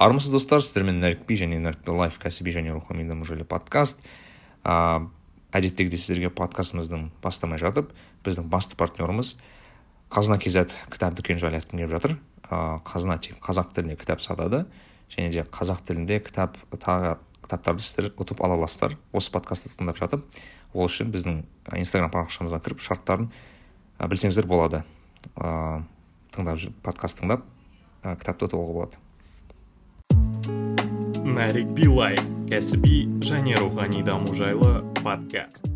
армысыз достар сіздермен нәрікби және нәрікби лайф кәсіби және рухани даму жайлы подкаст ә, әдеттегідей сіздерге подкастымыздың бастамай жатып біздің басты партнерымыз қазына kz кітап дүкені жайлы айтқым келіп жатыр ә, қазына тек қазақ тілінде кітап сатады және де қазақ тілінде кітап тағы кітаптарды сіздер ұтып ала аласыздар осы подкастты тыңдап жатып ол үшін біздің инстаграм парақшамызға кіріп шарттарын білсеңіздер болады ә, тыңдап подкаст тыңдап кітапты ұтып алуға болады нарик билай кәсіби және рухани даму жайлы подкаст.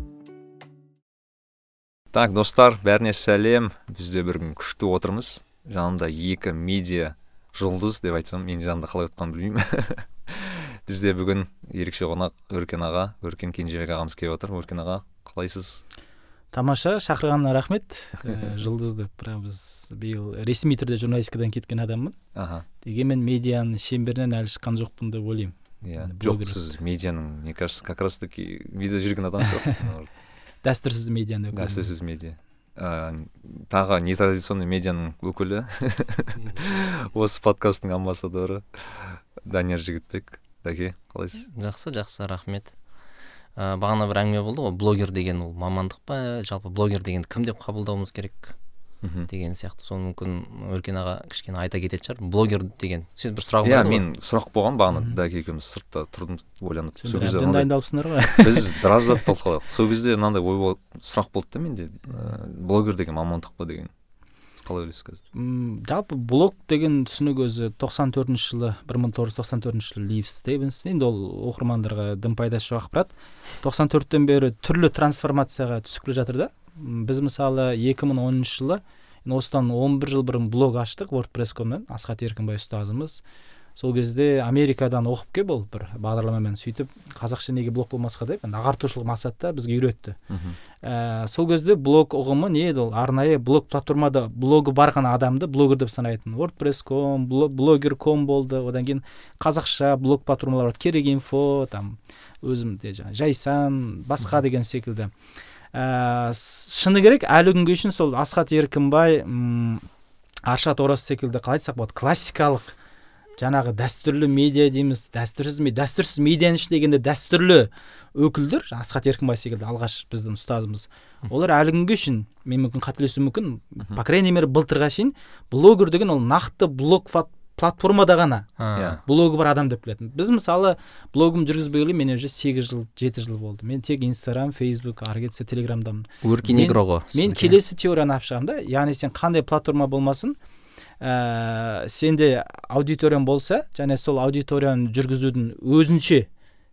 Так достар бәріне сәлем. Бізде бүгін күшті отырмыз. Жанымда екі медиа жұлдыз деп айтсам менің жанымда қалай отқанын білмеймін. Бізде бүгін ерекше қонақ өркен аға өркен кенжебек ағамыз келіп отыр. Өркен аға қалайсыз? Тамаша шақырғаныңа рахмет. Ә, жұлдыз деп бірақ біз биыл ресми түрде журналистикадан кеткен адаммын. Аха. Дегенмен медианың шеңберінен әлі шыққан жоқпын деп ойлаймын. Иә жоқ сіз медианың мне кажется как раз таки видео жүрген адам сияқтысыз дәстүрсіз медианы өкілі. дәстүрсіз медиа. Ә, тағы нетрадиционный медианың өкілі. Осы подкасттың амбассадоры данияр жігітбек. Дәке қалайсыз? Жақсы жақсы рахмет. Ә, бағана бір әңгіме болды ғой блогер деген ол мамандық па жалпы блогер дегенді кім деп қабылдауымыз керек мхм. деген сияқты. Соны мүмкін өркен аға кішкене айта кететін шығар. Блогер деген сен бір сұрағым иә бар ғой. мен сұрақ болған бағана дәке екеуміз сыртта тұрдым ойланып. Сол кезде дайындалыпсыңдар ғой. Біз біраз зат талқыладық сол кезде мынандай ой сұрақ болды да менде. Ә, блогер деген мамандық па деген. Қалай ойлайсыз қазір? М, жалпы блог деген түсінік өзі 94 төртінші жылы 1994 жылы лив стейвенс енді ол оқырмандарға дым пайдасы жоқ ақпарат. 94 төрттен бері түрлі трансформацияға түсіп келе жатыр да. Біз мысалы 2010 жылы енді осыдан 11 жыл бұрын блог аштық wordpress.comнан. Асхат еркінбай ұстазымыз. Сол кезде америкадан оқып кеп ол бір бағдарламамен сөйтіп қазақша неге блог болмасқа деп енді ағартушылық мақсатта бізге үйретті. Ә, сол кезде блог ұғымы не еді ол? Арнайы блог платформада блогы бар ғана адамды блогер деп санайтын. Wordpress.com бло- блогер.com болды. Одан кейін қазақша блог платформалар бар. Керек инфо там өзімде жаңағы жайсан басқа деген секілді. Ә, шыны керек әлі күнге шейін сол асхат еркінбай м, аршат ораз секілді қалай айтсақ болады? Классикалық жаңағы дәстүрлі медиа дейміз дәстүрсіз ме дәстүрсіз медианың ішінде дегенде дәстүрлі өкілдер асхат еркінбай секілді алғаш біздің ұстазымыз олар әлі күнге шейін мен мүмкін қателесуім мүмкін по крайней мере былтырға шейін блогер деген ол нақты блог платформада ғана А, Иә. блогы бар адам деп білетін. Біз мысалы блогымды жүргізбегелі мен уже сегіз жыл жеті жыл болды. Мен тек инстаграм фейсбук ары кетсе телеграмдамын. Өркен Мен- келесі теорияны алып шығамын да яғни сен қандай платформа болмасын ә, сенде аудиторияң болса және сол аудиторияны жүргізудің өзінше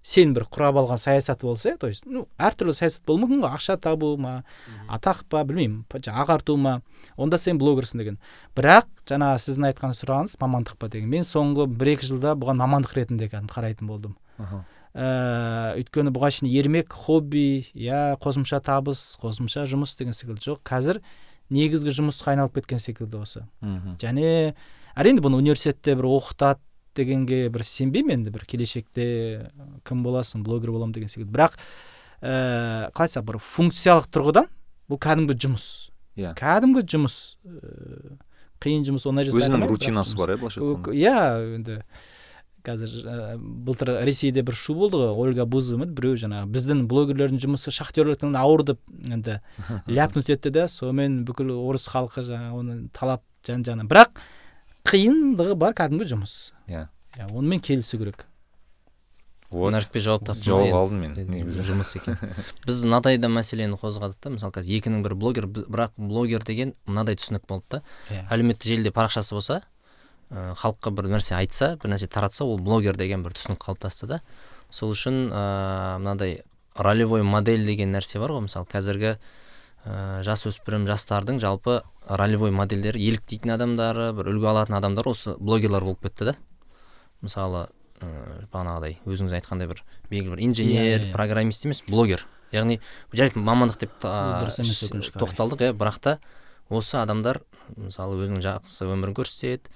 сен бір құрап алған саясаты болса то есть ну әртүрлі саясат болуы мүмкін ғой. Ақша табу ма атақ па білмеймін ағарту ма. Онда сен блогерсің деген. Бірақ жаңағы сіздің айтқан сұрағыңыз мамандық па деген. Мен соңғы бір екі жылда бұған мамандық ретінде кәдімгі қарайтын болдым. Аха. ә, өйткені бұған шейін ермек хобби иә қосымша табыс қосымша жұмыс деген секілді жоқ. Қазір негізгі жұмысқа айналып кеткен секілді осы. Мхм. және әрине бұны университетте бір оқытады дегенге бір сенбеймін енді бір келешекте кім боласың блогер боламын деген секілді. Бірақ ііі қалай айтсақ бір функциялық тұрғыдан бұл кәдімгі жұмыс. Иә. Кәдімгі жұмыс ііі қиын жұмыс оңай өзінің рутинасы бар иә былайша айтқанда. иә енді. Қазір ә, былтыр ресейде бір шу болды ғой ольга бузова ма біреу жаңағы біздің блогерлердің жұмысы шахтерліктің ауыр деп енді ляпнуть етті да сонымен бүкіл орыс халқы жаңағы оны талап жан жағынан бірақ қиындығы бар кәдімгі жұмыс. Иә. Иә онымен келісу керек. Вот. Нәрікбе жауап таптым жауап алдым мен негізі. жұмыс екен. Біз мынадай да мәселені қозғадық та мысалы қазір екінің бірі блогер бірақ блогер деген мынадай түсінік болды да иә. Әлеуметтік желіде парақшасы болса халыққа бір нәрсе айтса бір нәрсе таратса ол блогер деген бір түсінік қалыптасты да. Сол үшін ә, мынадай ролевой модель деген нәрсе бар ғой. Мысалы қазіргі ә, жасөспірім жастардың жалпы ролевой модельдері еліктейтін адамдары бір үлгі алатын адамдар осы блогерлар болып кетті да. Мысалы ә, бағанағыдай өзіңіз айтқандай бір белгілі бір инженер Иә, иә. программист емес блогер. Яғни жарайды мамандық деп та- тоқталдық иә. Бірақ та осы адамдар мысалы өзінің жақсы өмірін көрсетеді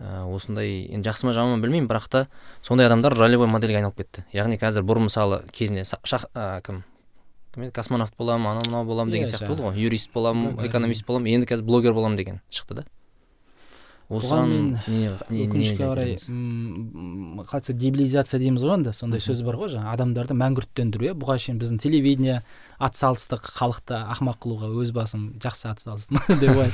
ә, осындай енді жақсы ма жаман ма білмеймін бірақ та сондай адамдар ролевой модельге айналып кетті. Яғни қазір бұрын мысалы кезінде шах, ә, кім кім еді? Космонавт боламын анау мынау боламын деген Иә, сияқты болды ғой. Юрист боламын экономист боламын енді қазір блогер боламын деген шықты да. Осыған өкінішке қарай қалай айтса дебилизация дейміз ғой енді сондай сөз бар ғой жаңағы адамдарды мәңгүрттендіру иә. Бұған шейін біздің телевидение атсалыстық халықты ақымақ қылуға өз басым жақсы атсалыстым деп ой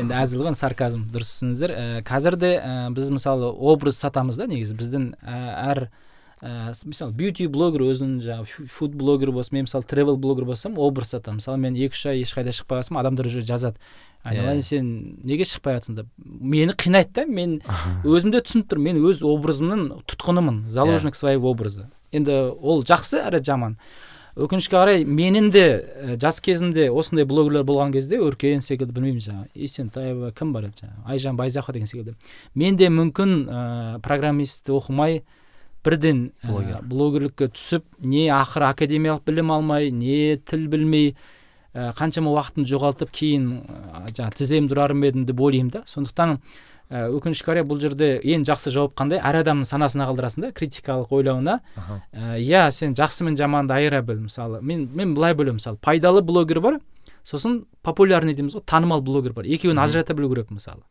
енді әзіл ғой сарказм дұрыс түсініңіздер ә, қазір де ә, біз мысалы образ сатамыз да негізі. Біздің ә, әр ә, с- мысалы бьюти блогер өзінің жаңағы фуд блогер болсын мен мысалы тревел блогер болсам образ сатамын мысалы мен екі үш ай ешқайда шықпай қалсам адамдар уже жазады. Айналайын сен неге шықпай жатсың деп? Мені қинайды да мен өзім де түсініп тұрмын мен өз образымның тұтқынымын заложник своего образа енді ол жақсы әрі жаман. Өкінішке қарай менің де ә, жас кезімде осындай блогерлер болған кезде өркен секілді білмеймін жаңағы есентаева кім бар еді жаңағы айжан байзақова деген секілді. Мен де мүмкін ә, программист оқымай бірден ә, Блогер. блогерлікке түсіп не ақыры академиялық білім алмай не тіл білмей ә, қаншама уақытын жоғалтып кейін ә, жаңағы тіземді ұрарым едім деп ойлаймын да. Сондықтан ә, өкінішке қарай бұл жерде ең жақсы жауап қандай? Әр адамның санасына қалдырасың да критикалық ойлауына. Аха. Ә, иә сен жақсы мен жаманды айыра біл мысалы. Мен мен былай бөлемін мысалы. Пайдалы блогер бар сосын популярный дейміз ғой танымал блогер бар. Екеуін ажырата білу керек мысалы.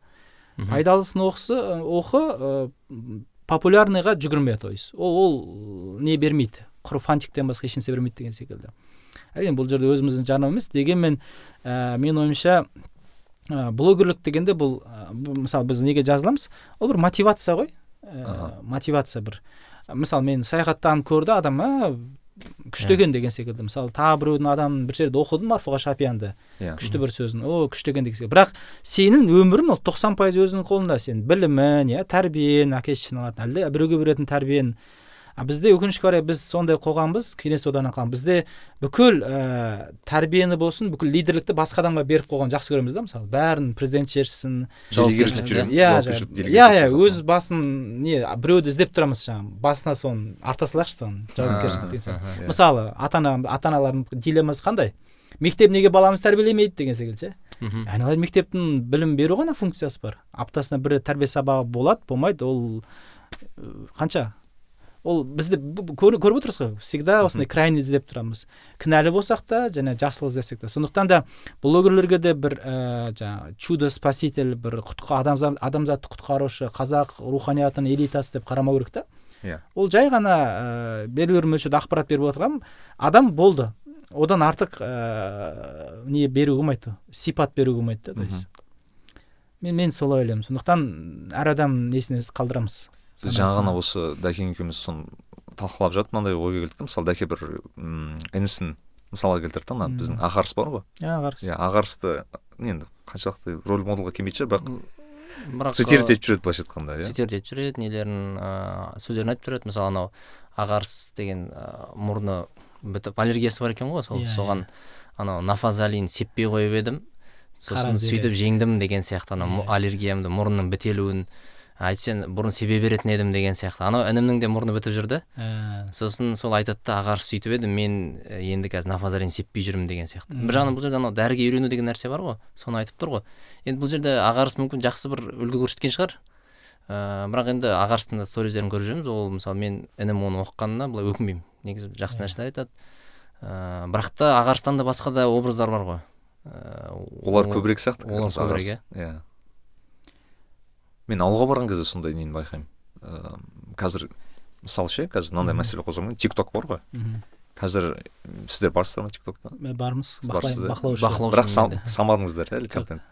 Пайдалысын оқысы оқы ә, популярныйға жүгірме то есть. Ол, ол не бермейді. Құр фантиктен басқа ешнәрсе бермейді деген секілді. Әрине бұл жерде өзіміздің жарнама емес. Дегенмен ә, менің ойымша ә, блогерлік дегенде бұл ә, мысалы біз неге жазыламыз? Ол бір мотивация ғой. Ә, мотивация бір. Мысалы мен саяхаттанып көрді адам күшті екен деген секілді. Мысалы тағы біреудің адамын бір жерде оқыдым марфуға шапиянды? Иә. Күшті бір сөзін. О күшті екен деген секілді. Бірақ сенің өмірің ол тоқсан пайыз өзіңнің қолыңда сен білімін иә тәрбиен әке шешеден алатын әлде біреуге беретін тәрбиен а бізде өкінішке қарай біз сондай қоғамбыз кеңес одағынан қалған. Бізде бүкіл ә, тәрбиені болсын бүкіл лидерлікті басқа адамға беріп қойған жақсы көреміз да мысалы. Бәрін президент шешсін. Иә иә иә өз басын не біреуді іздеп тұрамыз жаңағы. Басына соны арта салайықшы соны жауапкершілік деген сияқты. Иә. мысалы ата ана ата аналардың дилеммасы қандай? Мектеп неге баламызды тәрбиелемейді деген секілді ше? Айналайын мектептің білім беру ғана функциясы бар. Аптасына бір рет тәрбие сабағы болады болмайды. Ол қанша? Ол бізде б- б- көріп отырсыз ғой. Всегда осындай крайний іздеп тұрамыз. Кінәлі болсақ та және жақсылық іздесек те сондықтан да блогерлерге де бір ә, жаңағы чудо спаситель бір құтқа адамзат, адамзатты құтқарушы қазақ руханиятының элитасы деп қарамау керек та. Иә. ол жай ғана ә, белгілі бір мөлшерде ақпарат беріп отырған адам болды. Одан артық ә, не беру болмайды. Сипат беру болмайды да то есть. Мен мен солай ойлаймын. Сондықтан әр адам несіне қалдырамыз. Біз жаңа ғана осы дәкең екеуміз соны талқылап жатып мынандай ойға келдік. Та мысалы дәке бір м, інісін мысалға келтірді да ана біздің ағарыс бар ғой. Иә қарсы иә ағарысты енді қаншалықты роль моделға келмейтін шығар бірақ бірақ цитировать етіп жүреді былайша айтқанда иә? цитировать етіп жүреді нелерін ыыы сөздерін айтып жүреді. Мысалы анау ағарыс деген ыыы мұрны бітіп аллергиясы бар екен ғой сол Иә, соған анау нафазалин сеппей қойып едім. Сосын сөйтіп жеңдім деген сияқты анау Иә. аллергиямды мұрнымның бітелуін. Айтып сен бұрын себе беретін едім деген сияқты. Анау інімнің де мұрны бітіп жүрді. Ә, сосын сол айтады да ағарыс сөйтіп еді мен енді қазір нафазалин сеппей жүрмін деген сияқты. Бір жағынан бұл жерде анау дәріге үйрену деген нәрсе бар ғой соны айтып тұр ғой. Енді бұл жерде ағарыс мүмкін жақсы бір үлгі көрсеткен шығар. Ыыы бірақ енді ағарыстың да сторизерін көріп жүрміз. Ол мысалы мен інім оны оқығанына былай өкінбеймін. Негізі жақсы Иә. нәрселер айтады. Ыыы бірақ та ағарыстан да басқа да образдар бар ғой. Ыыы олар ол- көбірек сияқты олар көбірек, ағарыс. иә. Мен ауылға барған кезде сондай нені байқаймын? Ыыы қазір мысалы ше қазір мынандай мәселе қозғаймын тик ток бар ғой. Қазір сіздер барсыздар ма тик токта Мен бармыз. Сіз бақылаймын барсыздар. бақылау үшін. Бақылау. бірақ самадыңыздар әлі контент.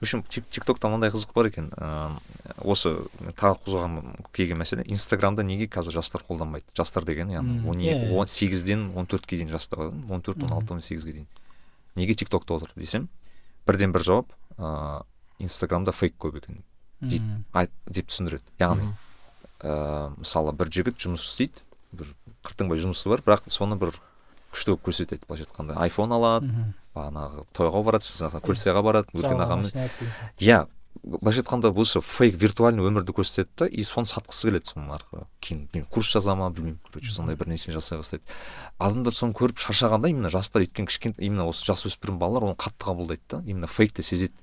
В общем тик токта мынандай қызық бар екен. Ыыы осы тағы қозғаған келген мәселе инстаграмда неге қазір жастар қолданбайды? Жастар деген яғни он он сегізден он төртке дейін жастар ғой. Он төрт он алты он сегізге дейін. Неге тик токта отыр десем бірден бір жауап ыыы инстаграмда фейк көп екен. Дейді деп түсіндіреді. Яғни ыыы мысалы бір жігіт жұмыс істейді бір қыртыңбай жұмысы бар бірақ соны бір күшті болып көрсетеді былайша айтқанда. айфон алады бағанағы тойға барады көлсайға барады ағамен машина алып келген. иә. Былайша айтқанда осы фейк виртуальный өмірді көрсетеді да и соны сатқысы келеді соның арқылы. Кейін білмеймін курс жаза ма білмеймін короче сондай бір нәрсе жасай бастайды. Адамдар соны көріп шаршағанда именно жастар өйткені кішкентай именно осы жасөспірім балалар оны қатты қабылдайды да именно фейкті сезеді.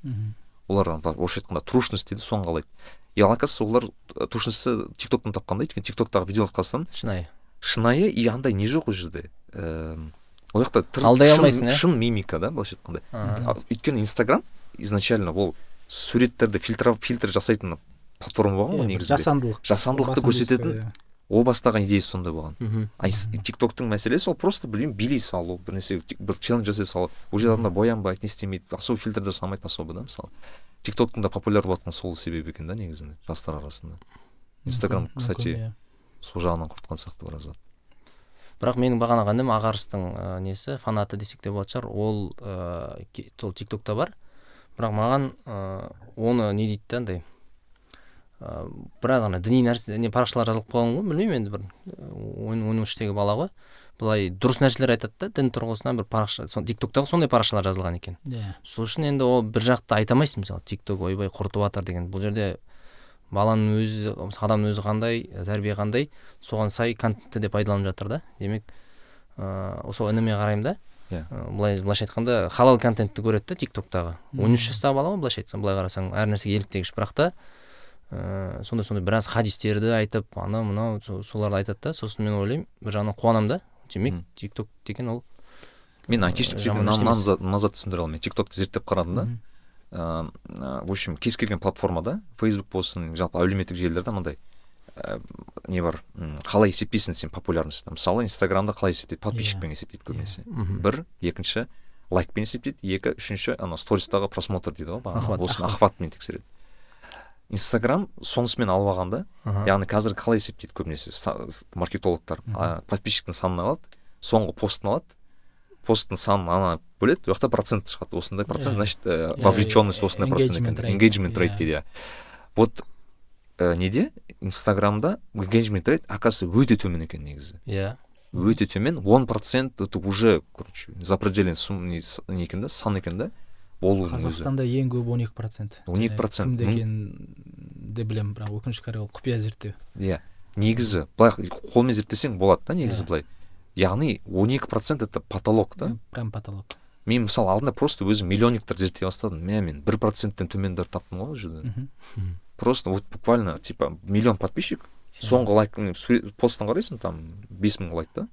Олар орысша айтқанда трушность дейді соны қалайды. И оказывается олар трушностьті тик токтан тапқан да өйткені тик токтағы видеоларды қарасаң шынайы. шынайы и андай не жоқ ол жерде. Ііі ол жақта Алдай алмайсың, иә? шын мимика да былайша айтқанда. Өйткені инстаграм изначально ол суреттерді фильтр фильтр жасайтын платформа болған ғой Иә, негізінде. жасандылық жасандылықты көрсететін ғой, о бастаған идеясы сондай болған. Мхм. А тиктоктың мәселесі ол просто білмеймін билей салу бір нәрсе бір челлендж жасай салу. Ол жерде адамдар боянбайды не істемейді особо фильтр жасамайды особо да мысалы. Тиктоктың да популяр болыватқан сол себебі екен да негізінде жастар арасында. Инстаграм кстати сол жағынан құртқан сияқты біраз зат бірақ менің бағанағы інім ағарыстың ә, несі фанаты десек те болатын шығар ол ә, ке- сол тиктокта бар. Бірақ маған ә, оны не дейді да андай ә, біраз ана діни нәрсе не парақшалар жазылып қалған ғой білмеймін енді бір он он үштегі бала ғой. Былай дұрыс нәрселер айтады да дін тұрғысынан бір парақша сол тиктоктағы сондай парақшалар жазылған екен. Иә. Сол үшін енді ол бір жақты айта алмайсың мысалы тикток ойбай құртып жатыр деген. Бұл жерде баланың өзі адамның өзі қандай тәрбие қандай соған сай контентті де пайдаланып жатыр да. Демек ыыы сол ініме қараймын да. Иә. Былай былайша айтқанда халал контентті көреді да тиктоктағы. Он үш жастағы бала ғой былайша айтсаң былай қарасаң әр нәрсеге еліктегіш. Бірақ та ыыы сондай сондай біраз хадистерді айтып анау мынау со- соларды айтады да. Сосын мен ойлаймын бір жағынан қуанамын да. Демек Мгм. тикток деген ол мен Э, айтишник мына затты түсіндіре аламын мен тиктокты зерттеп қарадым да. Ыыы, в общем кез келген платформада фейсбук болсын жалпы әлеуметтік желілерде мынандай ә, не бар қалай есептейсің сен популярностьті мысалы инстаграмда қалай есептейді? Подписчикпен есептейді көбінесе. Мхм. бір екінші лайкпен есептейді. Екі үшінші ана стористағы просмотр дейді ғой осыны охват. охватымен тексереді. Инстаграм сонысымен алып алғанда Аха. яғни қазір қалай есептейді көбінесе? Маркетологтар а, подписчиктің санын алады соңғы постын алады. Посттың санын ана бөледі ол жақта процент шығады осындай процент Иә. значит ә, Иә, вовлеченность иә, осындай процент екен. engagement rate. Иә. дейді иә. Вот ә, неде? Инстаграмда engagement rate оказывается өте төмен екен негізі. Иә. Өте төмен. он процент это уже короче с- не екен да сан екен да. Болудың өзі. Қазақстанда ең көп он екі процент. 12%. кімде Мың- екенін білемін бірақ өкінішке қарай ол құпия зерттеу. Иә. Негізі былай қолмен зерттесең болады да негізі Иә. былай. Яғни он екі процент это потолок та. Прям потолок. Мен мысалы алдында просто өзім миллионниктер зерттей бастадым. Мә мен бір проценттен төмендер таптым ғой ол жерде. Просто вот буквально типа миллион подписчик. Иә. соңғы лайк постын қарайсың там бес мың лайк та.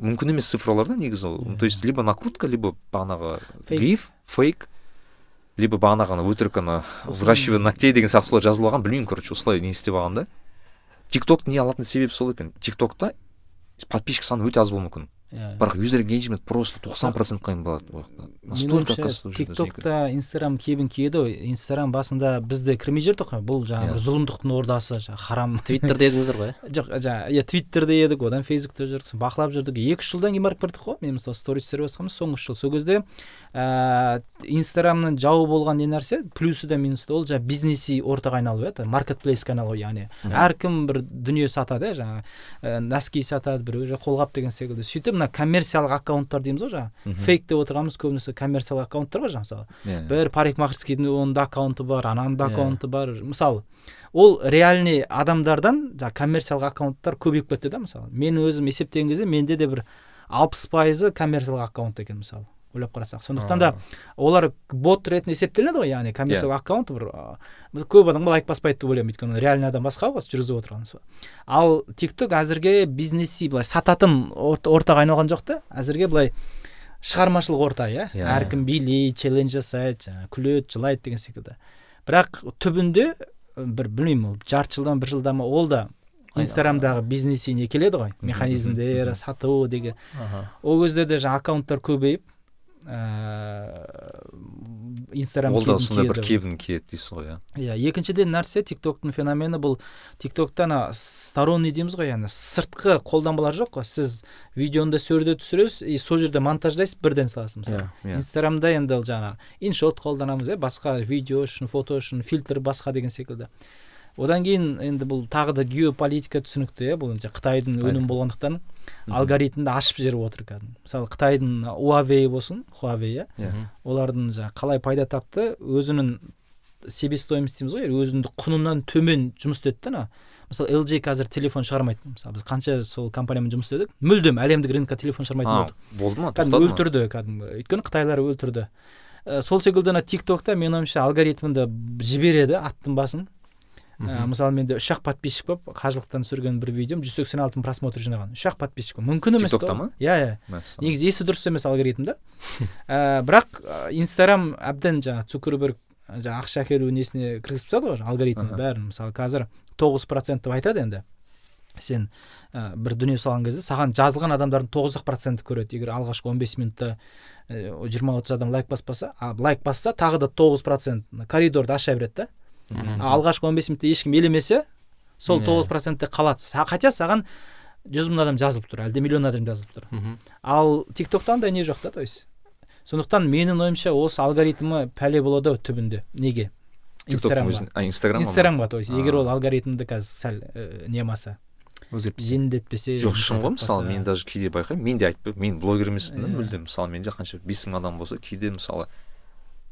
Мүмкін емес цифралар да негізі ол. Иә. то есть либо накрутка либо бағанағы Фейк. Фейк либо бағанағы ана өтірік ана выращивание ногтей деген сияқты солай жазылып алған білмеймін короче осылай не істеп алған да тикток не алатын себеп сол екен? Тиктокта подписчик саны өте аз болуы мүмкін. Иә. Бірақ юзер engagement просто тоқсан процентқа дейін болады ол жақта настолько тиктокта инстаграм кебін киеді ғой. Инстаграм басында бізді кірмей жүрдік қой. Бұл жаңағы Иә. зұлымдықтың ордасы жаңағы харам. Твиттерде едіңіздер ғой иә? Жоқ жаңағы иә твиттерде едік одан фейсбукте жүрдік. Бақылап жүрдік. Екі үш жылдан кейін барып кірдік қой. Мен мысалы сторис түсіре бастағанбыз соңғы үш жыл сол кезде ііі инстаграмның жауы болған не нәрсе? Плюсы да минусы да ол жаңағы бизнеси ортаға айналу иә маркетплейске айналу яғни әркім бір дүние сатады иә жаңағы ә, носки сатады біреу же қолғап деген секілді. Сөйтіп мына коммерциялық аккаунттар дейміз ғой жаңағы фейк деп отырғанымыз көбінесе коммерциялық аккаунттар ғой жаңағы мысалы. Иә. бір парикмахерскийдің оның да аккаунты бар ананың да Иә. аккаунты бар. Мысалы ол реальный адамдардан жаңағы коммерциялық аккаунттар көбейіп кетті да мысалы. Мен өзім есептеген кезде менде де бір алпыс пайызы коммерциялық аккаунт екен мысалы. Ойлап қарасақ. Сондықтан да олар бот ретінде есептелінеді ғой яғни коммерциялық аккаунт бір біз көп адамға лайк баспайды деп ойлаймын. Өйткені реальный адам басқа ғой жүргізіп отырған сол ал тикток әзірге бизнеси былай сататын орта- ортаға айналған жоқ та. Әзірге былай шығармашылық орта иә. Иә. әркім билейді челлендж жасайды жаңағы күледі жылайды деген секілді. Бірақ түбінде бір білмеймін ол жарты жылдан бір жылда ма ол да инстаграмдағы бизнеси не келеді ғой. Механизмдер сату деген. Ол кезде де жаңағы аккаунттар көбейіп ііі инстаграм ол да сондай бір кебін киеді дейсіз ғой иә иә екіншіден нәрсе тиктоктың феномені бұл. Тиктокта ана сторонний дейміз ғой яғни сыртқы қолданбалар жоқ қой. Сіз видеоны да сол жерде түсіресіз и сол жерде монтаждайсыз бірден саласыз мысалы. Иә. Инстаграмда енді ол жаңағы иншот қолданамыз иә басқа видео үшін фото үшін фильтр басқа деген секілді. Одан кейін енді бұл тағы да геополитика түсінікті иә бұл енді қытайдың өнімі болғандықтан алгоритмді ашып жіберіп отыр кәдімгі. Мысалы қытайдың Huawei болсын Huawei иә. Олардың жаңағы қалай пайда тапты өзінің себестоимость дейміз ғой өзінің құнынан төмен жұмыс істеді да ана мысалы LG қазір телефон шығармайды мысалы біз қанша сол компаниямен жұмыс істедік? Мүлдем әлемдік рынокқа телефон шығармайтын болдық. болды ма? Кәдімгі өлтірді кәдімгі. Өйткені қытайлар өлтірді. Ә, сол секілді ана тик токта менің ойымша алгоритмді жібереді аттың басын. Ә, мысалы менде үш ақ подписчик болып қажылықтан түсірген бір видеом жүз сексен алты мың просмотр жинаған. Үш ақ подписчик мүмкін емес та TikTokта ол. ма? иә иә. Негізі есі дұрыс емес алгоритм да ә, бірақ ә, инстаграм әбден жаңағы цукерберг жаңағы ақша әкелу несіне кіргізіп тастады ғой алгоритм Аха. бәрін. Мысалы қазір тоғыз процент деп айтады енді. Сен ә, бір дүние салған кезде саған жазылған адамдардың тоғыз ақ проценті көреді. Егер алғашқы 15 минутта жиырма отыз адам лайк баспаса а лайк басса тағы да тоғыз процент коридорды аша береді да. Алғашқы 15 минутта ешкім елемесе сол тоғыз процентте қалады. Хотя саған жүз мың адам жазылып тұр әлде миллион адам жазылып тұр. Ал тик токта андай не жоқ та то есть. Сондықтан менің ойымша осы алгоритмі пәле болады ау түбінде неге? Тиктоктың инстаграмға. то есть. Егер ол алгоритмді қазір сәл ә, немаса өзгертпесе. жеңілдетпесе жоқ шын ғой мысалы мен даже кейде байқаймын. Мен де айтпаймын мен блогер емеспін да Иә. мүлдем. Мысалы менде қанша бес мың адам болса кейде мысалы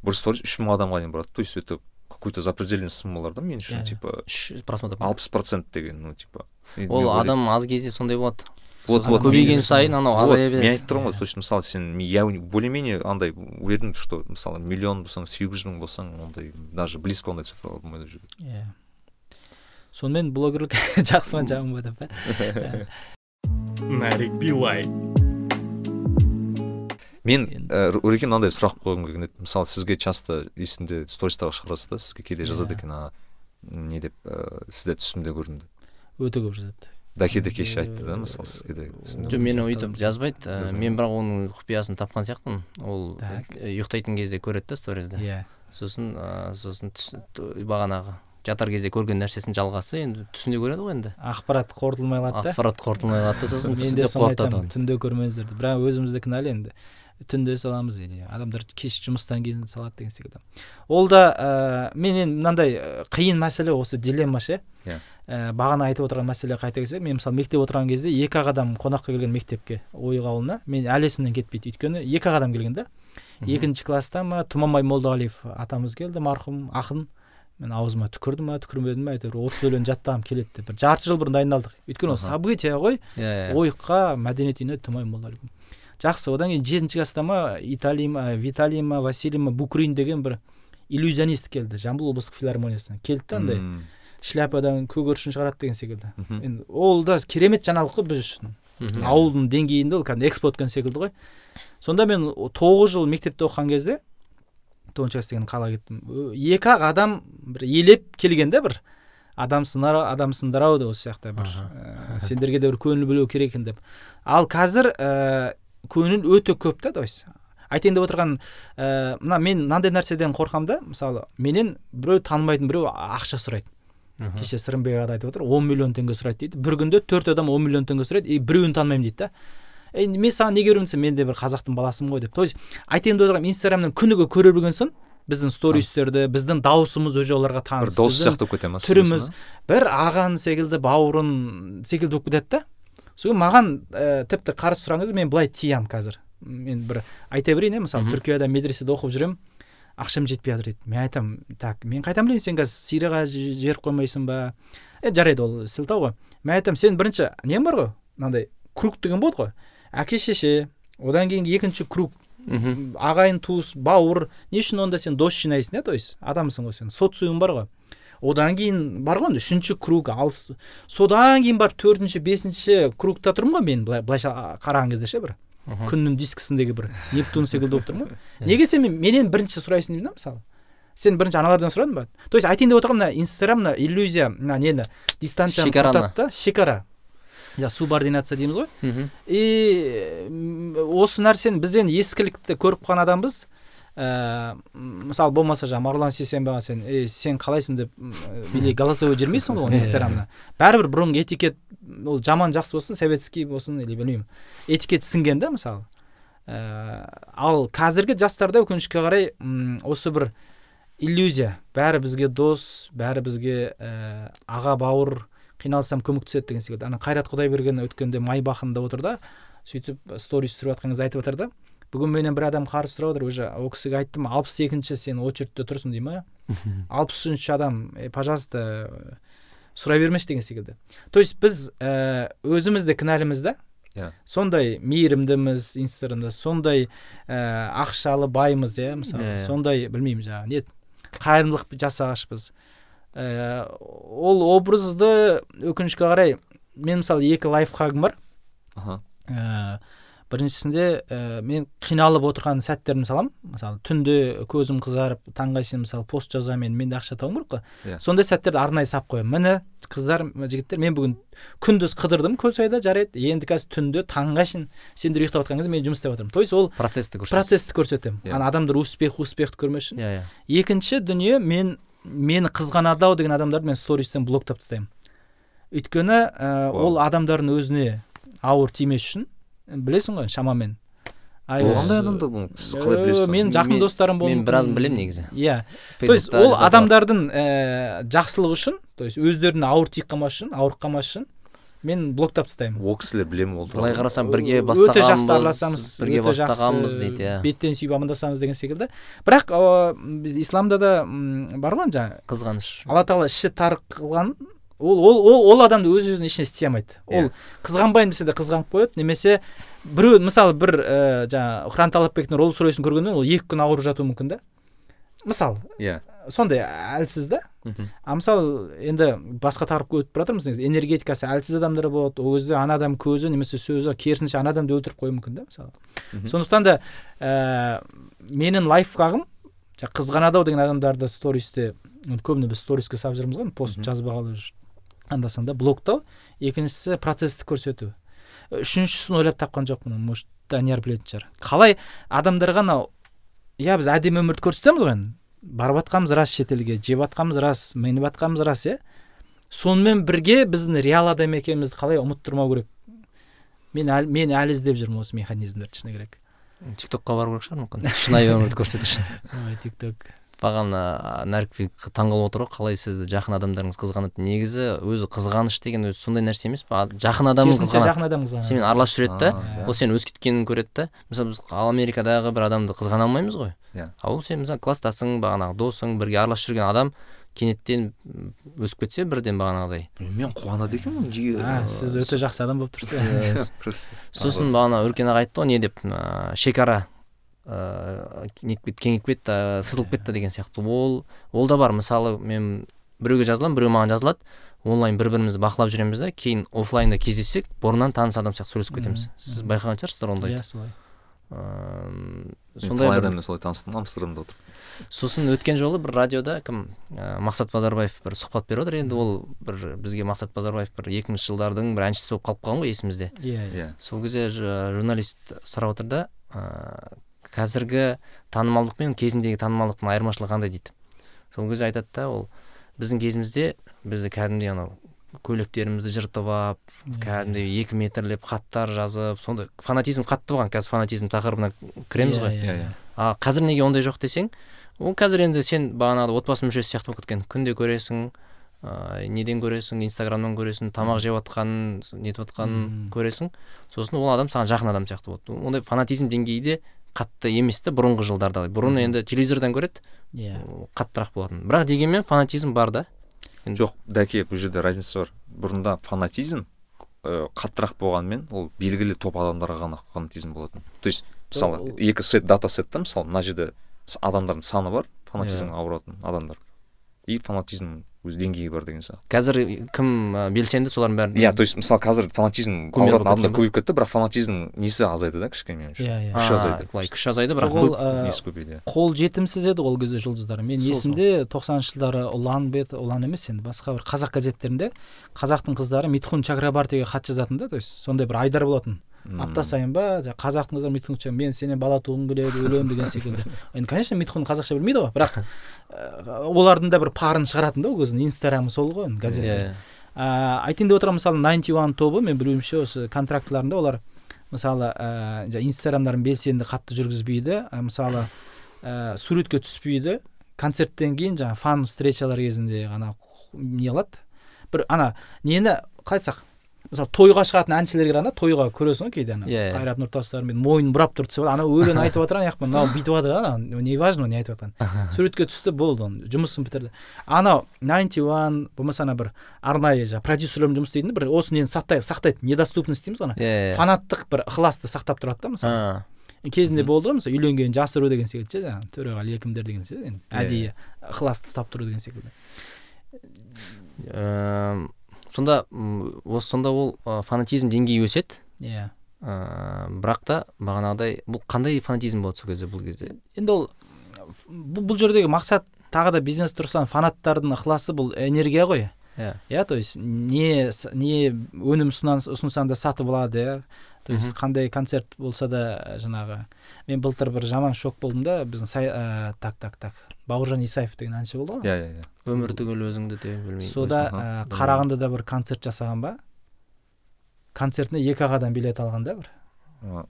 бір сторис үш мың адамға дейін барады. То есть это какой то запредельный суммалар да мен үшін типа үш просмотр алпыс процент деген ну типа мен- ол мен адам аз кезде сондай болады. Вот вот көбейген мен- сайын анау азая мен береді айтып тұрмын ғой то есть мысалы сен мен- я более менее андай уверен что мысалы миллион болсаң сегіз жүз мың болсаң ондай даже близко ондай цифралар болмайды иә. Сонымен блогерлік жақсы ма жаман ба деп па нарик билай мен ә, өреке мынандай сұрақ қойғым келген еді. Мысалы сізге часто есімде стористарға шығарасыз да? Сізге кейде жазады Иә. екен а не деп ә, сізде түсімде көрінді өте көп жазады. Дәке де кеше айтты да мысалы сізге де жоқ мені өйтіп жазбайды. Ә, Жазбайды. мен бірақ оның құпиясын тапқан сияқтымын. Ол ұйықтайтын кезде көреді да сторизді. Иә. Сосын сосын бағанағы жатар кезде көрген нәрсесінің жалғасы енді түсінде көреді ғой енді. Ақпарат қорытылмай қалады да. Ақпарат қорытылмай қалады да сосын түсінде қорытады. түнде көрмеңіздер деп. Бірақ өзімізді кінәлі енді. Түнде саламыз или адамдар кеш жұмыстан кейін салады деген секілді. Ол да ә, мен енді мынандай қиын мәселе осы дилемма ше. Иә. ә, бағана айтып отырған мәселе қайта келсек мен мысалы мектеп отырған кезде екі ақ адам қонаққа келген мектепке ойық ауылына мен әлі есімнен кетпейді. Өйткені екі ақ адам келген да. Екінші класста ма тұманбай молдағалиев атамыз келді марқұм ақын. Мен аузыма түкірді ма түкірмедім ба әйтеуір отыз өлең жаттағым келеді деп. Бір жарты жыл бұрын дайындалдық. Өйткені ол событие ғой. Иә иә. ойыққа мәдениет үйіне тұмай молдағалиев жақсы. Одан кейін жетінші класста ма италий ма виталий ма василий ма букрин деген бір иллюзионист келді. Жамбыл облыстық филармониясынан келді да андай шляпадан көгершін шығарады деген секілді. Енді ол да керемет жаңалық қой біз үшін. Ауылдың деңгейінде ол кәдімгі экспо өткен секілді ғой. Сонда мен тоғыз жыл мектепте оқыған кезде тоғызыншы класс деген қалаға кеттім. Екі ақ адам бір елеп келген да бір. Адамсыңдар адамсыңдар ау деп осы сияқты бір. Ә, сендерге де бір көңіл бөлу керек екен деп. Ал қазір ә, көңіл өте көп та то есть. Айтайын деп отырған ә, мына мен мынандай нәрседен қорқамын да мысалы менен біреу танымайтын біреу ақша сұрайды. Кеше сырымбек аға айтып отыр он миллион теңге сұрайды дейді. Бір күнде төрт адам он миллион теңге сұрайды и біреуін танымаймын дейді да. Ей мен саған неге беремін десем мен де бір қазақтың баласымын ғой деп. То есть айтайын деп отырғаным инстаграмнан күніге көре білген соң біздің стористерді біздің дауысымыз уже оларға бір таныс дос біздің сияқты болып кете ма түріміз бір ағаң секілді бауырын секілді болып кетеді да. Содан маған ә, тіпті қарыз кезде мен былай тиямын қазір. Мен бір айта берейін иә мысалы түркияда медреседе оқып жүремін ақшам жетпей жатыр дейді. Мен айтамын так мен қайдан білейін сен қазір сирияға жіберіп қоймайсың ба? Е жарайды ол сылтау ғой. Мен айтамын сен бірінші нең бар ғой? Мынандай круг деген болады ғой. Әке шеше одан кейін екінші круг. Мхм ағайын туыс бауыр не үшін онда сен дос жинайсың иә то есть? Адамсың ғой сен социум бар ғой. Одан кейін бар ғой үшінші круг ал с- содан кейін барып төртінші бесінші кругта тұрмын ғой мен былай былайша қараған кезде ше бір. Күннің дискісіндегі бір нептун секілді болып тұрмын ғой. Неге сен мен- менен бірінші сұрайсың деймін да мысалы. Сен бірінші аналардан сұрадың ба? То есть айтайын деп отырғаным мына инстаграм мына иллюзия мына нені дистанцияны құртады да шекара. Иә субординация дейміз ғой. И осы нәрсені біз енді ескілікті көріп қалған адамбыз. Ә, мысалы болмаса жаңағы марғұлан сейсенбайға сен ей сен қалайсың? деп м, или голосовой жібермейсің ғой Иә. инстаграмына. Бәрібір бұрынғы этикет ол жаман жақсы болсын советский болсын или білмеймін. Этикет сіңген да мысалы ә, ал қазіргі жастарда өкінішке қарай м, осы бір иллюзия. Бәрі бізге дос бәрі бізге ә, аға бауыр қиналсам көмектеседі деген секілді. Ана қайрат құдайберген өткенде майбахында отыр да сөйтіп сторис түсіріп жатқан кезде айтып жатыр да. Бүгін менен бір адам қарыз сұрап отыр уже ол кісіге айттым алпыс екінші сен очередьте тұрсың дей ма алпысыншы адам «Е, пожалуйста э, сұрай бермеші деген секілді. То есть біз ә, өзіміз де кінәліміз да? Иә. сондай мейірімдіміз инстаграмда сондай ә, ақшалы баймыз иә мысалы. Иә, иә. сондай білмеймін жаңағы не қайырымдылық жасағашпыз ә, ол образды өкінішке қарай мен мысалы екі лайфхагым бар. Аха. Ә, біріншісінде ә, мен қиналып отырған сәттерімді саламын мысалы түнде көзім қызарып таңға шейін мысалы пост жазамын мен де ақша табуым керек қой. Иә. сондай сәттерді арнайы салып қоямын. Міне қыздар жігіттер мен бүгін күндіз қыдырдым көлсайда жарайды. Енді қазір түнде таңға шейін сендер ұйықтап жатқан кезде мен жұмыс істеп жатырмын то есть ол процессті көрсетесіз процессті көрсетемін. Иә. ана адамдар успех успехті көрмес үшін иә иә. Екінші дүние мен мені қызғанады ау деген адамдарды мен стористен блоктап тастаймын. Өйткені ә, Вау. ол адамдардың өзіне ауыр тимес үшін білесің ғой шамамен. Қандай сіз Э, қалай білесіз менің жақын достарым болуы мен біразын білемін негізі. иә. То есть ол адамдардың ә, жақсылығы үшін то есть өздеріне ауыр тиіп қалмас үшін ауырып қалмас үшін мен блоктап тастаймын. Ол кісілер біле ме ол былай қарасам бірге өте жақсы бастағанбыз араласамыз бірге бастағанбыз дейді иә. беттен сүйіп амандасамыз деген секілді. Бірақ біз исламда да бар ғой жаңағы қызғаныш. алла тағала іші тар қылған ол ол ол, ол адамды өз өзіне ешне істей алмайды. Ол Иә. қызғанбайын десе де қызғанып қояды немесе біреу мысалы бір ә, жаңағы құран талапбектің роллс ройсын көргеннен ол екі күн ауырып жатуы мүмкін да. Мысалы иә. сондай әлсіз да. А мысалы енді басқа тақырыпқа өтіп бара жатырмыз негізі энергетикасы әлсіз адамдар болады ол кезде ана адам көзі немесе сөзі керісінше ана адамды өлтіріп қоюы мүмкін да мысалы сондықтан да ә, менің лайфхагым қызғанады ау деген адамдарды стористе көбіне біз сториске салып жүрміз ғой пост жазбағалы анда санда блоктау екіншісі процессті көрсету. Үшіншісін ойлап тапқан жоқпын может данияр білетін шығар. Қалай адамдарға анау иә біз әдемі өмірді көрсетеміз ғой енді барып жатқанымыз рас шетелге жеп жатқанымыз рас мініп жатқанымыз рас иә? Сонымен бірге біздің реал адам екенімізді қалай ұмыттырмау керек? Мен әлі, мен әлі іздеп жүрмін осы механизмдерді шыны керек. Тиктокқа бару керек шығар мүмкін. Шынайы өмірді көрсету үшін. Ой тик ток. Маған ә, нәрікбек таңқалып отыр ғой қалай сізді жақын адамдарыңыз қызғанады? Негізі өзі қызғаныш деген өзі сондай нәрсе емес па жақын адамың қызғанады. жақын адам қызғанады. Сенімен араласып жүреді да ол сені өз кеткенін көреді да. Мысалы біз америкадағы бір адамды қызғана алмаймыз ғой. Иә. а ол сен мысалы класстасың бағанағы досың бірге араласып жүрген адам кенеттен өсіп кетсе бірден бағанағыдай. Мен қуанады екенмін сіз өте жақсы адам болып тұрсыз. Иә, просто. Сосын бағана өркен аға айтты ғой не деп ыыы шекара ыыы нетіп кетті кеңейіп кетті ә, сызылып кетті деген сияқты. Ол ол да бар. Мысалы мен біреуге жазыламын біреу маған жазылады. Онлайн бір бірімізді бақылап жүреміз да кейін оффлайнда кездессек бұрыннан таныс адам сияқты сөйлесіп кетеміз. Сіз байқаған шығарсыздар ондайды. Иә солай. Ыыы сондай талай бір адаммен солай таныстым амстердамда отырып. Сосын өткен жолы бір радиода кім ә, мақсат базарбаев бір сұхбат беріп отыр енді. Ол бір бізге мақсат базарбаев бір екі мыңыншы жылдардың бір әншісі болып қалып қалған ғой есімізде. Иә иә. Иә сол кезде журналист сұрап отыр да ыыы қазіргі танымалдық пен кезіндегі танымалдықтың айырмашылығы қандай дейді? Сол кезде айтады да ол біздің кезімізде бізді кәдімгідей анау көйлектерімізді жыртып алып Иә. кәдімгідей екі метрлеп хаттар жазып сондай фанатизм қатты болған қазір фанатизм тақырыбына кіреміз ғой. иә иә. А қазір неге ондай жоқ десең ол қазір енді сен бағанағыдай отбасы мүшесі сияқты болып кеткен күнде көресің ыыы неден көресің инстаграмнан көресің тамақ жеп жатқанын нетіп жатқанын көресің. Сосын ол адам саған жақын адам сияқты болады. Ондай фанатизм деңгейі де қатты емес та бұрынғы жылдарда бұрын енді телевизордан көреді иә. ол қаттырақ болатын. Бірақ дегенмен фанатизм бар да. Жоқ дәке бұл жерде разница бар. Бұрында фанатизм ә, қаттырақ болғанымен ол белгілі топ адамдарға ғана фанатизм болатын. То есть мысалы екі сет дата сетта мысалы мына жерде адамдардың саны бар фанатизмге Иә. ауыратын адамдар. И фанатизм өз деңгейі бар деген сияқты қазір кім ә, белсенді солардың бәрі иә то есть мысалы қазір фанатизм ауыратын адамдар көбейіп кетті бірақ фанатизм несі азайды да кішкене меніңше иә иә күші азайды. былай күш азайды бірақ ол ә, несі көбейді иә. қол жетімсіз еді ол кезде жұлдыздар мен есімде тоқсаныншы жылдары ұлан бет ұлан емес енді басқа бір қазақ газеттерінде қазақтың қыздары митхун чакрабартиге хат жазатын да то есть сондай бір айдар болатын. Апта сайын ба жаңағы қазақтың қыздары митхун чак- мен сенен бала туғым келеді өлемін деген секілді. Енді конечно митхун қазақша білмейді ғой бірақ ә, олардың да бір парын шығаратын да ол кездің инстаграмы сол ғой енді газет иә. Айтайын деп отырмын мысалы найнти уан тобы мен білуімше осы контрактыларында олар мысалы ә, жаңағы инстаграмдарын белсенді қатты жүргізбейді ә, мысалы ә, суретке түспейді концерттен кейін жаңағы фан встречалар кезінде ғана не қылады. Бір ана нені қалай айтсақ мысалы тойға шығатын әншілерге ғана тойға көресің ғой кейде ана. Иә, иә. қайрат нұртастармен мойнын бұрап тұр десе ана өлең айтып жатыр ана жақпен мынау бүйтіп жатыр ана не важно не айтып жатқаны суретке түсті болды оның жұмысын бітірді. Анау найнти уан болмаса ана бір арнайы жаңағы продюсерлермен жұмыс істейтін бір осы нені сақтай сақтайды недоступность дейміз ғой ана. Иә фанаттық бір ықыласты сақтап тұрады да мысалы. Кезінде болды ғой мысалы үйленгенін жасыру деген секілді ше жаңағы төреғали екімдер деген енді Иә, әдейі ықыласты ұстап тұру деген секілді. Сонда осы сонда ол ә, фанатизм деңгейі өседі. Иә. Ә, бірақ та бағанағыдай бұл қандай фанатизм болады сол кезде бұл кезде? Енді ол бұл, бұл жердегі мақсат тағы да бизнес тұрғысынан фанаттардың ықыласы бұл энергия ғой. Иә. Иә то есть не не өнім ұсынсаң да сатып алады иә то есть қандай концерт болса да жаңағы мен былтыр бір жаман шок болдым да біздің сай ә, так так так бауыржан исаев деген әнші болды ғой. Иә иә иә. Өмір түгел өзіңді де білмеймін сода ә, қарағандыда бір концерт жасаған ба? Концертіне екі ақ адам билет алған да бір.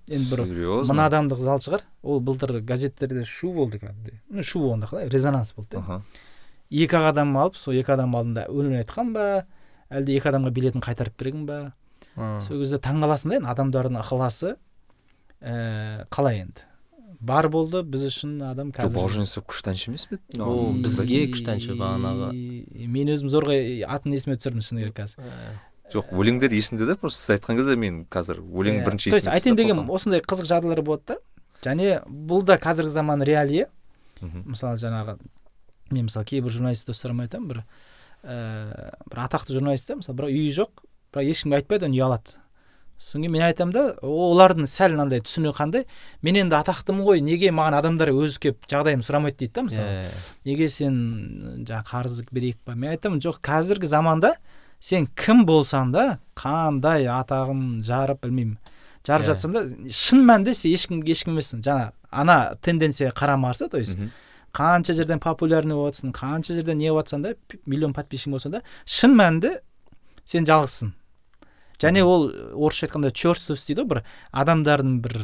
Енді бір серьезно? мың адамдық зал шығар. Ол былтыр газеттерде шу болды кәдімгідей ну шу болғанда қалай? Резонанс болды да. Екі ақ адам алып сол екі адам алдында өлең айтқан ба? Әлде екі адамға билетін қайтарып берген ба? Сол кезде таңқаласың да енді адамдардың ықыласы ііі қалай енді бар болды біз үшін адам жоқ қазір бауыржан исаев күшті әнші емес пе еді? Ол бізге күшті әнші бағанағы. мен өзім зорға атын есіме түсірдім шыны керек қазір жоқ өлеңдері есімде да просто сіз айтқан кезде мен қазір өлең бірінші то есть айтайын түсті деген потом. осындай қызық жағдайлар болады да және бұл да қазіргі заман реалия Мгм. мысалы жаңағы мен мысалы кейбір журналист достарыма айтамын бір ііі бір атақты журналист та мысалы бірақ үйі жоқ бірақ ешкімге айтпайды оны ұялады содан кейін мен айтамын да олардың сәл мынандай түсінігі қандай мен енді атақтымын ғой неге маған адамдар өзі келіп жағдайымды сұрамайды дейді да мысалы? Иә неге сен жаңағы қарыз берейік па? Мен айтамын жоқ қазіргі заманда сен кім болсаң да қандай атағын жарып білмеймін жарып Иә. жатсаң да шын мәнінде сен ешкім ешкім емессің жаңа ана тенденцияға қарама қарсы то есть қанша жерден популярный болып жатсың қанша жерден не болып жатсаң да миллион подписчик болсаң да шын мәнінде сен жалғызсың. Және ол орысша айтқанда черствость дейді ғой бір адамдардың бір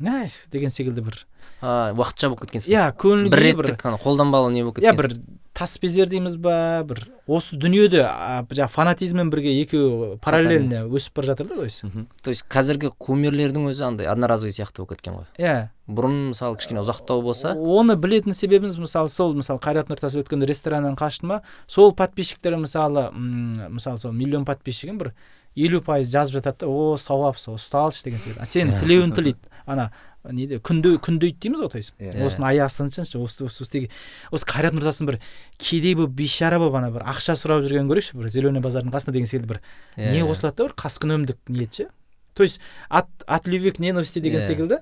«Әй» деген секілді бір. А, уақытша болып кеткенсің иә көңіл бір бір. реттік қолданбалы не болып иә кеткенсің бір тас безер дейміз ба бір осы дүниеде жаңағы фанатизммен бірге екеуі параллельно өсіп бара жатыр да то есть. То есть қазіргі кумирлердің өзі андай одноразовый сияқты болып кеткен ғой. Иә. Бұрын мысалы кішкене ұзақтау болса. Оны білетін себебіміз мысалы сол мысалы қайрат нұртас өткенде рестораннан қашты ма сол подписчиктер мысалы мысалы сол миллион подписчигін бір елу пайыз жазып жатады о сауап сол ұсталшы деген секілді а сен тілеуін тілейді ана неде күнде күндейді дейміз ғой то есть. Иә. осыны аяғы сынсыншы осы осы осы қайрат нұртастың бір кедей болып бейшара болып ана бір ақша сұрап жүрген көрейікші бір зеленый базардың қасында деген секілді бір Иә, не иә. қосылады да бір қаскүнемдік ниет ше? То есть от, от любви к ненависти деген Иә. секілді.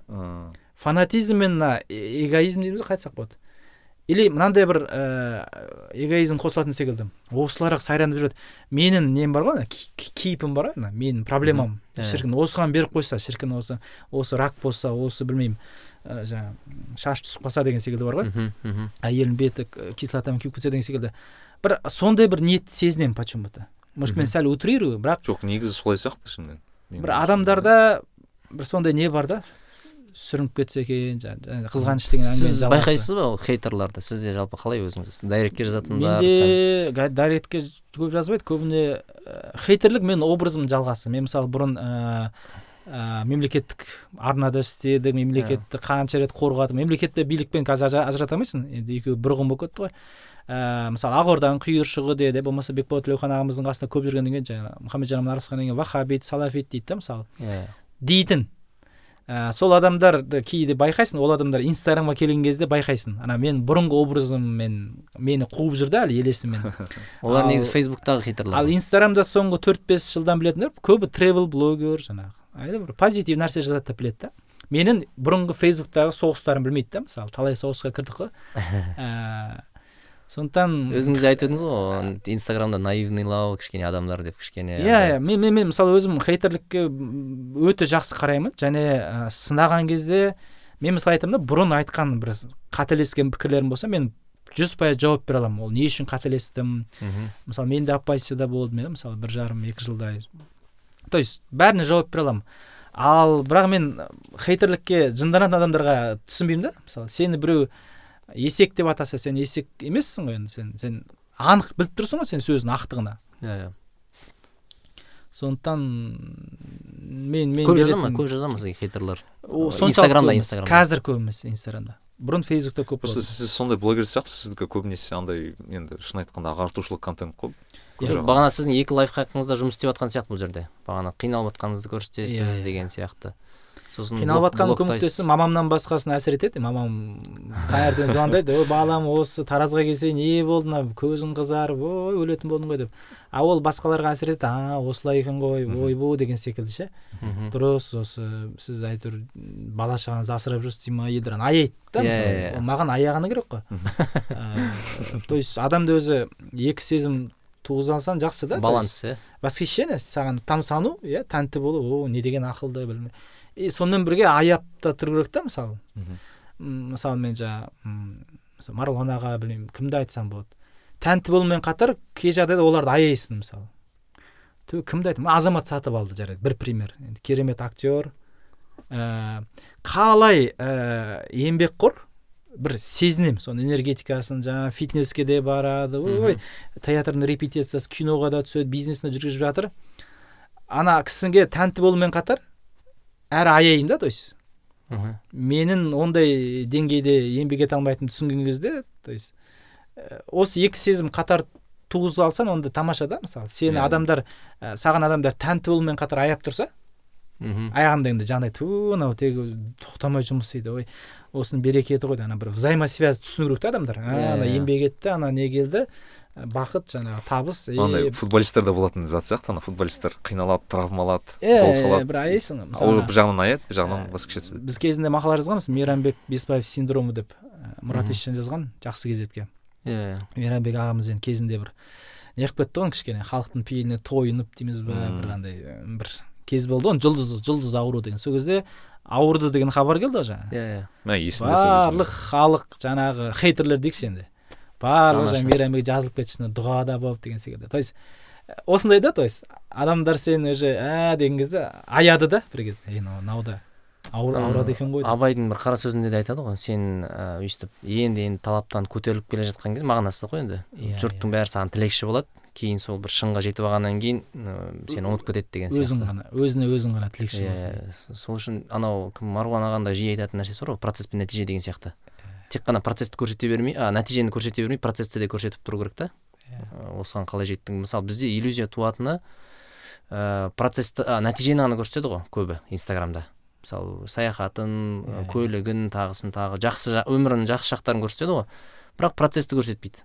Фанатизм мен мына э- эгоизм дейміз ғой, қалай айтсақ болады. Или мынандай бір ә, эгоизм қосылатын секілді. Осыларға сайрандап жүреді. Менің нем бар ғой ана кейпім бар ғой ана менің проблемам. Шіркін осыған беріп қойса шіркін осы осы рак болса осы білмеймін ә, жаңағы шаш түсіп қалса деген секілді бар ғой. Әйелім беті кислотамен күйіп кетсе деген секілді. Бір сондай бір ниетті сезінемін почему то может мен сәл утрирую бірақ жоқ негізі солай сияқты шынымен. Мен бір адамдарда бір сондай не бар да? Сүрініп кетсе екен жаңа- жаңа қызғаныш деген әңгіменің сіз байқайсыз ба ол хейтерларды? Сізде жалпы қалай өзіңіз дайректке жазатындар менде дайректке көп жазбайды көбіне ә, хейтерлік менің образымның жалғасы. Мен мысалы бұрын ә, ә, мемлекеттік арнада істедім мемлекетті қанша рет қорғадым мемлекетті билікпен қазір ажырата алмайсың. Енді екеуі бір ұғым болып кетті ғой. Ә, мысалы ақорданың құйыршығы деді болмаса бекболат тілеухан ағамыздың қасында көп жүргеннен кейін жаңағы мұхамеджан араласқаннан кейін вахабит салафит дейді да мысалы. Иә. Дейтін. Ә, сол адамдарды кейде байқайсың ол адамдар инстаграмға келген кезде байқайсың. Ана мен бұрынғы образыммен мені қуып жүр да әлі елесімен. Олар негізі фейсбуктағы хейтерлар ал инстаграмда соңғы төрт бес жылдан білетіндер көбі тревел блогер жаңағы. Бір позитив нәрсе жазады деп біледі да. Менің бұрынғы фейсбуктағы соғыстарымды білмейді да мысалы талай соғысқа кірдік қой. Ә, сондықтан өзіңіз де айтып едіңіз ғой инстаграмда наивныйлау кішкене адамдар деп кішкене иә иә мен, мен, мен мысалы өзім хейтерлікке өте жақсы қараймын. Және ә, сынаған кезде мен мысалы айтамын да бұрын айтқан бір қателескен пікірлерім болса мен жүз пайыз жауап бере аламын. Ол не үшін қателестім? Мгм. мысалы мен де оппозицияда болдым иә мысалы бір жарым екі жылдай. То есть бәріне жауап бере аламын. Ал бірақ мен хейтерлікке жынданатын адамдарға түсінбеймін да. Мысалы сені біреу есек деп атаса сен есек емессің ғой енді сен сен анық біліп тұрсың ғой сен сөздің ақтығына иә иә сондықтан мен мен көп жаза ма көп жаза ма сізге хейтерлар Инстаграмда. Инстаграмда. қазір көп емес инстаграмда бұрын фейсбукта көп просто болды сіз сондай блогер сияқтысыз сіздікі көбінесе андай енді шын айтқанда ағартушылық контент қой Иә. Жоқ. бағана сіздің екі лайфхакыңыз да жұмыс істеп жатқан сияқты бұл жерде бағана қиналып жатқаныңызды көрсетесіз иә. деген сияқты сосын қиналып жатқанын блоктайсыз. көмектессе мамамнан басқасына әсер етеді мамам таңертең звондайды ой балам осы таразға келсе не болды мына көзің қызарып ой өлетін болдың ғой деп. А ол басқаларға әсер етеді а осылай екен ғой ойбу деген секілді ше. Дұрыс осы сіз әйтеуір бала шағаңызды асырап жүрсіз ана аяйды да Иә, мысалы. иә, иә. ол маған аяғаны керек қой. То есть адамда өзі екі сезім туғыза алсаң жақсы да баланс иә. восхищение саған тамсану иә тәнті болу о не деген ақылды білме и сонымен бірге аяп та тұру керек та мысалы мысалы мен жаңағы марғұлан аға білмеймін кімді айтсам болады тәнті болумен қатар кей жағдайда оларды аяйсың мысалы ту кімді айтамын азамат сатып алды жарайды бір пример енді керемет актер ә, қалай ә, еңбекқор бір сезінемін соның энергетикасын жаңағы фитнеске де барады ой театрдың репетициясы киноға да түседі бизнесін де жүргізіп жатыр ана кісіге тәнті болумен қатар әрі аяймын да то есть. Менің ондай деңгейде еңбек ете алмайтынымды түсінген кезде то есть ә, осы екі сезім қатар туғыза алсаң онда тамаша да мысалы. Сені Иә. адамдар ә, саған адамдар тәнті болумен қатар аяп тұрса мхм. аяғында енді жаңағыдай ту мынау тегі тоқтамай жұмыс істейді ой осының берекеті ғой ана бір взаимосвязь түсіну керек та адамдар. Иә, ана иә. еңбек етті ана не келді бақыт жаңағы табыс е, андай футболистерде болатын зат сияқты ана футболисттер қиналады травмалады е, гол е, салады. бір аяйсың ол мысалы. бір жағынан аяйды бір жағынан түседі біз кезінде мақала жазғанбыз мейрамбек бесбаев синдромы деп мұрат есжан жазған жақсы кезетке иә мейрамбек ағамыз енді кезінде бір неғып кетті ғой кішкене халықтың пейіліне тойынып дейміз ба бір андай бір кез болды ғой жұлдыз жұлдыз ауру деген сол кезде ауырды деген хабар келді ғой жаңағы. Иә иә барлық халық жаңағы хейтерлер дейікші енді. Барлығы жаңағы мейрамбек жазылып кетші дұғада болып деген секілді. То есть ә, осындай да то есть адамдар сені уже ә деген кезде аяды да бір кезде. Ей мынау да ауырады екен ғой абайдың бір қара сөзінде де айтады ғой сен ә, өйстіп енді енді талаптан көтеріліп келе жатқан кез мағынасы ғой енді. Иә, жұрттың бәрі саған тілекші болады. Кейін сол бір шыңға жетіп алғаннан кейін ә, сені ұмытып кетеді деген өзің сияқты ғана өзіне өзің ғана тілекші иә с- сол үшін анау кім марғұлан ағаның да жиі айтатын нәрсесі бар ғой процесс пен нәтиже деген сияқты. Тек қана процессті көрсете бермей а нәтижені көрсете бермей процессті де көрсетіп тұру керек та. Ә, осыған қалай жеттің? Мысалы бізде иллюзия туатыны ә, процессті а, нәтижені ғана көрсетеді ғой көбі инстаграмда. Мысалы саяхатын ә, Иә. көлігін тағысын тағы жақсы жа- өмірінің жақсы жақтарын көрсетеді ғой. Бірақ процессті көрсетпейді.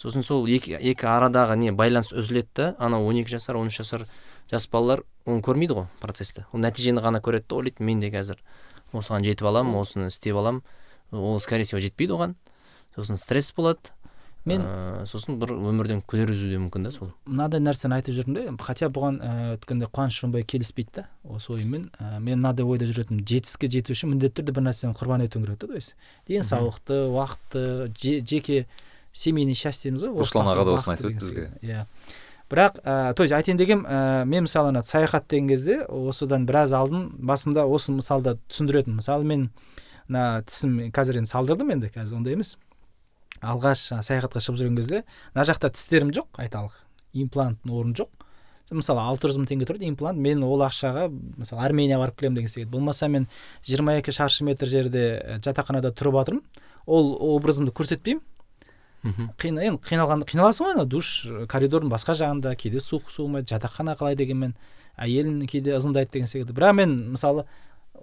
Сосын сол екі, екі арадағы не байланыс үзіледі да анау он екі жасар он үш жасар жас балалар оны көрмейді ғой процессті. Ол нәтижені ғана көреді да ойлайды мен де қазір осыған жетіп аламын осыны істеп аламын. Ол скорее всего жетпейді оған. Сосын стресс болады. Мен Ә, сосын бір өмірден күдер үзуі де мүмкін да сол. мынадай нәрсені айтып жүрдім де хотя бұған ііі өткенде қуаныш шонбай келіспейді да осы ойыммен. Ә, мен мынадай ойда жүретінмін жетістікке жету үшін міндетті түрде бір нәрсені құрбан етуің керек та то есть денсаулықты уақытты же- жеке семейный счастье дейміз ғой руслан аға да осыны айтып еді деген бізге. иә. Бірақ ә, то есть айтайын дегенім ә, мен мысалы ана саяхат деген кезде осыдан біраз алдын басында осы мысалда түсіндіретінмін мысалы мен мына тісім қазір енді салдырдым енді қазір ондай емес. Алғаш саяхатқа шығып жүрген кезде мына жақта тістерім жоқ айталық импланттың орны жоқ. Мысалы алты жүз мың теңге тұрады имплант. Мен ол ақшаға мысалы арменияға барып келемін деген секілді. Болмаса мен 22 шаршы метр жерде жатақханада тұрып жатырмын ол образымды көрсетпеймін. Мхм. Енді қиналған қиналасың ғой ана душ коридордың басқа жағында кейде су суымайды жатақхана қалай дегенмен әйелің кейде ызыңдайды деген секілді. Бірақ мен мысалы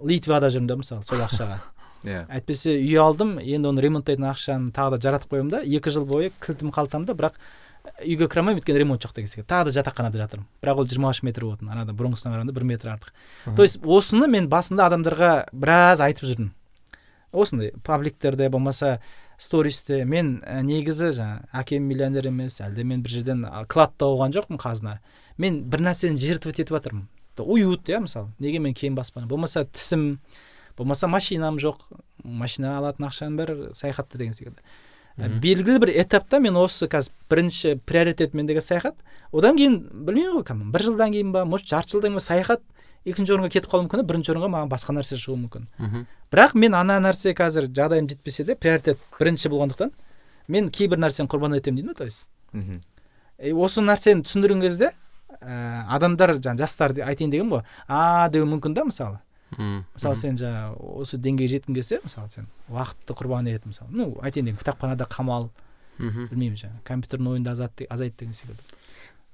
литвада жүрмін да мысалы сол ақшаға. Иә әйтпесе үй алдым енді оны ремонттайтын ақшаны тағы да жаратып қоямын да екі жыл бойы кілтім қалтамда бірақ үйге кіре алмаймын өйткені ремонт жоқ деген секілді. Тағы да жатақханада жатырмын. Бірақ ол жиырма үш метр болатын анада бұрынғысына қарағанда бір метр артық. То есть осыны мен басында адамдарға біраз айтып жүрдім. Осындай пабликтерде болмаса стористе мен ә, негізі жаңағы әкем миллионер емес әлде мен бір жерден клад тауған жоқпын қазына. Мен бір нәрсені жертвовать етіп жатырмын уют иә мысалы. Неге мен кең баспана болмаса тісім болмаса машинам жоқ. Машина алатын ақшаның бәрі саяхатта деген секілді. Ә, белгілі бір этапта мен осы қазір бірінші приоритет мендегі саяхат. Одан кейін білмеймін ғой кім бір жылдан кейін ба может жарты жылдан кейін ба саяхат екінші орынға кетіп қалуы мүмкін бірінші орынға маған басқа нәрсе шығуы мүмкін. Бірақ мен ана нәрсе қазір жағдайым жетпесе де приоритет бірінші болғандықтан мен кейбір нәрсені құрбан етемін дейді ма то есть. И осы нәрсені түсіндірген кезде ә, адамдар жаңағы жастар айтайын дегенім ғой. А деуі мүмкін да мысалы. Мхм. Мысалы сен жаңағы осы деңгейге жеткің келсе мысалы сен уақытты құрбан ет мысалы. Ну айтайын дегенім кітапханада қамал. Мхм. Білмеймін жаңағы компьютердің ойында азат азайт деген секілді.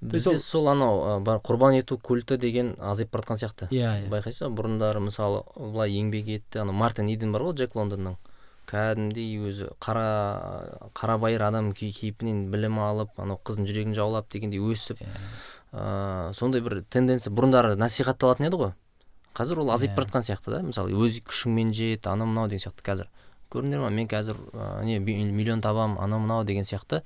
Бізде ол- сол анау бар құрбан ету культі деген азайып бара жатқан сияқты. Иә иә. Байқайсыз ба? Бұрындары мысалы былай еңбек етті анау мартин иден бар ғой джек лондонның. Кәдімгідей өзі қара қарабайыр адам кей- кейпінен білім алып анау қыздың жүрегін жаулап дегендей өсіп ыыы сондай бір тенденция. Бұрындары насихатталатын еді ғой. Қазір ол азайып Иә. бара жатқан сияқты да. Мысалы өз күшіңмен жет анау мынау деген сияқты қазір. Көрдіңдер ма мен қазір ә, не миллион табам анау мынау деген сияқты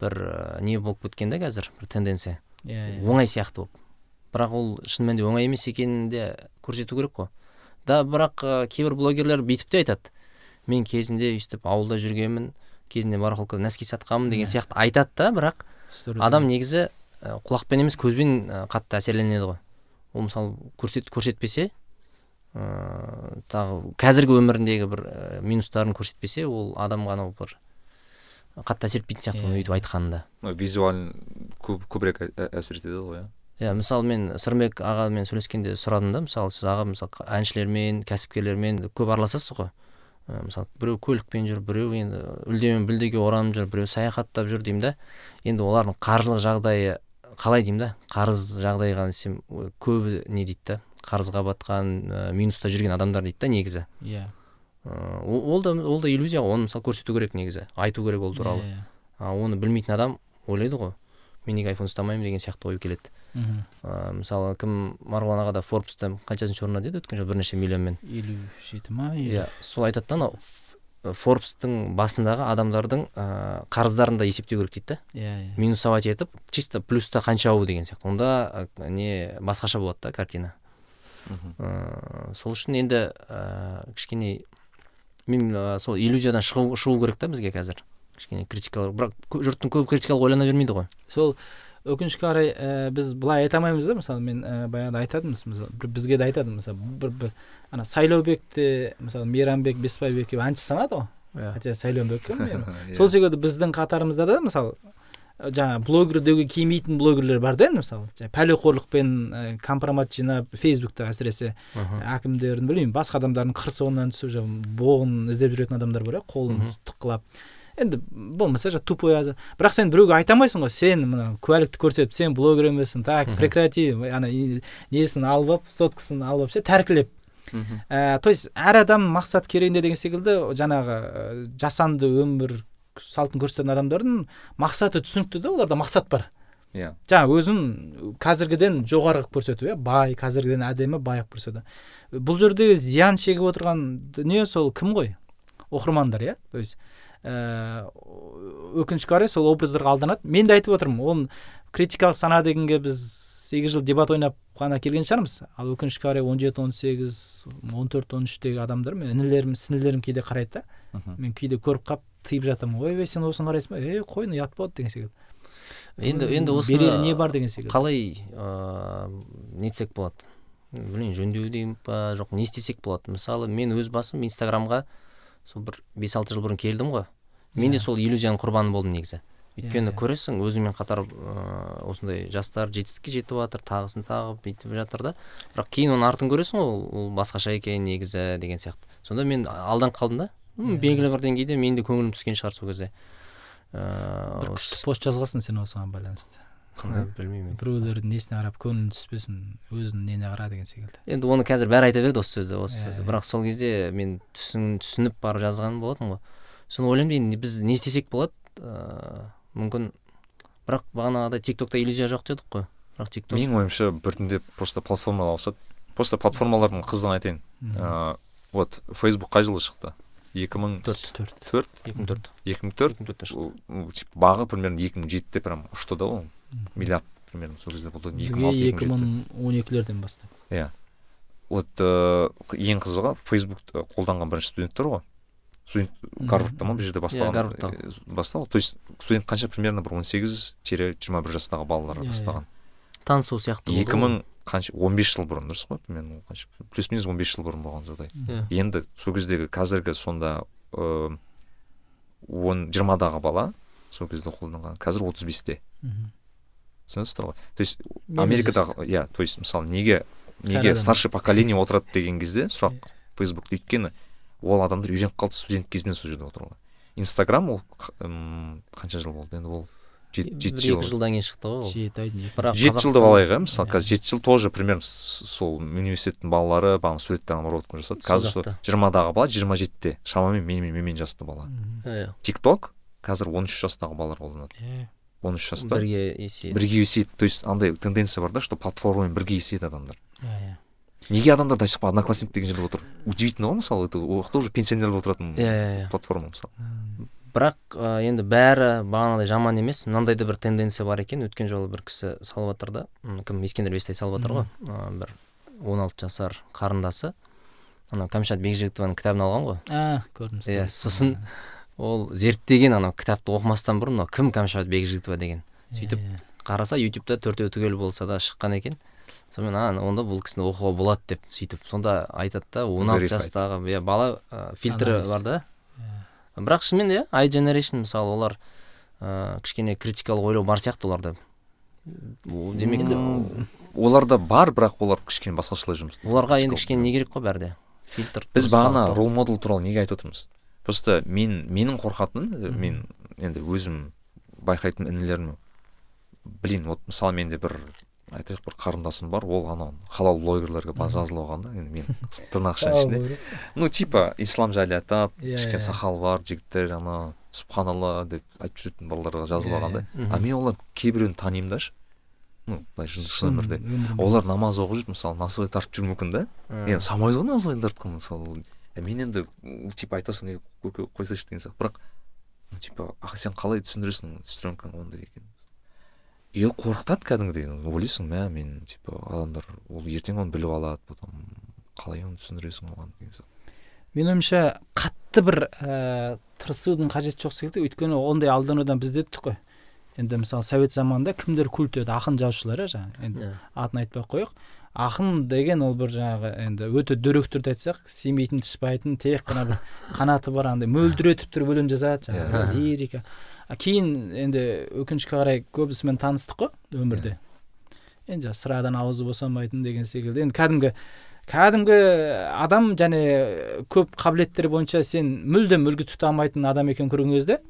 бір ә, не болып кеткен да қазір бір тенденция. Иә иә. Оңай сияқты болып. Бірақ ол шын мәнінде оңай емес екенін де көрсету керек қой. Да бірақ ә, кейбір блогерлер бүйтіп те айтады. Мен кезінде өйстіп ауылда жүргенмін кезінде барахолкада нәски сатқанмын деген сияқты айтады да бірақ адам негізі құлақпен емес көзбен қатты әсерленеді ғой. Ол мысалы көрсет, көрсетпесе ыыы тағы қазіргі өміріндегі бір ә, минустарын көрсетпесе ол адамға анау бір қатты әсер етпейтін сияқты оны Иә. өйтіп айтқанында. Визуаль көп көбірек әсер етеді ғой иә? Иә мысалы мен сырымбек ағамен сөйлескенде сұрадым да мысалы сіз аға мысалы әншілермен кәсіпкерлермен көп араласасыз ғой. Мысалы біреу көлікпен жүр біреу енді үлдемен бүлдеге оранып жүр біреу саяхаттап жүр деймін да. Енді олардың қаржылық жағдайы қалай деймін да? Қарыз жағдайға десем көбі не дейді да? Қарызға батқан ә, минуста жүрген адамдар дейді да негізі. Иә. Ә, ол да ол да иллюзия ғой оны мысалы көрсету керек негізі айту керек ол туралы. Иә, иә. а оны білмейтін адам ойлайды ғой мен неге айфон ұстамаймын деген сияқты ой келеді. Мхм ә, мысалы кім марғұлан аға да форбста қаншасыншы орында деді өткен жылы бірнеше миллионмен. Елу жеті ма иә сол айтады да анау форбстың басындағы адамдардың ә, қарыздарын да есептеу керек дейді да? Иә иә. Минусовать етіп чисто плюста қаншауы деген сияқты. Онда ә, не басқаша болады да картина. Ә, сол үшін енді ә, кішкене мен ә, сол иллюзиядан шығу, шығу керек та бізге қазір. Кішкене критикалар бірақ жұрттың көбі критикалық ойлана бермейді ғой. Сол өкінішке қарай ә, біз былай айта алмаймыз да мысалы мен ә, баяғыда айтатынбыз мысалы бізге де айтады мысалы бір, бір ана сайлаубек те мысалы мейрамбек бесбайбек екеуі әнші санады ғой. Иә. Хотя сайлаубек мейрам- сол секілді біздің қатарымызда да мысалы жаңағы блогер деуге келмейтін блогерлер бар да енді мысалы. Пәлеқорлықпен ә, компромат жинап фейсбукта әсіресе әкімдердің білмеймін басқа адамдардың қыр соңынан түсіп жаңағы боғын іздеп жүретін адамдар бар иә қолын тыққылап. Енді болмаса жаңағы тупой бірақ сен біреуге айта алмайсың ғой сен мына куәлікті көрсетіп сен блогер емессің так прекрати ана несін алып алып соткасын алып алып ше тәркілеп. Мхм. ә, то есть әр адам мақсат керегінде деген секілді жаңағы жасанды өмір салтын көрсететін адамдардың мақсаты түсінікті да оларда мақсат бар. Иә. Жаңағы өзін қазіргіден жоғары қылып көрсету иә бай қазіргіден әдемі бай қылып көрсету. Бұл жерде зиян шегіп отырған дүние сол кім ғой? Оқырмандар иә то есть ә, өкінішке қарай сол образдарға алданады. Мен де айтып отырмын оны критикалық сана дегенге біз сегіз жыл дебат ойнап қана келген шығармыз. Ал өкінішке қарай он жеті он сегіз он төрт он үштегі адамдар мен інілерім сіңілерім кейде қарайды да. Мен кейде көріп қалып тыйып жатамын. Ойбай сен осыны қарайсың ба? Ей қой ұят болады? деген секілді. Енді енді берері осыны не бар? деген секілді. қалай ыыы нетсек болады? Білмеймін жөндеу деймін ба жоқ не істесек болады? Мысалы мен өз басым инстаграмға сол бір бес алты жыл бұрын келдім ғой. Мен де Иә. сол иллюзияның құрбаны болдым негізі. Өйткені иә. көресің өзіңмен қатар ыыы осындай жастар жетістікке жетіп жатыр тағысын тағып бүйтіп жатыр да. Бірақ кейін оның артын көресің ғой ол, басқаша екен негізі деген сияқты. Сонда мен алданып қалдым да. «М, Иә. белгілі бір деңгейде менің де көңілім түскен шығар сол кезде. Бір ыыы күшті пост жазғансың сен осыған байланысты. Білмеймін енді. біреулердің несіне қарап көңілің түспесін өзінің неңе қара деген секілді. Енді оны қазір бәрі айта береді осы сөзді осы Иә, сөзді. иә. бірақ сол кезде мен түсін, түсініп барып жазған болатын ғой. Соны ойлаймын енді біз не істесек болады? Ыыы мүмкін. Бірақ бағанағыдай тик токта иллюзия жоқ дедік қой. Бірақ тик ток менің ойымша біртіндеп просто платформалар ауысады. Просто платформалардың қызығын айтайын. Ыыы вот фейсбук қай жылы шықты? Екі мың төрт. Төрт екі мың төрт. Екі мың төрт? Екі мың төртте шықты. Ол, ну, типа бағы примерно екі мың жетіде прям ұшты да ол. Миллиард примерно сол кезде болды екі мың бізге алты екі мың он екілерден бастап. Иә. Вот ыыы ең қызығы фейсбукты қолданған бірінші студенттер ғой. Студент гарвардта ма? Бұл жерде бастаған Гарвардта. э, бастаған то есть студент қанша? Примерно бір он сегіз тире жиырма бір жастағы балалар Иә, бастаған танысу сияқты екі мың қанша? он бес жыл бұрын дұрыс қой? Примерно қанша? Плюс минус он бес жыл бұрын болған жағдай. Иә. енді сол кездегі қазіргі сонда ыыы он жиырмадағы бала сол кезде қолданған. Қазір отыз бесте. Түсінесіздер ғой то есть америкадағы иә то есть мысалы неге неге старший поколение отырады деген кезде сұрақ фейсбукта өйткені ол адамдар үйреніп қалды студент кезінен сол жерде отыруға. Инстаграм ол қанша жыл болды енді ол? Жеті жеті екі жыл жылдан кейін шықты ғой ол. Жеті айдың екі бірақ жеті жылды алайық иә мысалы қазір жеті жыл тоже примерно сол университеттің балалары бағана суреттен обработка жасады. Қазір сол жиырмадағы бала жиырма жетіде. Шамамен менімен менімен жасты бала. Иә тик ток қазір он үш жастағы балалар қолданады. Иә. Он үш жаста. Бірге есейді. Бірге есейді. То есть андай тенденция бар да что платформамен бірге есейеді адамдар. Иә, иә. неге адамдар до сих пор одноклассник деген жерде отыр? Удивительно ғой мысалы это ол жақта уже пенсионерлер отыратын иә иә иә. платформа мысалы. Бірақ ә, енді бәрі бағанағыдай жаман емес. Мынандай да бір тенденция бар екен. Өткен жолы бір кісі салып жатыр да. Кім? Ескендір бестай салып жатыр ғой. Ә, бір он алты жасар қарындасы. Анау кәмшат бекжігітованың кітабын алған ғой. А көрдім иә сосын ол зерттеген анау кітапты оқымастан бұрын мынау кім кәмшат бекжігітова деген. Сөйтіп Иә, қараса ютубта төртеу түгел болса да шыққан екен. Сонымен а онда бұл кісіні оқуға болады деп сөйтіп. Сонда айтады да он алты жастағы иә бала ә, фильтрі бар да. Бірақ шынымен иә i generation мысалы олар ә, кішкене критикалық ойлау бар сияқты оларда. Ол демек оларда бар бірақ олар кішкене басқашалай жұмыс істейді. оларға енді кішкене не керек қой бәрде фильтр біз бағана рол модел туралы неге айтып отырмыз? Просто мен менің қорқатыным э, мен енді өзім байқайтын інілерім блин вот мысалы менде бір айтайық бір қарындасым бар ол анау халал блогерлерге жазылып алған да енді мен тырнақша ішінде. ну типа ислам жайлы айтады Иә, кішкене иә. сақалы бар жігіттер ана субханалла деп айтып жүретін балаларға жазылып алған да а мен олар кейбіреуін танимын дашы ну былай шын өмірде. Олар намаз оқып жүр мысалы насыбай тартып жүруі мүмкін да. М. енді самайыз ғой насыбайын тартқан мысалы мен енді типа айтасың е көке қойсайшы деген сияқты. Бірақ ну типа а сен қалай түсіндіресің сестренкаң ондай екен и ол қорқытады кәдімгідей. Ойлайсың мә мен типа адамдар ол ертең оны біліп алады потом қалай оны түсіндіресің оған деген сияқты. Менің ойымша қатты бір ә, тырысудың қажеті жоқ секілді. Өйткені ондай алданудан біз де өттік қой. Енді мысалы совет заманында кімдер культ еді? Ақын жазушылар иә жаңағы. Енді атын айтпай ақ қояйық. Ақын деген ол бір жаңағы енді өте дөрекі түрде айтсақ семейтін тышпайтын тек қана бір қанаты бар андай мөлдіретіп тұрып өлең жазады жаңағы Иә. лирика. А кейін енді өкінішке қарай көбісімен таныстық қой өмірде. Енді жаңағы сырадан аузы босамайтын деген секілді. Енді кәдімгі кәдімгі адам және көп қабілеттер бойынша сен мүлдем үлгі тұта алмайтын адам екенін көрген кезде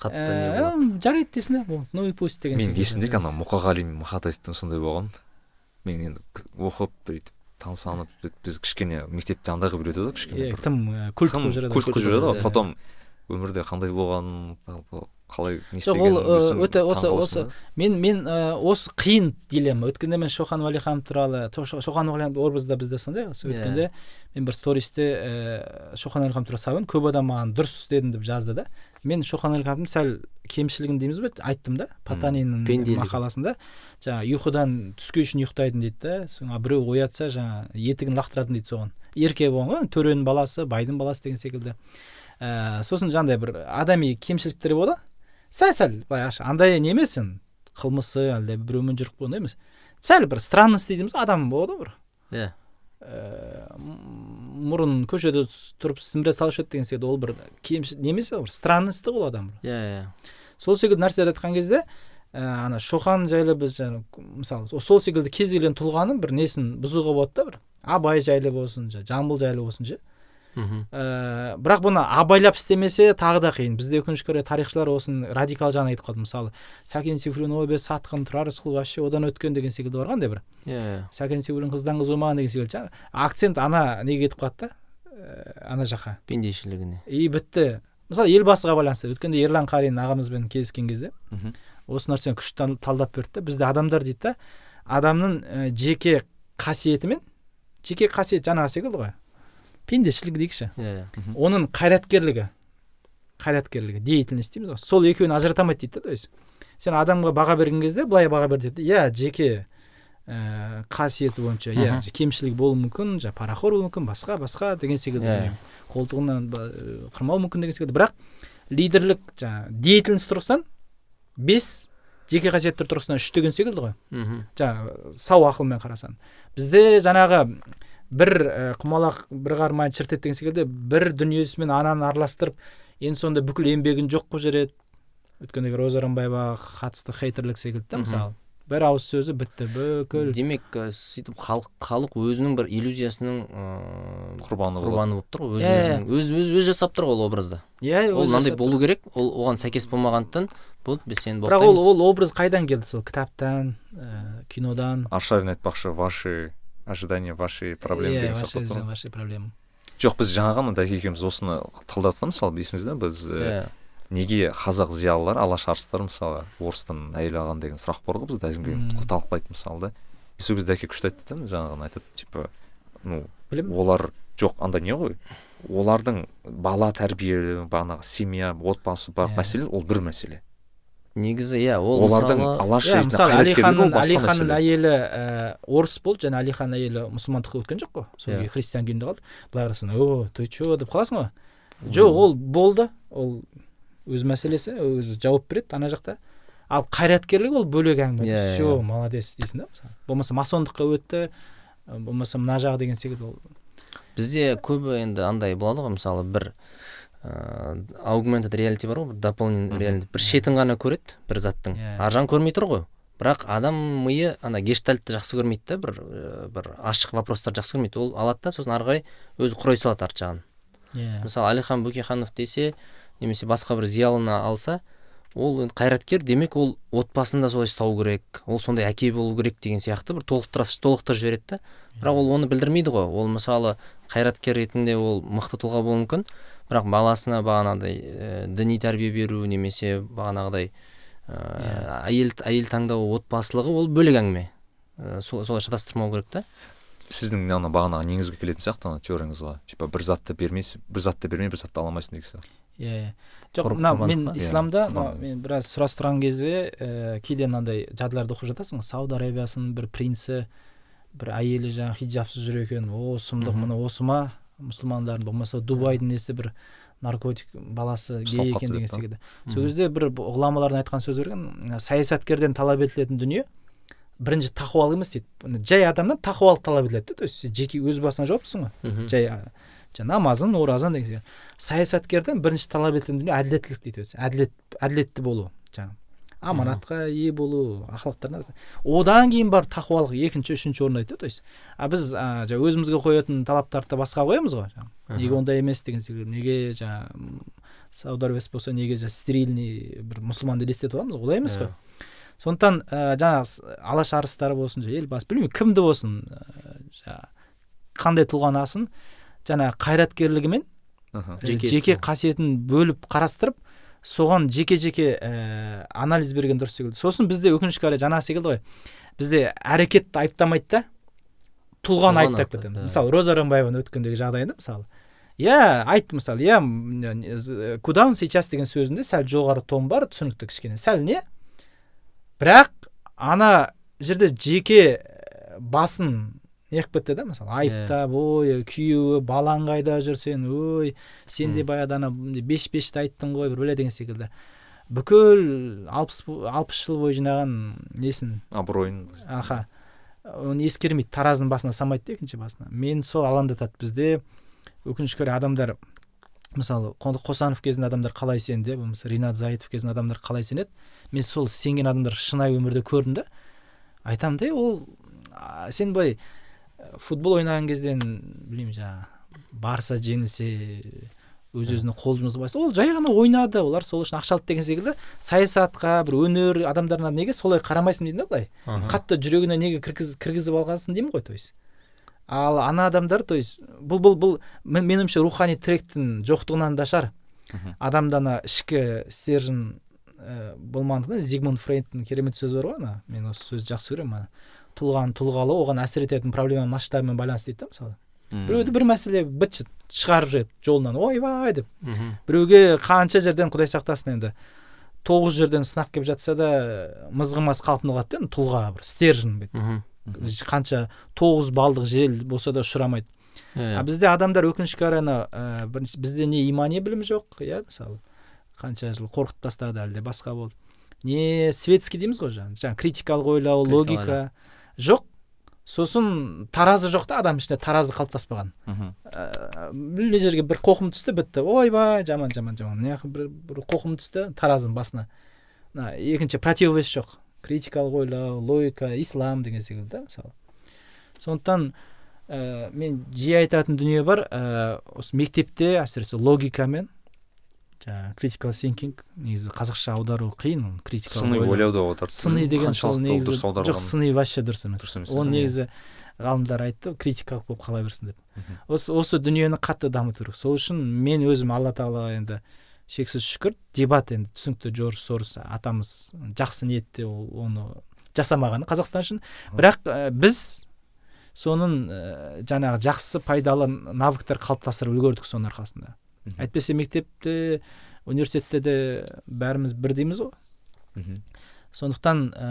қатты не ә, болады? жарайды дейсің да ну и пусть деген мен секілді. есімде ана мұқағали мақатаевпен сондай болған. Мен енді оқып бүйтіп тамсанып біз кішкене мектепте андай қылып үйретеді ғой кішкене иә тым культ қылып жүреді жүреді ғой. потом өмірде қандай болғанын жалпы қалай не Жоқ, ол, өте осы- осы. мен мен осы қиын дилемма. Өткенде мен шоқан уәлиханов туралы шоқан уәлиханов образы да бізде сондай осы Иә. өткенде мен бір стористе ә, шоқан уәлиханов туралы салып едім көп адам маған дұрыс дедің деп жазды да. Мен шоқан уәлихановтың сәл кемшілігін дейміз бе айттым да потаниннің мақаласында. Жаңағы ұйқыдан түске шейін ұйықтайтын дейді да соң біреу оятса жаңағы етігін лақтыратын дейді соған. Ерке болған ғой төренің баласы байдың баласы деген секілді. Ә, сосын жаңағыдай бір адами кемшіліктер болады. Сәл сәл аш- андай не емес енді қылмысы әлде біреумен жүріп ондай емес. Сәл бір странность дейміз ғой адам болады ғой бір. Иә. Ә, мұрын көшеде тұрып сіміре салушы еді деген секілді ол бір кемші немесе бір странностьті ғой ол адам иә иә. Сол секілді нәрселерді айтқан кезде ә, ана шоқан жайлы біз мысалы со- сол секілді кез келген тұлғаның бір несін бұзуға болады да бір. Абай жайлы болсын жа- жамбыл жайлы болсын ше. Ә, бірақ бұны абайлап істемесе тағы да қиын. Бізде өкінішке орай тарихшылар осыны радикал жағын айтып қалды. Мысалы сәкен сейфуллин сатқын тұрар рысқұлов вообще одан өткен деген секілді бар ғой андай бір. Иә иә. Сәкен сейфуллин қыздан қыз болмаған деген секілді. Акцент ана неге кетіп қалды да? Ә, ана жаққа. Пендешілігіне. И бітті. Мысалы елбасыға байланысты. Өткенде ерлан қарин ағамызбен кездескен кезде осы нәрсені күшті тал- талдап берді да. Бізде адамдар дейді да адамның ә, жеке қасиеті мен жеке қасиет жаңағы секілді ғой. Пендешілік дейікші. Иә иә. Оның қайраткерлігі қайраткерлігі деятельность дейміз ғой. Сол екеуін ажырата алмайды дейді да то есть сен адамға баға берген кезде былай баға бер дейді иә жеке ә, қасиеті бойынша иә кемшілік болуы мүмкін жаңағы парақор болуы мүмкін басқа басқа деген секілді Иә. қолтығынан ә, қырмау мүмкін деген секілді. Бірақ лидерлік жаңағы деятельность тұрғысынан бес жеке қасиеттер тұрғысынан үш деген секілді ғой. Мхм. Жаңағы сау ақылмен қарасаң. Бізде жаңағы бір ә, құмалақ бір қармай шіртеді деген секілді бір дүниесімен ананы араластырып енді сонда бүкіл еңбегін жоқ қылып жібереді өткенде роза рымбаеваға қатысты хейтерлік секілді да мысалы бір ауыз сөзі бітті бүкіл. Демек ә, сөйтіп халық халық өзінің бір иллюзиясының ыыы құрбаны болады. құрбаны болып тұр ғой өз Иә, иә. өзінің өз өз өз жасап тұр ғой ол образды. Иә ол мынандай болу керек ол оған сәйкес болмағандықтан болды біз сені бірақ ол ол образ қайдан келді сол? Кітаптан ә, кинодан? Аршавин айтпақшы ваши ожидания ваши проблемы Иә, деген сияқты ваши проблемы. Жоқ біз жаңа ғана дәке екеуміз осыны талдадық мысалы есіңізде біз ә, иә. неге қазақ зиялылар алаш арыстар мысалы орыстан әйел алған деген сұрақ бар ғой бізде талқылайды мысалы да. И сол кезде әке күшті айтты да жаңа ғана айтады типа ну білім олар жоқ андай не ғой олардың бала тәрбие бағанағы семья отбасы барлық Иә. мәселе ол бір мәселе. Негізі иә ол олардың алаш иә мысалы әлиханның мәселе. әйелі ә, орыс болды және әлиханның әйелі мұсылмандыққа өткен жоқ қой. Сол Иә. yeah. христиан күйінде қалды. Былай қарасаң о ты че? деп қаласың ғой. Жоқ ол болды. Ол өз мәселесі өзі жауап береді ана жақта. Ал қайраткерлік ол бөлек әңгіме. Иә, все иә. молодец дейсің да болмаса масондыққа өтті болмаса мына жағы деген секілді ол. Бізде көбі енді андай болады ғой мысалы бір ыыы аугментед реалити бар ғой бір дополнен Мгм. реалити. Бір шетін ғана көреді бір заттың. Иә. ар жағын көрмей тұр ғой. Бірақ адам миы ана гештальтты жақсы көрмейді да бір ыыы, бір ашық вопростарды жақсы көрмейді. Ол алады да сосын ары қарай өзі құрай салады арт жағын. Иә. Мысалы әлихан бөкейханов десе немесе басқа бір зиялыны алса ол енді қайраткер демек ол отбасын да солай ұстау керек ол сондай әке болу керек деген сияқты бір толықтыра толықтырып жібереді да. Бірақ ол оны білдірмейді ғой. Ол мысалы қайраткер ретінде ол мықты тұлға болуы мүмкін. Бірақ баласына бағанағыдай ә, діни тәрбие беру немесе бағанағыдай ә, әйел әйел таңдау отбасылығы ол бөлек әңгіме. Ә, сол- солай шатастырмау керек та. Сіздің ана бағанағы неңізге келетін сияқты ана теорияңызға. Типа бір затты бермейсің бір затты бермей бір затты ала алмайсың деген сияқты. Иә иә. Жоқ мына мен? Иә, исламда мен біраз сұрастырған кезде ііі кейде мынандай жадыларды оқып жатасың сауд арабиясының бір принці бір әйелі жаңағы хиджабсыз жүр екен о сұмдық міне осы ма? Мұсылмандардың болмаса дубайдың несі бір наркотик баласы гей екен деген секілді. Сол кезде бір ғұламалардың айтқан сөзі бар екен саясаткерден талап етілетін дүние бірінші тақуалық емес дейді. Жай адамнан тақуалық талап етіледі да то есть жеке өз басыңа жауаптысың ғой. Жай намазың оразың деген секілді. Саясаткерден бірінші талап ететін дүние әділеттілік дейді өзі. Әділет әділетті болу жаңағы аманатқа ие болу ақылақтарына одан кейін барып тақуалық екінші үшінші орын айтады то есть а біз а, жаңа өзімізге қоятын талаптарды басқа қоямыз ғой жаңағы неге ондай емес деген секілді неге жаңағы сауд арабиясы болса неге жаңағы стерильный бір мұсылманды елестетіп аламыз ғой олай емес қой. Сондықтан ә, жаңағы алаш арыстары болсын жаңағы елбасы білмеймін кімді болсын ә, жаңағы қандай тұлғаны алсын жаңағы қайраткерлігімен Жеке қасиетін бөліп қарастырып соған жеке жеке ә, анализ берген дұрыс секілді. Сосын бізде өкінішке қарай жаңағы секілді ғой. Бізде әрекетті айыптамайды да. Тұлғаны айыптап иә. мысалы роза рымбаеваның өткендегі жағдайында мысалы. Иә айтты мысалы иә з- куда он сейчас? деген сөзінде сәл жоғары тон бар түсінікті кішкене. Сәл не? Бірақ ана жерде жеке ә, басын неғып кетті да мысалы? Айыптап ой күйеуі балаң қайда жүр сен? Ой сен де баяғыда ана беш бешті айттың ғой бір бәле деген секілді. Бүкіл алпыс алпыс жыл бойы жинаған несін? Абыройын. Аха. Оны ескермейді таразының басына салмайды да екінші басына. Мен сол алаңдатады бізде. Өкінішке орай адамдар мысалы қосанов кезінде адамдар қалай сенді болмаса ринат заитов кезінде адамдар қалай сенеді? Мен сол сенген адамдар шынайы өмірде көрдім да. Айтамын да ол сен былай футбол ойнаған кезден білмеймін жаңағы барса жеңілсе өз өзіне қол бастаса, ол жай ғана ойнады олар сол үшін ақша алды деген секілді. Саясатқа бір өнер адамдарына неге солай қарамайсың деймін да былай? Қатты жүрегіне неге кіргіз, кіргізіп алғансың деймін ғой то есть. Ал ана адамдар то есть бұл бұл бұл мен- меніңше рухани тіректің жоқтығынан да шығар. Адамда ана ішкі стержень ә, болмағандықтан зигмунд фрейдтің керемет сөзі бар ғой ана. Мен осы сөзді жақсы көремін ана. Тұлғаны тұлғалы оған әсер ететін проблема масштабымен байланысты дейді да мысалы. Біреуді бір мәселе быт шыт шығарып жібереді жолынан. Ойбай деп. Біреуге қанша жерден құдай сақтасын енді? Тоғыз жерден сынақ келіп жатса да мызғымас қалпында қалады да енді тұлға бір стержень бүйтіп қанша тоғыз балдық жел болса да ұшырамайды. Иә, а бізде адамдар өкінішке қарай ана ә, бірінші бізде не имани білім жоқ иә мысалы. Қанша жыл қорқытып тастады әлде басқа болды. Не светский дейміз ғой жаңағы жаңағы критикалық ойлау логика. Жоқ. Сосын таразы жоқ та адам ішінде таразы қалыптаспаған. Мына жерге бір қоқым түсті бітті. Ойбай жаман жаман жаман. Мына бір, бір қоқым түсті таразының басына. Мына екінші противовес жоқ. Критикалық ойлау логика ислам деген секілді да мысалы. Сондықтан ә, мен жиі айтатын дүние бар. Ә, осы мектепте әсіресе логикамен жаңағы критикал синкинг негізі қазақша аудару қиын оны критикалық сыни ойлау. ойлау деп отырды сыни деген сол негізі жоқ сыни вообще дұрыс емес. Дұрыс емес сыни. негізі ғалымдар айтты критикалық болып қала берсін деп. Осы осы дүниені қатты дамыту керек. Сол үшін мен өзім алла тағалаға енді шексіз шүкір дебат енді түсінікті джордж сорос атамыз жақсы ниетте ол оны жасамаған қазақстан үшін. Бірақ ә, біз соның ә, жаңағы жақсы пайдалы навыктар қалыптастырып үлгердік соның арқасында. Әйтпесе мектепте университетте де бәріміз бірдейміз ғой. Сондықтан ә,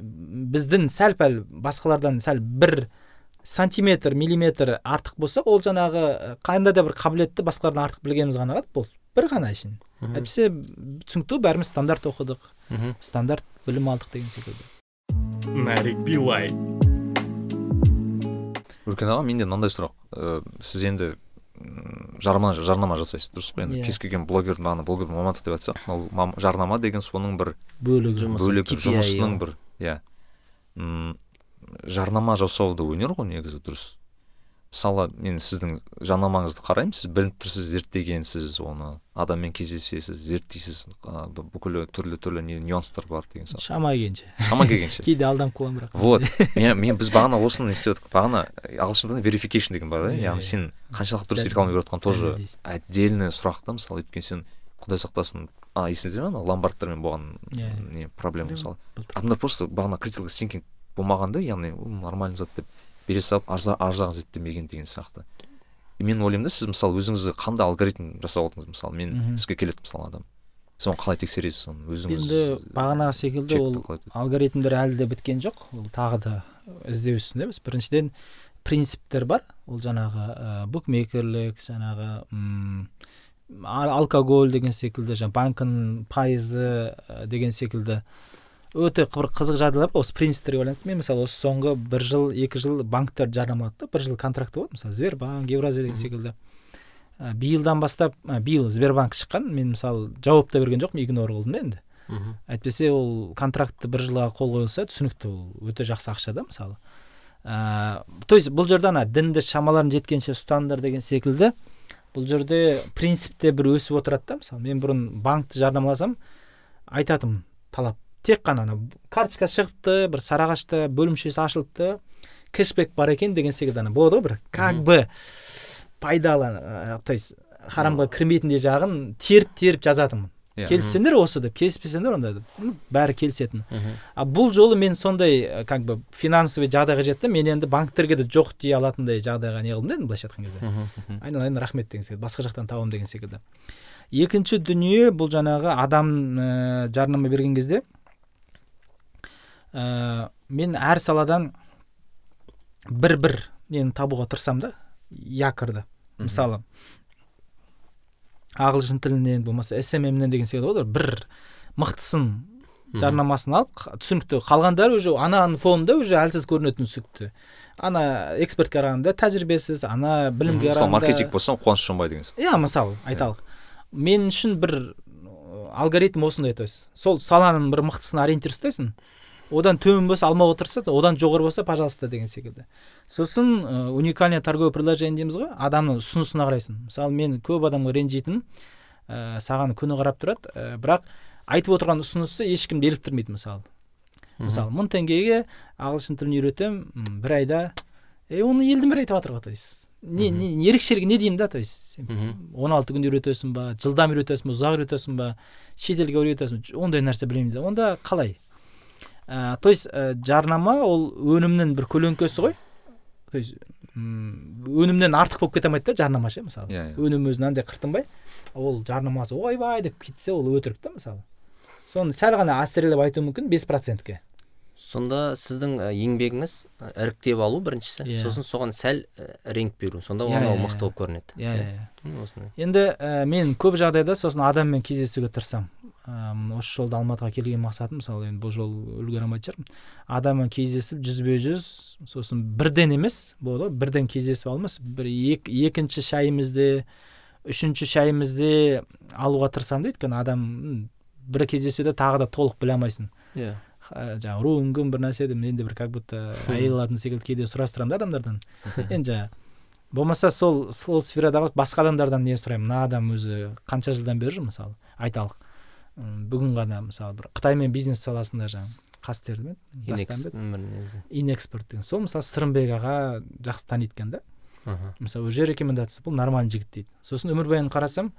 біздің сәл пәл басқалардан сәл бір сантиметр миллиметр артық болсақ ол жаңағы ә, қандай да бір қабілетті басқалардан артық білгеніміз ғана ғой бұл бір ғана үшін Мгм. әйтпесе түсінікті ғой, бәріміз стандарт оқыдық. Мгм. стандарт білім алдық деген секілді. Нарик билай. Өркен аға менде мынандай сұрақ. Ә, сіз енді жарнама жарнама жасайсыз дұрыс қой енді. Иә. кез келген блогер бағана блогер мамандық деп айтсақ ол жарнама деген соның бір бөлігі. Жұмысы, KPI жұмысының бір иә. М, жарнама жасау да өнер ғой негізі дұрыс. Мысалы мен сіздің жарнамаңызды қараймын. Сіз біліп тұрсыз зерттегенсіз оны адаммен кездесесіз зерттейсіз бу- бүкіл түрлі түрлі не- нюанстар бар деген сияқты. Шама келгенше. Шама келгенше. Кейде алданып қаламын бірақ. Вот. Мен, мен біз бағана осыны не істеп едік бағана ағылшын тілінде верификейшн деген бар да. Иә, яғни иә. сен қаншалықты дұрыс реклама беріп жатқан тоже отдельный сұрақ та мысалы өйткені сен құдай сақтасын. А есіңізде ме ана ломбардтармен болған Иә, не проблема мысалы? Адамдар просто бағана критикал синкинг болмағанда яғни нормальный зат деп бере салып ар жа- ар жағын зерттемеген деген сияқты. Мен ойлаймын да сіз мысалы өзіңізге қандай алгоритм жасап алдыңыз мысалы? Мен сізге келеді мысалы адам. Соны қалай тексересіз соны өзіңіз енді бағанағы секілді ол алгоритмдер әлі де біткен жоқ. Ол тағы да іздеу үстіндеміз біріншіден принциптер бар. Ол жаңағы ә, букмекерлік жаңағы м, алкоголь деген секілді жаңағы банкінің пайызы деген секілді. Өте бір қызық жағдайлар бар осы принциптерге байланысты мен мысалы осы соңғы бір жыл екі жыл банктерді жарнамаладық та бір жыл контракты болды. Мысалы сбербанк евразия деген секілді. Ә, биылдан бастап ә, биыл сбербанк шыққан. Мен мысалы жауап та берген жоқпын. Игнор қылдым да енді. Мгм. әйтпесе ол контрактты бір жылға қол қойылса түсінікті ол. Өте жақсы ақша да мысалы. Ә, то есть бұл жерде ана дінді шамаларың жеткенше ұстаңдар деген секілді. Бұл жерде принцип те бір өсіп отырады да. Мысалы мен бұрын банкті жарнамаласам айтатынмын талап. Тек қана ана карточка шығыпты бір сарыағашта бөлімшесі ашылыпты. Кэшбэк бар екен деген секілді ана болады ғой бір как бы пайдалы то есть харамға кірмейтіндей жағын теріп теріп жазатынмын. Иә. келіссеңдер осы деп келіспесеңдер онда деп. Бәрі келісетін. Мгм. а бұл жолы мен сондай как бы финансовый жағдайға жетті мен енді банктерге де жоқ дей алатындай жағдайға не қылдым да енді былайша айтқан кезде. Мгм. айналайын рахмет деген секілді. Басқа жақтан табамын деген секілді. Екінші дүние бұл жаңағы адам ә, жарнама берген кезде ә, мен әр саладан бір бір нені табуға тырысамын да якорды мысалы. Ағылшын тілінен болмаса сммнен деген секілді ғой бір мықтысын жарнамасын алып түсінікті. Қалғандары уже ананың фонында уже әлсіз көрінетін түсінікті. Ана экспертке қарағанда тәжірибесіз ана білімге мысалы қарағанда маркетинг болса қуаныш шонбай деген сияқты. Иә мысалы айталық. Мен үшін бір алгоритм осындай то есть сол саланың бір мықтысын ориентир ұстайсың одан төмен болса алмауға тырысады одан жоғары болса пожалуйста деген секілді. Сосын ә, уникальное торговое предложение дейміз ғой. Адамның ұсынысына қарайсың. Мысалы мен көп адамға ренжитінім ә, саған күні қарап тұрады ә, бірақ айтып отырған ұсынысы ешкімді еліктірмейді мысалы. Мысалы мың теңгеге ағылшын тілін үйретемін бір айда. Е оны елдің бәрі айтып жатыр ғой то есть не, не, ерекшелігі не деймін да то есть он алты күн үйретесің ба жылдам үйретесің ба ұзақ үйретесің ба шетелге үйретесің ондай нәрсе білмеймін дейді онда қалай? Ә, то есть ә, жарнама ол өнімнің бір көлеңкесі ғой. То есть м, өнімнен артық болып кете алмайды да жарнама ше мысалы. Иә, иә. өнім өзі мынандай қыртынбай ол жарнамасы ойбай деп кетсе ол өтірік та мысалы. Соны сәл ғана әсірелеп айту мүмкін бес процентке. Сонда сіздің ә, еңбегіңіз іріктеп алу біріншісі. Иә. сосын соған сәл реңк беру. Сонда анау иә, мықты иә. болып көрінеді. Иә иә. осындай. Енді ә, мен көп жағдайда сосын адаммен кездесуге тырысамын. Осы жолда алматыға келген мақсатым мысалы енді бұл жол үлгере алмайтын шығармын. Адаммен кездесіп жүзбе жүз сосын бірден емес болады ғой бірден кездесіп алмас. Бір ек, екінші шайымызды үшінші шайымызды алуға тырысамын да өйткені адам бір кездесуде тағы да толық біле алмайсың. Иә. Ха- жаңағы руынгым бір нәрсе деп мен де бір как будто әйел алатын секілді кейде сұрастырамын да адамдардан. Енді жаңағы болмаса сол сол сферадағы басқа адамдардан не сұраймын? Мына адам өзі қанша жылдан бері жүр мысалы? Айталық. Бүгін ғана мысалы бір қытаймен бизнес саласында жаңағы қастерлі ме? Инэкспорт деген сол мысалы сырымбек аға жақсы таниды екен да мысалы уже рекомендация бұл нормальный жігіт дейді. Сосын өмірбаянын қарасам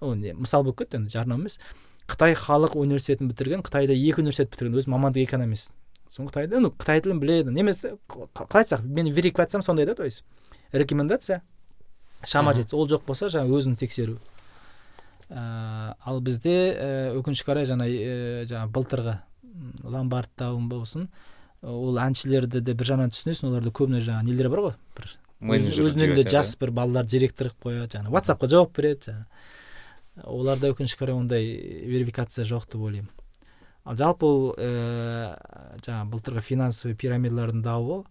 ол не мысал болып кетті енді жарнама емес. Қытай халық университетін бітірген қытайда екі университет бітірген өзі мамандығы экономист. Соны қытайда ну қытай тілін біледі немесе қалай айтсақ мен верификация етсем сондай да то есть рекомендация. Шама жетсе ол жоқ болса жаңағы өзін тексеру. Ә, ал бізде ә, өкінішке қарай жаңа ә, жаңағы былтырғы ломбард тауын болсын ол әншілерді де бір жағынан түсінесің оларда көбіне жаңағы нелер бар ғой. Бір өзінен де жас бір балалар директор қылып қояды жаңағы ватсапқа жауап береді жаңағы оларда өкінішке қарай ондай верификация жоқ деп ойлаймын. Ал жалпы ол ә, жаңағы былтырғы финансовый пирамидалардың дауы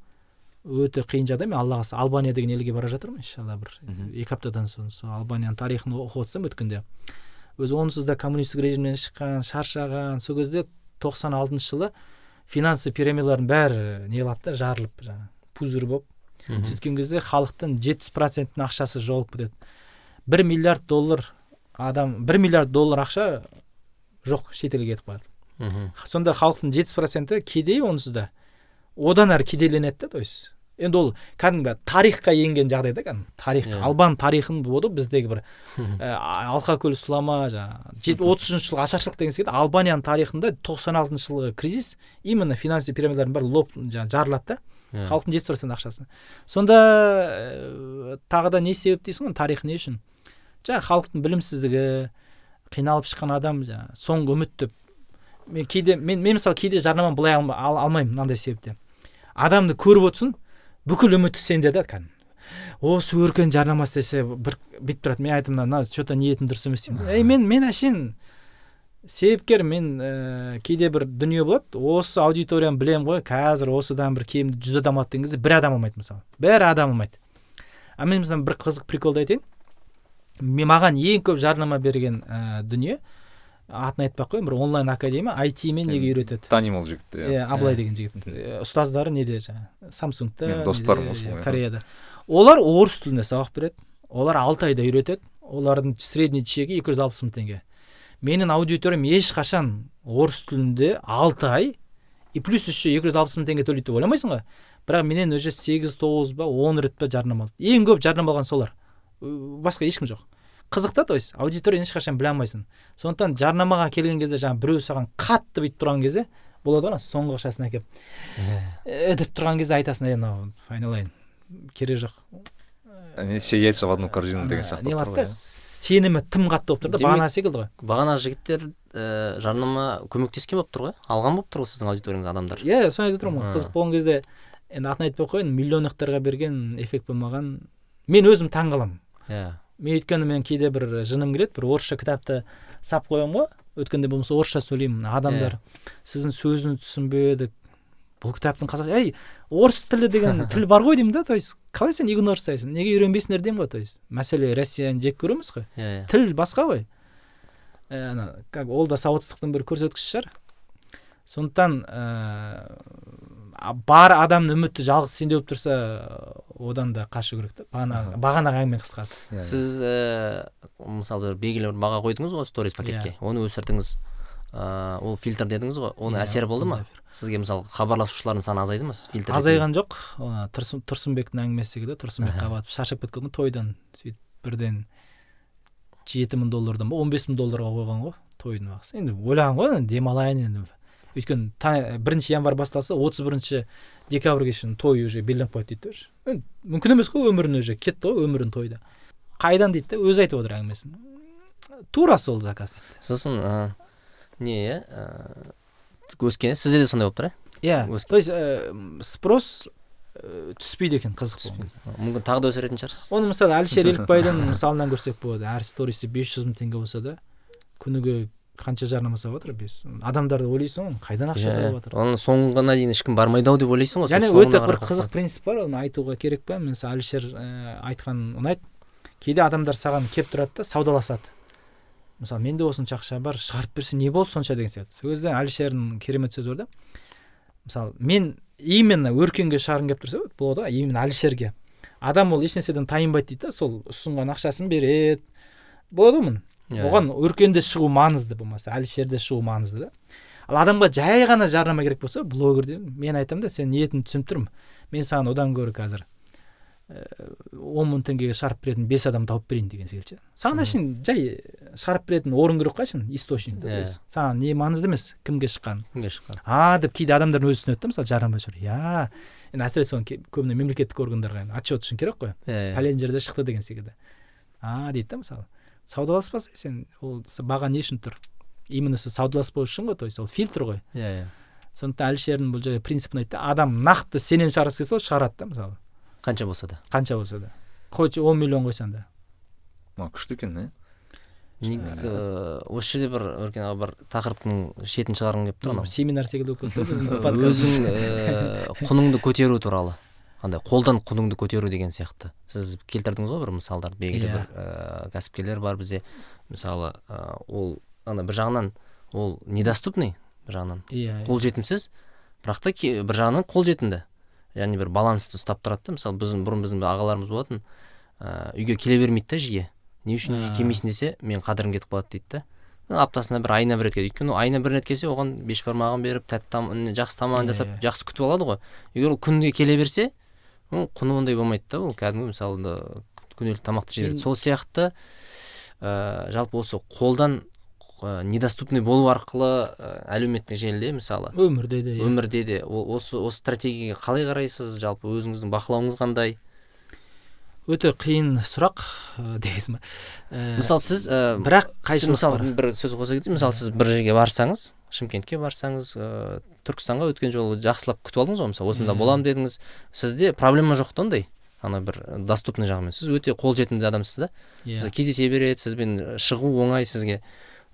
өте қиын жағдай. Мен алла қаласа албания деген елге бара жатырмын иншалла бір екі аптадан соң. Сол албанияның тарихын оқып отырсам өткенде. Өзі онсыз да коммунистік режимнен шыққан шаршаған. Сол кезде тоқсан алтыншы жылы финансовый пирамидалардың бәрі не қылады да жарылып жаңағы пузырь болып. Сөйткен кезде халықтың жетпіс процентінің ақшасы жоғалып кетеді. Бір миллиард доллар адам бір миллиард доллар ақша жоқ шетелге кетіп қалады. Сонда халықтың жетпіс проценті кедей онсыз да. Одан әрі кедейленеді да то есть. енді ол кәдімгі тарихқа енген жағдай да кәдімгі тарих Иә. албан тарихын болды біздегі бір ә, алқакөл сұлама жаңағы отызыншы жылғы ашаршылық деген секілді албанияның тарихында тоқсан алтыншы жылғы кризис именно финансовый пирамидалардың бәрі лоп жаңағы жарылады да Иә. халықтың жетпіс процент ақшасы. Сонда ә, тағы да не себеп дейсің ғой тарих не үшін? Жаңағы халықтың білімсіздігі қиналып шыққан адам жаңағы соңғы үміт деп. мен кейде мен, мен мысалы кейде жарнаманы былай алма- ал, алмаймын мынандай себептен адамды көріп отырсын бүкіл үміті сенде да кәдімгі. Осы өркен жарнама істесе бір бүйтіп тұрады. Мен айтамын мына че то ниетің дұрыс емес деймін. Ей мен мен әшейін. Себепкер мен ә, кейде бір дүние болады. Осы аудиторияны білемін ғой. Қазір осыдан бір кемінде жүз адам алады деген кезде бір адам алмайды мысалы. Бәрі адам алмайды. А мен мысалы бір қызық приколды айтайын. Маған ең көп жарнама берген ә, дүние атын айтпай ақ қояйын бір онлайн академия IT мен неге үйретеді? танимын ол жігітті иә. Иә абылай деген жігіт. Ұстаздары неде жаңағы самсунгта достарым кореяда. Олар орыс тілінде сабақ береді. Олар алты айда үйретеді. Олардың средний чегі екі жүз алпыс мың теңге. Менің аудиториям ешқашан орыс тілінде алты ай и плюс еще екі жүз алпыс мың теңге төлейді деп ойламайсың ғой. Бірақ менен уже сегіз тоғыз ба он рет па жарнама алды. Ең көп жарнама алған солар. Басқа ешкім жоқ. Қызық та то есть аудиторияны ешқашан біле алмайсың. Сондықтан жарнамаға келген кезде жаңағы біреу саған қатты бүйтіп тұрған кезде болады ғой ана соңғы ақшасын әкеліп «Э», деп тұрған кезде айтасың ей мынау айналайын керек жоқ не все яйца в одну корзину деген сияқты не қылады да ғой, сенімі тым қатты болып тұр да бағана секілді ғой. бағанағы жігіттер ә, жарнама көмектескен болып тұр ғой. Алған болып тұр ғой сіздің аудиторияңыз адамдар. Иә соны айтып отырмын ғой. Қызық болған кезде енді атын айтпай ақ қояйын миллионниктарға берген эффект болмаған мен өзім таң қаламын. Иә. Мен өйткені мен кейде бір жыным келеді бір орысша кітапты сап қоямын ғой. Өткенде болмаса орысша сөйлеймін адамдар. Сіздің сөзіңізді түсінбедік бұл кітаптың қазақ ей орыс тілі деген тіл бар ғой деймін да то есть қалай сен игнор жасайсың неге үйренбейсіңдер деймін ғой то есть мәселе россияны жек көреміз ғой. Иә иә. Тіл басқа ғой. Ә, ана как ол да сауатсыздықтың бір көрсеткіші шығар. Сондықтан ә, бар адамның үміті жалғыз сенде болып тұрса одан да қашу керек та. Бағана бағанағы әңгіме қысқасы. Иә. сіз ә, мысалы бір белгілі бір баға қойдыңыз ғой сторис пакетке. Оны өсірдіңіз. Ә, ол фильтр дедіңіз ғой. Оның Иә, әсері болды ма? сізге мысалы хабарласушылардың саны азайды ма? Сіз фильтр азайған жоқ. Тұрсын тұрсынбектің әңгімесі секілді тұрсынбек қабатов шаршап кеткен ғой тойдан сөйтіп бірден жеті мың доллардан ба он бес мың долларға қойған ғой тойдың бағасы. Енді ойлаған ғой енді демалайын енді. Өйткені та- бірінші январь басталса отыз бірінші декабрьге шейін той уже белгіленіп қояды дейді да уже мүмкін емес қой өмірін уже. Кетті ғой өмірін тойда. Қайдан дейді да өзі айтып отыр әңгімесін. Тура сол заказ дейді сосын ә, не иә ә, өскен сізде де сондай болып тұр иә? Өскен. то есть ә, спрос ә, түспейді екен қызық иә мүмкін тағы да өсіретін шығарсыз? Оны мысалы әлішер елікбайдың мысалынан көрсек болады. Әр сторисі бес жүз мың теңге болса да күніге қанша жарнама салып жатыр бес адамдарды ойлайсың ғой қайдан ақша Иә, тауып жатыр оның соңғына дейін ешкім бармайды ау деп ойлайсың ғой және өте бір қызық принцип бар оны айтуға керек па мысалы әлішер ә, айтқан ұнайды. Кейде адамдар саған келіп тұрады да саудаласады. Мысалы менде осынша ақша бар шығарып берсе не болды сонша деген сияқты. Сол кезде әлішердің керемет сөзі бар да. Мысалы мен именно өркенге шығарғым келіп тұрса болады ғой именно әлішерге. Адам ол ешнәрседен тайынбайды дейді да сол ұсынған ақшасын береді. Болады ғой Иә. оған өркенде шығу маңызды болмаса әлішерде шығу маңызды да. Ал адамға жай ғана жарнама керек болса блогерде мен айтамын да сен ниетіңді түсініп тұрмын. мен саған одан гөрі қазір он мың теңгеге шығарып беретін бес адам тауып берейін деген секілді ше. Саған әшейін жай шығарып беретін орын керек қой әшейін источник Иә. саған не маңызды емес кімге шыққан кімге шыққан а деп кейде адамдардың өзі түсінеді да мысалы жарнама жүр иә енді әсіресе оны көбіне мемлекеттік органдарға отчет үшін керек қой. Иә пәлен жерде шықты деген секілді. А дейді да мысалы. Саудаласпаса сен ол баға не үшін тұр? Именно сол саудаласпау үшін ғой то есть ол фильтр ғой. Иә иә. Сондықтан әлішердің бұл жерде принципін айтты. Да адам нақты сенен шығарғысы келсе ол шығарады да мысалы. Қанша болса да? Қанша болса да. Хоть он миллион қойсаң да. Мына күшті екен иә негізі ыыы, осы жерде бір өркен аға бір тақырыптың шетін шығарғым келіп тұр анау. Семинар секілді болып кетті өзің ііі құныңды көтеру туралы. Андай қолдан құныңды көтеру деген сияқты. Сіз келтірдіңіз ғой бір мысалдар белгілі Иә. бір ііі кәсіпкерлер бар бізде. Мысалы ыыы, ол ана бір жағынан ол недоступный бір жағынан. Иә қолжетімсіз. Бірақ та ке- бір жағынан қолжетімді. Яғни бір балансты ұстап тұрады да. Мысалы біздің бұрын біздің ағаларымыз болатын ыыы үйге келе бермейді да жиі. Не үшін үйге А. келмейсің десе мен қадірім кетіп қалады дейді да. Аптасына бір айына бір рет келеді. Өйткені ол айына бір рет келсе оған бешбармағын беріп тәтті жақсы тамағын Иә, жасап иә. жақсы күтіп алады ғой. Егер ол күніге келе берсе ол құны ондай болмайды да ол кәдімгі мысалы күнделікті тамақты жей береді сол сияқты. Ыыы жалпы осы қолдан ы, недоступный болу арқылы ы, әлеуметтік желіде мысалы өмірде де иә. өмірде де. Осы осы стратегияға қалай қарайсыз? Жалпы өзіңіздің бақылауыңыз қандай? Өте қиын сұрақ ә, Ә, мысалы сіз ә, бірақ қайшылық мысалы бір сөз қоса кетейін мысалы сіз бір жерге барсаңыз шымкентке барсаңыз ә, түркістанға өткен жолы жақсылап күтіп алдыңыз ғой мысалы осында Иә. боламын дедіңіз. Сізде проблема жоқ та ондай? Ана бір доступный жағымен. Сіз өте қолжетімді адамсыз да? Иә. Мысалы кездесе береді сізбен шығу оңай сізге.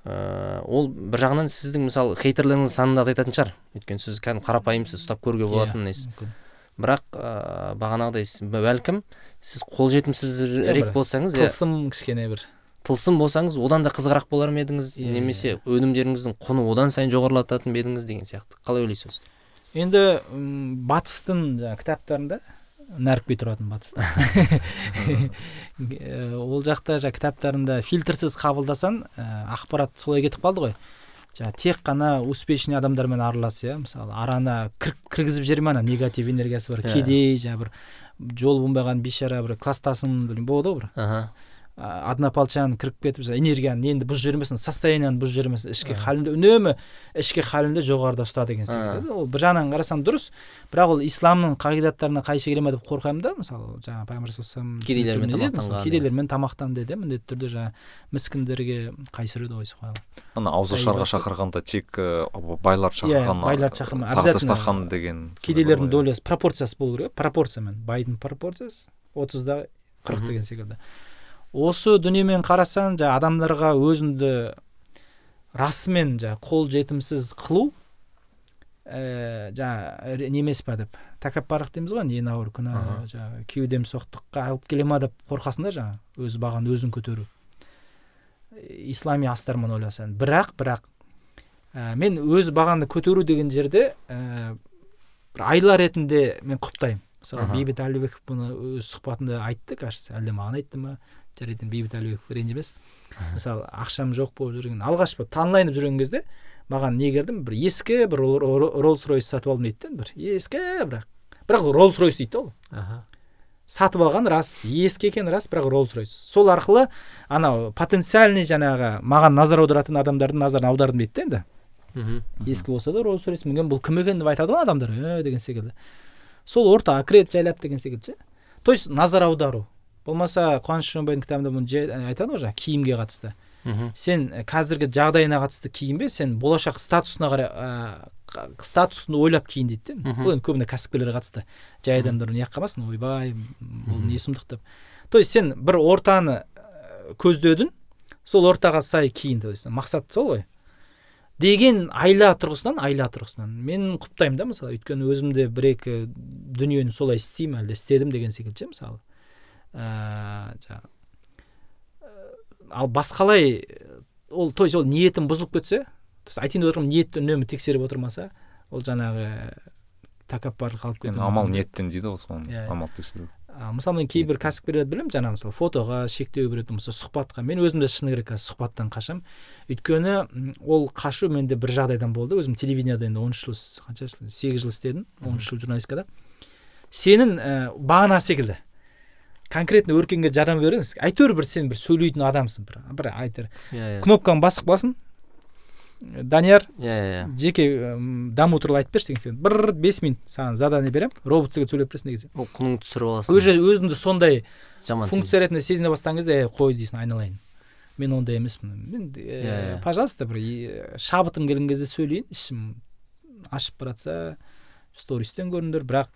Ыыы ол бір жағынан сіздің мысалы хейтерлеріңіздің санын да азайтатын шығар. Өйткені сіз кәдімгі қарапайымсыз ұстап көруге болатын несі мүмкін. бірақ ыыы бағанағыдай бәлкім сіз қолжетімсізірек бір болсаңыз иә. тылсым кішкене бір. Тылсым болсаңыз одан да қызығырақ болар ма едіңіз? Иә, немесе өнімдеріңіздің құны одан сайын жоғарылататын ба едіңіз деген сияқты. Қалай ойлайсыз? Енді батыстың жаңағы кітаптарында нәрікпей тұратын батыста. Э, ол жақта жаңағы кітаптарында фильтрсіз қабылдасаң ә, ақпарат солай кетіп қалды ғой. Жаңағы тек қана успешный адамдармен аралас иә. Мысалы арана кір, кіргізіп жібере ма ана? Негатив энергиясы бар Иә. кедей жаңағы бір жолы болмаған бейшара бір класстасың білмеймін болады ғой бір. Однополчан кіріп кетіп энергияны енді бұзып жібермесін состояниені бұзып жібермесін. Ішкі Ага. халіңді үнемі ішкі халіңді жоғарыда ұста деген секілді ол бір жағынан қарасаң дұрыс бірақ ол исламның қағидаттарына қайшы келе ма деп қорқамын да мысалы жаңағы пайғамбар саллаллаху Кедейлермен тамақтанған, кедейлермен тамақтан деді міндетті түрде жаңағы міскіндерге қайсыр еді ғой субханалла ана ауызашарға шақырғанда тек ә, байлар шақырған Иә, байларды шақырма. Обязательно деген кедейлердің долясы пропорциясы болу керек пропорциямен. Байдың пропорциясы отызда қырық Мгм. деген секілді. Осы дүниемен қарасаң жаңағы адамдарға өзіңді расымен жаңағы қол жетімсіз қылу ә, жаңағы ре- не емес па деп тәкаппарлық дейміз ғой не ауыр күнә жаңағы кеудем соқтыққа алып келе ма деп қорқасың да жаңағы өз бағаны өзің көтеру. Ислами астармен ойласаң. Бірақ бірақ ә, мен өз бағаны көтеру деген жерде ә, бір айла ретінде мен құптаймын. Мысалы бейбіт әлібеков бұны өз сұхбатында айтты кажется әлде маған айтты ма? Жарайды енді бейбіт әлібеков ренжімес мысалы ақшам жоқ болып жүрген алғаш бір танлайнып жүрген кезде маған не келді? Бір ескі бір роллс ройс сатып алдым дейді бір ескі бірақ бірақ роллс ройс дейді да ол. Сатып алған рас ескі екені рас бірақ роллс ройс сол арқылы анау потенциальный жаңағы маған назар аударатын адамдардың назарын аудардым дейді да енді. Ескі болса да роллс ройс мінген бұл кім екен деп айтады ғой адамдар. Е деген секілді. Сол ортаға кіреді жайлап деген секілді ше. То есть назар аудару. Болмаса қуаныш шөнбайдың кітабында бұны же- айтады ғой жаңағы киімге қатысты. Мхм. Сен ә, қазіргі жағдайына қатысты киінбе сен болашақ статусына қарай ә, статусын ойлап киін дейді Мгм. бұл енді көбіне кәсіпкерлерге қатысты. Жай адамдар не қалмасын ойбай бұл не сұмдық деп. То есть сен бір ортаны ә, көздедің сол ортаға сай киін то есть мақсат сол ғой. Деген айла тұрғысынан айла тұрғысынан. Мен құптаймын да мысалы өйткені өзімде бір екі дүниені солай істеймін әлде істедім деген секілді ше мысалы. Ә, ал басқалай ол то есть ол ниетім бұзылып кетсе то есть айтайын деп отырмын ниетті үнемі тексеріп отырмаса ол жаңағы тәкаппарлық алып кетуі енді амал ниеттен дейді ғой соны Иә, иә. амал тексеру. Мысалы мен кейбір кәсіпкерлерді білемін жаңағы мысалы фотоға шектеу береді болмаса сұхбатқа. Мен өзім де шыны керек қазір сұхбаттан қашамын. Өйткені ол қашу менде бір жағдайдан болды. Өзім телевидениеда енді он үш жыл қанша жыл сегіз жыл істедім он үш жыл журналистикада. Сенің ә, бағана секілді. Конкретно өркенге жарнама беріңіз. Әйтеуір бір сен бір сөйлейтін адамсың бір бір айтар. Иә иә. Кнопканы басып қалсын. Данияр иә иә жеке м, даму туралы айтып берші деген секілді. Бір бес минут саған задание беремін. Робот сізге сөйлеп берсін деген секілді. Ол құныңды түсіріп аласың. Уже өзіңді сондай жаман функция ретінде сезіне бастаған кезде «Е, қой дейсің айналайын. Мен ондай емеспін мен э, Иә, иә. пожалуйста бір шабытым келген кезде сөйлейін ішім ашып баратса стористен көріңдер бірақ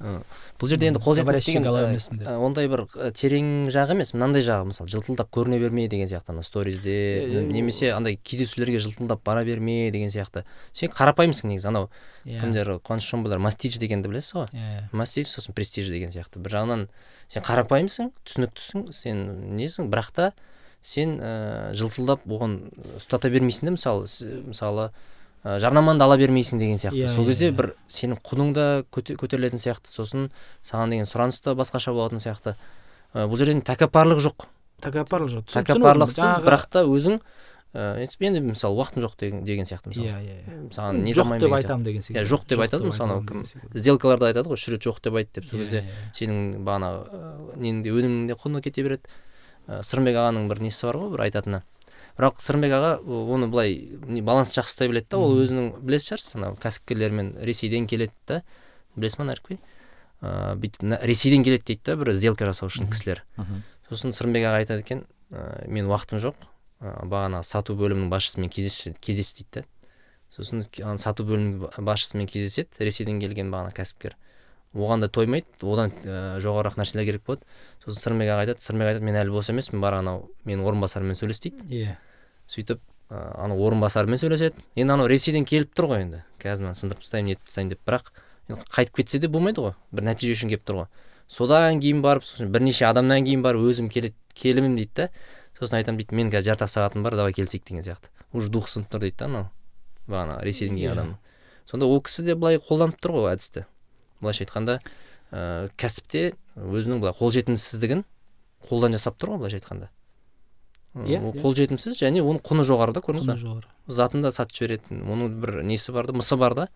бұл жерде енді қолжетімділік говорящий деген ондай бір терең жағы емес мынандай жағы мысалы жылтылдап көріне берме деген сияқты ана сторизде немесе андай кездесулерге жылтылдап бара берме деген сияқты. Сен қарапайымсың негізі анау иә. кімдер қуаныш шомбалар мастич дегенді білесіз ғой? Иә массив сосын престиж деген сияқты. Бір жағынан сен қарапайымсың түсініктісің сен несің бірақ та сен ә, жылтылдап оған ұстата бермейсің де мысалы мысалы ә, жарнаманы да ала бермейсің деген сияқты. Иә, сол иә, кезде иә. бір сенің құның да көте- көтерілетін сияқты. Сосын саған деген сұраныс та басқаша болатын сияқты. Ә, бұл жерде тәкаппарлық жоқ. Тәкаппарлық жоқ. тәкаппарлықсыз бірақ та өзің ә, енді мысалы уақытым жоқ деген, деген сияқты мысалы. Иә иә саған не жоқ деп сияқты. айтамын деген секілді. Иә, жоқ деп айтады ғой мысалы кім сделкаларда айтады ғой үш рет жоқ деп айт деп. Сол кезде сенің бағанағы ә, ненің де өнімің де құны кете береді. Сырымбек ағаның бір несі бар ғой бір айтатыны. Бірақ сырымбек аға оны былай не, балансты жақсы ұстай біледі да ол өзінің білесіз шығарсыз анау кәсіпкерлермен ресейден келеді да. Білесіз ма нәрікбей ыыы бүйтіп «Мына ресейден келеді дейді да бір сделка жасау үшін кісілер. Сосын сырымбек аға айтады екен ә, мен уақытым жоқ ә, бағана сату бөлімінің басшысымен кездес кездес дейді да сосын сату бөлімінің ба- басшысымен кездеседі ресейден келген бағана кәсіпкер. Оған да тоймайды одан ә, жоғарырақ нәрселер керек болады. Сосын сырымбек аға айтады сырымбек айтады мен әлі бос емеспін бар анау менің орынбасарыммен сөйлес дейді. Иә. Сөйтіп ә, анау орынбасарымен сөйлеседі. Енді анау ресейден келіп тұр ғой енді. Қазір мынаны сындырып тастаймын нетіп тастаймын деп. Бірақ енді қайтып кетсе де болмайды ғой. бір нәтиже үшін келіп тұр ғой. Содан кейін барып сосын бірнеше адамнан кейін барып өзім келеді келемін дейді да сосын айтамын дейді мен қазір жарты сағатым бар давай келісейік деген сияқты. Уже дух сынып тұр дейді да анау. Бағана ресейден келген Иә. адам сонда ол кісі де былай қолданып тұр ғой әдісті. Былайша айтқанда ә, кәсіпте өзінің былай қолжетімсіздігін қолдан жасап тұр ғой былайша айтқанда. Иә, ол иә. қолжетімсіз және оның құны жоғары да көрдіңіз құны ба жоғары. Затын да сатып жібереді оның бір несі бар да мысы бар да.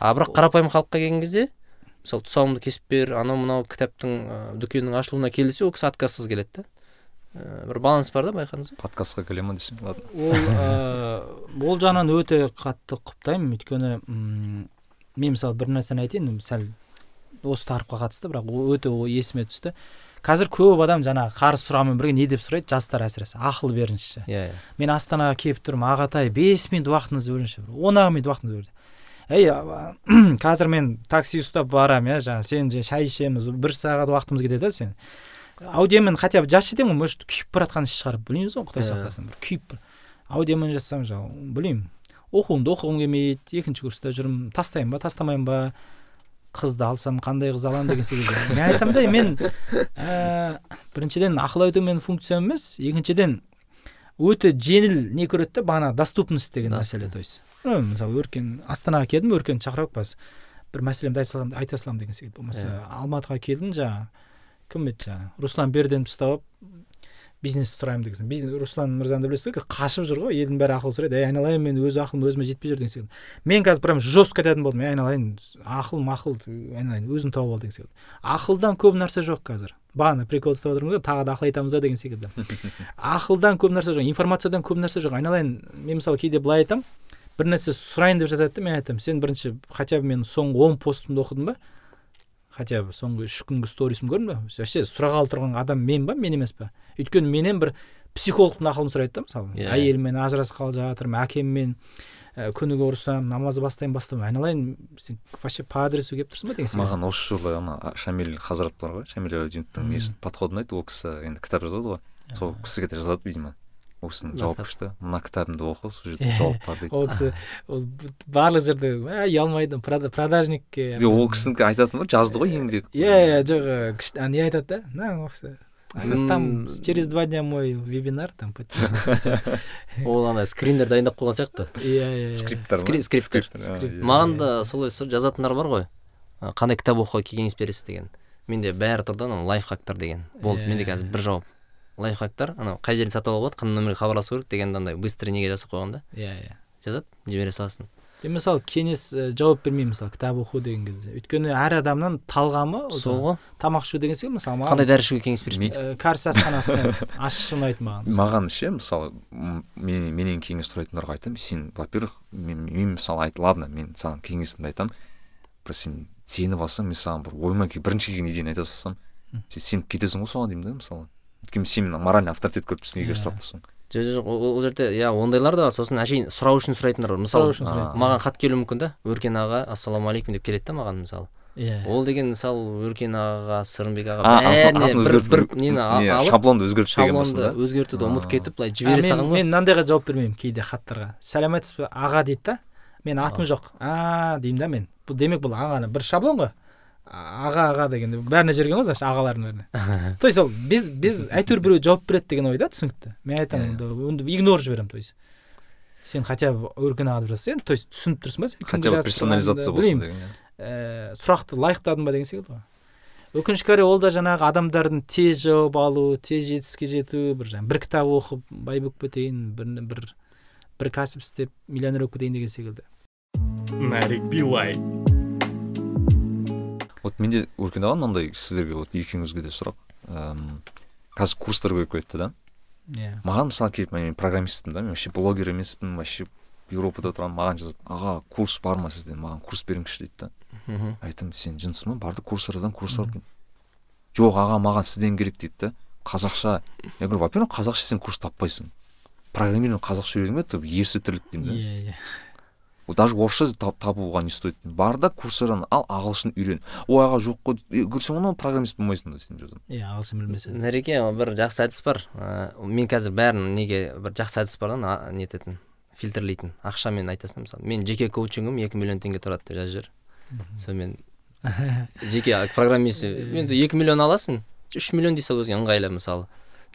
А бірақ қарапайым халыққа келген кезде мысалы тұсауымды кесіп бер анау мынау кітаптың ә, дүкеннің ашылуына кел десе ол кісі отказсыз келеді да. Ә, бір баланс бар да байқадыңыз ба? Подкастқа келе ма десең ладно. Ол ыыы ол жағынан өте қатты құптаймын. Өйткені м, мен мысалы бір нәрсені айтайын сәл осы тақырыпқа қатысты бірақ ол өте ол есіме түсті. Қазір көп адам жаңағы қарыз сұрағымен бірге не деп сұрайды жастар әсіресе. Ақыл беріңізші. Иә иә. Мен астанаға келіп тұрмын. Ағатай бес минут уақытыңызды бөліңізші бір. Он ақ минут уақытыңызды бер ей қазір мен такси ұстап барамын иә жаңағы сен же шай ішеміз бір сағат уақытымыз кетеді да сен. Аудиомен хотя бы жазшы деймін ғой может күйіп бара жатқан іс шығар білмейміз ғой құдай Иә. сақтасын бір күйіп аудиомен жазсам жаңағы білмеймін. Оқуымды оқығым келмейді екінші курста жүрмін. Тастаймын ба тастамаймын ба? Қызды алсам қандай қыз аламын деген секілді. Мен айтамын да мен ә, біріншіден ақыл айту менің функциям емес. Екіншіден өте жеңіл не көреді да бағана доступность деген мәселе то есть. Мысалы өркен астанаға келдім өркен шақырып бас бір мәселемді айта саламын айта саламын деген секілді болмаса. Иә. алматыға келдім жаңағы кім еді жаңағы руслан берденді ұстап алып бизнес сұраймын деген бизнес руслан мырзаны білесіз ғой қашып жүр ғой елдің бәрі ақыл сұрайды. Ей айналайын мен өз ақылым өзіме жетпей жүр деген секілді мен қазір прям жестко айтатын болдым. Ей айналайын ақыл мақыл айналайын өзің тауып ал деген секілді ақылдан көп нәрсе жоқ қазір. Бағана прикол ұстап отырмыз ғой тағы да ақыл айтамыз ба деген секілді. Ақылдан көп нәрсе жоқ информациядан көп нәрсе жоқ. Айналайын мен мысалы кейде былай айтамын. Бір нәрсе сұрайын деп жатады да мен айтамын. Сен бірінші хотя бы мен соңғы он постымды оқыдың ба хотя бы соңғы үш күнгі сторисімді көрдің ба вообще сұрағалы тұрған адам мен ба мен емес па өйткені менен бір психологтың ақылын сұрайды да мысалы. Иә. әйеліммен ажырасып қалып жатырмын әкеммен ә, күніге ұрысамын намаз бастаймын бастаймын айналайын сен вообще по адресу келіп тұрсың ба деген секілді маған осы жылы ана шамиль хазрат бар ғой шамиль несін подходын айтты. Ол кісі енді кітап жазады ғой. Сол кісіге де жазады видимо. Ол кісінің Мына жауап күшті мына кітабымды оқы сол жерде жауап бар дейді ол кісі ол барлық жерде ә, ұялмайды прода- продажникке Жоқ, ол кісінікі айтатын ғой жазды ғой еңбек иә иә жоқ күшті не айтады да мына осы там через два дня мой вебинар там ол ана скриндер дайындап қойған сияқты иә иә скрипттер Скри- скриптер. Скрипт. маған да солай жазатындар бар ғой қандай кітап оқуға кеңес бересіз деген менде бәрі тұр да анау лайфхактар деген. Болды менде қазір бір жауап лайфхактар. Анау қай жерден сатып алуға болады қандай номерге хабарласу керек дегенді андай быстрый неге жасап қойған да. Иә иә. Жазады жібере саласың мен мысалы кеңес жауап бермеймін мысалы кітап оқу деген кезде. Өйткені әр адамның талғамы сол ғой. тамақ ішу деген секілді мысалы қандай маған дәрі ішуге кеңес ә, кәріс асханасында аш ұнайды маған. Маған ше мысалы мен менен кеңес сұрайтындарға айтамын. Сен во первых мен, мысалы айт ладно мен саған кеңесімді айтамын. Бір сен сеніп алсаң мен саған бір ойыма бірінші келген идеяны айта салсам сен сеніп кетесің ғой соған деймін да мысалы. Өйткені сен мені моральный авторитет көріп тұрсың егер сұрап тұрсың жоқ жоқ жоқ, ол жерде иә ондайлар да сосын әшейін сұрау үшін сұрайтындар бар. Мысалы маған хат келуі мүмкін да өркен аға ассалаумағалейкум деп келеді да маған мысалы иә. Ол деген мысалы өркен ағаға сырымбек аға бәріне бір нені алып шаблонды өзгертіп шаблонды өзгертуді ұмытып кетіп былай жібере мен, салған ғой мен мынандайға жауап бермеймін кейде хаттарға. Сәлеметсіз бе аға дейді да. Мен атым жоқ а деймін да мен. Бұл демек бұл ағаны бір шаблон ғой. Аға аға деген бәріне жіберген ғой значит ағалардың бәріне. То есть ол без без әйтеуір біреу жауап береді деген ойда түсінікті. Мен айтамын онда игнор жіберемін то есть. Сен хотя бы өркен аға деп жазсаң то есть түсініп тұрсың ба сен хотя бы персонализация болсын деген иә. ә, сұрақты лайықтадың ба деген секілді ғой. Өкінішке орай ол да жаңағы адамдардың тез жауап алу тез жетістікке жету бір жаңағы бір кітап оқып бай болып кетейін бір бір бір кәсіп істеп миллионер болып кетейін деген секілді. Нарик билай. Вот менде өркен аға мынандай сіздерге вот екеуіңізге де сұрақ? Эм, қазір курстар көп кетті да? Иә. Маған мысалы келіп мен программистпін да мен вообще блогер емеспін вообще еуропада тұрамын маған жазады аға курс бар ма сізде? Маған курс беріңізші дейді да. Мхм. Айтамын сен жынсың ба? Барды курсерден курс ал деймін жоқ аға маған сізден керек дейді да. Қазақша я говорю во первых қазақша сен курс таппайсың. Программирование қазақша үйрену ма ерсі тірлік деймін да иә иә. Даже орысша та- табуға не стоит. Бар да курсерден ал ағылшын үйрен. Ой аға жоқ қой. Е, көрсең анау программист болмайсың да сен жазамын иә ағылшын білмесе. Де. нәреке бір жақсы әдіс бар. Ә, мен қазір бәрін неге бір жақсы әдіс бар да нететін фильтрлейтін. Ақшамен айтасың да мысалы. Мен жеке коучингім екі миллион теңге тұрады деп жазып жібер сонымен жеке программист. Енді екі миллион аласың үш миллион дей сал өзіңе ыңғайлы мысалы.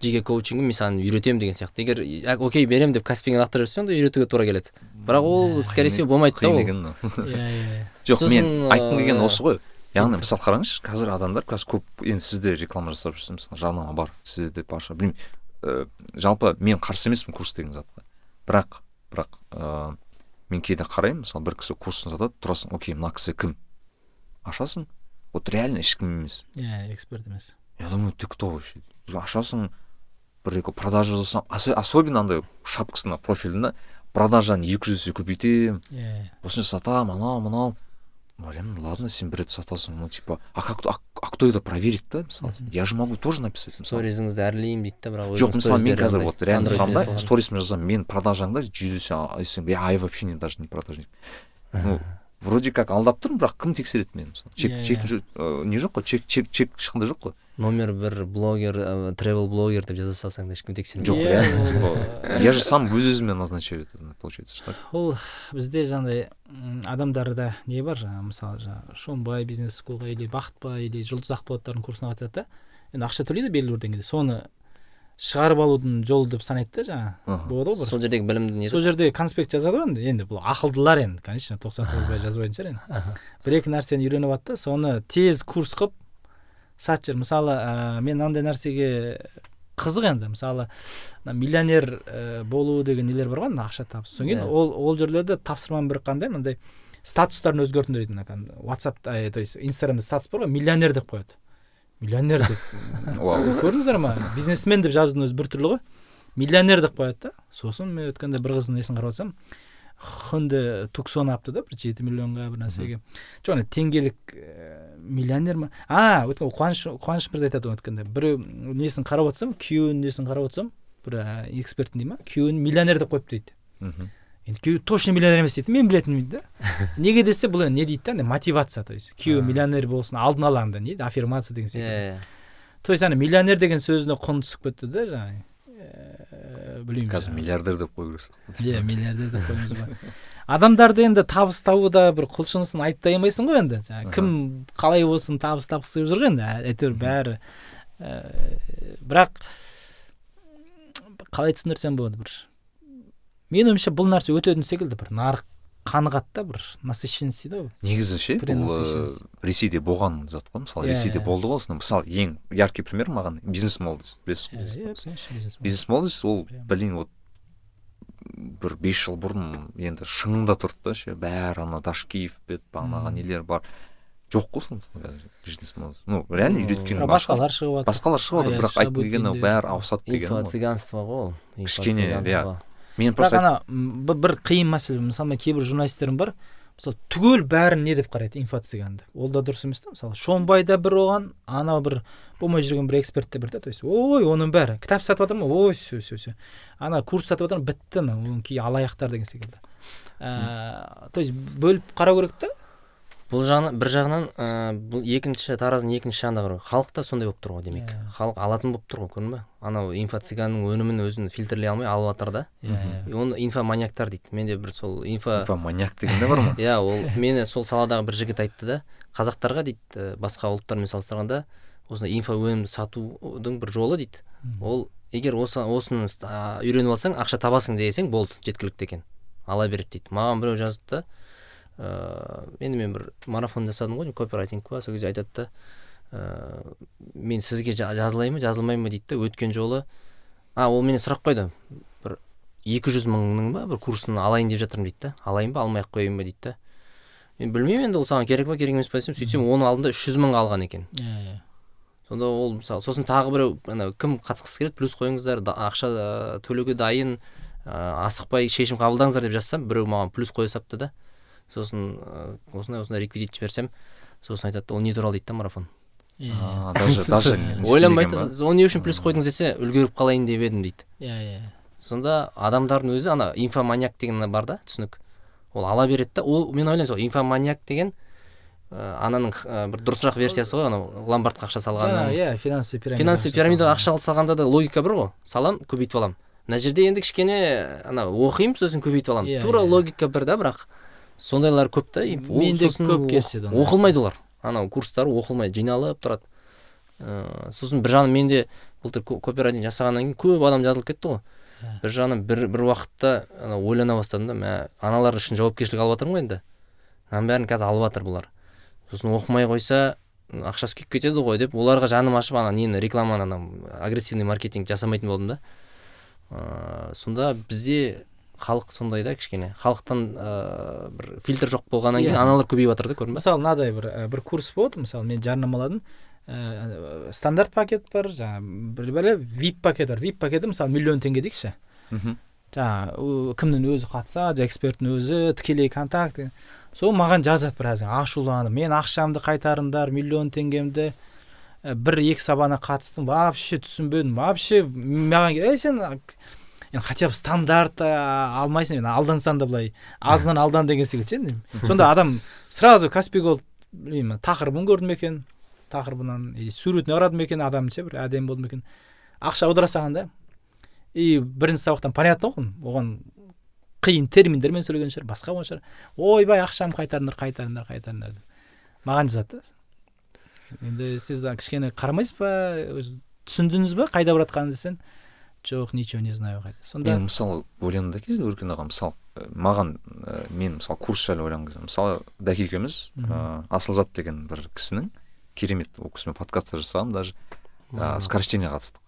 Жеке коучингім мен саған үйретемін деген сияқты. егер «Я- окей беремін деп каспиңе лақтырып жіберсең онда үйретуге тура келеді. Бірақ ол скорее всего болмайды да ол. иә иә. Жоқ мен айтқым келгені осы ғой. Яғни мысалы қараңызшы қазір адамдар қазір көп енді сізде реклама жасап жүрсіз мысалы жарнама бар сізде де барша білмеймін ә, жалпы мен қарсы емеспін курс деген затқа бірақ бірақ ә, мен кейде қараймын мысалы бір кісі курсын сатады тұрасың окей мына кісі кім? Ашасың. Вот реально ешкім емес. Иә эксперт емес. Я думаю ты кто вообще? Ашасың бір екі продажа жасасам ос- особенно андай шапкасына профилінде продажаны екі жүз есе көбейтемін иә. Осынша сатамын анау мынау. Ойлаймын ладно сен бір рет сатасың ну типа а как а, а кто это проверит да мысалы? Я же могу тоже написать сторизіңізді әрлеймін дейді да бірақ жоқ мысалы мен қазір вот реально тұрамын да сторисмен жазамын мен продажаңда жүз есе я вообще не даже не продажник. Ну вроде как алдап тұрмын бірақ кім тексереді мені мысалы? Чек Иә, чек иә. жö- ә, не жоқ қой? Чек чек чек ешқандай жоқ қой. Номер бір блогер ә, тревел блогер деп жаза салсаң да ешкім тексермейді. Жоқ Иә, типа я же сам өз өзіме назначаю это получается что ол бізде жаңағыдай адамдарда не бар? Жаңағы мысалы жаңағы шонбай бизнес скулға или бақытбай или жұлдыз ақболаттардың курсына қатысады да. Енді ақша төлейді белгілі бір деңгейде. Соны шығарып алудың жолы деп санайды да жаңағы болады ғой бір. Сол жердегі білімді не сол жерде конспект жазады ғой енді. Енді бұл ақылдылар енді конечно тоқсан тоғызбай жазбайтын шығар енді. Бір екі нәрсені үйреніп алады да соны тез курс қылып сатып жүр мысалы ә, мен андай нәрсеге қызық енді. Мысалы мына миллионер ә, болу деген нелер бар ғой ақша табыс содан кейін Иә. ол ол жерлерде тапсырманың бірі қандай мынандай статустарын өзгертіңдер дейді мына ватсапта то есть инстаграмда статус бар ғой миллионер деп қояды. Миллионер деп. Көрдіңіздер ма? Бизнесмен деп жазудың өзі біртүрлі ғой. Миллионер деп қояды да. Сосын мен өткенде бір қыздың несін қарап отырсам хонде туксон алыпты да бір жеті миллионға бір нәрсеге жоқ ана теңгелік ә, миллионер ма? А өткен қуаныш қуаныш мырза айтады ғой өткенде. Біреу несін қарап отырсам күйеуінің несін қарап отырсам бір ә, эксперттің дей ма? Күйеуін миллионер деп қойыпты дейді. Мгм. Енді күйеуі точно миллионер емес дейді мен білетінмін дейді да неге десе бұл енді не дейді да андай мотивация то есть күйеуі миллионер болсын алдын ала андай не дейді аффирмация деген секілді иә то есть ана миллионер деген сөзіне құн түсіп кетті да жаңағы білмеймін қазір миллиардер деп қою керек иә миллиардер деп қойыңыз ба адамдарды енді табыс табуда бір құлшынысын айыптай алмайсың ғой енді жаңағы кім қалай болсын табыс тапқысы келіп жүр ғой енді әйтеуір бәрі ііі бірақ қалай түсіндірсем болады бір менің ойымша бұл нәрсе өтетін секілді. бір нарық қанығады да бір насыщенность дейді ғой. Негізі ше бұл э, ресейде болған зат қой мысалы. Иә, ресейде иә. болды ғой осыны. Мысалы ең яркий пример маған бизнес молодость. Білесіз иә бизнес молодость? ол блин вот бір бес жыл бұрын енді шыңында тұрды да ше. Бәрі ана дашкиев бет бағанағы нелер бар. Жоқ қой сонысын қазір бизнес молодость. Ну реально үйреткен басқалар шығып жатыр басқалар шығып жатыр бірақ айтқым келгені бәрі ауысады деген инфо цыганство ғой ол. Кішкене, иә. Мен просто ана бір, қиын мәселе. Мысалы кейбір журналистерім бар мысалы түгел бәрін не деп қарайды инфо цыганды ол да дұрыс емес та. Мысалы шонбай да бір оған анау бір болмай жүрген бір эксперт те бір да. То есть ой оның бәрі. Кітап сатып жатыр ма? Ой все все все. Ана курс сатып жатыр ма? Бітті анау оның кей алаяқтар деген секілді. Ә, то есть бөліп қарау керек та. Бұл жағынан бір жағынан ә, бұл екінші тараздың екінші жағына қарау халық та сондай болып тұр ғой демек. Иә. халық алатын болып тұр ғой көрдің ба анау инфо цыганның өнімін өзін фильтрлей алмай алып жатыр да. И оны инфоманьяктар дейді. Менде бір сол инфо инфоманьяк деген де бар ма иә ол мені сол саладағы бір жігіт айтты да. Қазақтарға дейді ә, басқа ұлттармен салыстырғанда осындай инфо өнімді сатудың бір жолы дейді. Ол егер осы осыны үйреніп алсаң ақша табасың десең болды жеткілікті екен. Ала береді дейді. Маған біреу жазды да ыыы енді мен бір марафон жасадым ғой копирайтинг па сол кезде айтады да ыыы мен сізге жа- жазылайын ба жазылмай ма дейді да өткен жолы а ол менен сұрақ қойды бір екі жүз мыңның ба бір курсын алайын деп жатырмын дейді да алайын ба алмай ақ қояйын ба? дейді да. Мен білмеймін енді ол саған керек па керек емес па десем сөйтсем оның алдында үш жүз мыңға алған екен. Иә иә. Сонда ол мысалы сосын тағы біреу ана кім қатысқысы келеді плюс қойыңыздар да- ақша ә, төлеуге дайын ә, асықпай шешім қабылдаңыздар деп жазсам біреу маған плюс қоя салыпты да. Сосын ә, осындай осындай реквизит жіберсем сосын айтады ол не туралы дейді да марафон? А, даже даже не ойланбай істемеген ба? оны не үшін плюс қойдыңыз десе үлгеріп қалайын деп едім дейді. Иә иә сонда адамдардың өзі ана инфоманьяк деген бар да түсінік. Ол ала береді да. Ол мен ойлаймын сол инфоманьяк деген ә, ананың ә, бір дұрысырақ версиясы ғой анау ломбардқа ақша салғанның иә финансовый пирамида финансовый пирамидаға ақша салғанда да логика бір ғой. Салам көбейтіп аламын. Мына жерде енді кішкене ана оқимын сосын көбейтіп аламын. Тура логика бір да бірақ сондайлар көп та. Менде көп кездеседі оқылмайды олар. Анау курстар оқылмайды жиналып тұрады. Ыыы сосын бір жағынан менде былтыр ко- копирайтинг жасағаннан кейін көп адам жазылып кетті ғой. Иә. бір жағынан бір бір уақытта ана ойлана бастадым да мә аналар үшін жауапкершілік алып жатырмын ғой енді. Мынаның бәрін қазір алып жатыр бұлар. Сосын оқымай қойса ақшасы күйіп кетеді ғой деп оларға жаным ашып ана нені рекламаны ана агрессивный маркетинг жасамайтын болдым да. Ыыы сонда бізде халық сондай да кішкене. Халықтан ыыы бір фильтр жоқ болғаннан кейін Иә. аналар көбейіп жатыр да көрдің ба? Мысалы мынадай бір ә, бір курс болады мысалы мен жарнамаладым ә, стандарт пакет бар жаңағы бір бәле вип пакет бар. Вип пакеті мысалы миллион теңге дейікші. Мгм. жаңағы кімнің өзі қатысады эксперттің өзі тікелей контакт. Сол маған жазады біраз ашуланып мен ақшамды қайтарыңдар миллион теңгемді бір екі сабағына қатыстым. Вообще түсінбедім. Вообще маған ей сен енді хотя бы стандарт алмайсың енді алдансаң да былай азынан алдан деген секілді ше енді. сонда адам сразу каспий голд білмеймін тақырыбын көрді ме екен тақырыбынан или суретіне қарады ма екен адамның ше бір әдемі болды ма екен. Ақша аудара салған да. И бірінші сабақтан понятно ғой оған қиын терминдермен сөйлеген шығар басқа болған шығар. Ойбай ақшамды қайтарыңдар қайтарыңдар қайтарыңдар деп. Маған жазады да. Енді сіз кішкене қарамайсыз ба түсіндіңіз ба қайда бара десең жоқ ничего не знаю қайда сонда мен мысалы ойландым да кезде өркен аға мысалы ә, маған ә, мен мысалы курс жайлы ойлаған кезде мысалы дәке екеуміз ә, асылзат деген бір кісінің керемет ол кісімен подкаст жасағанмын даже ә, скорочтениеге қатыстық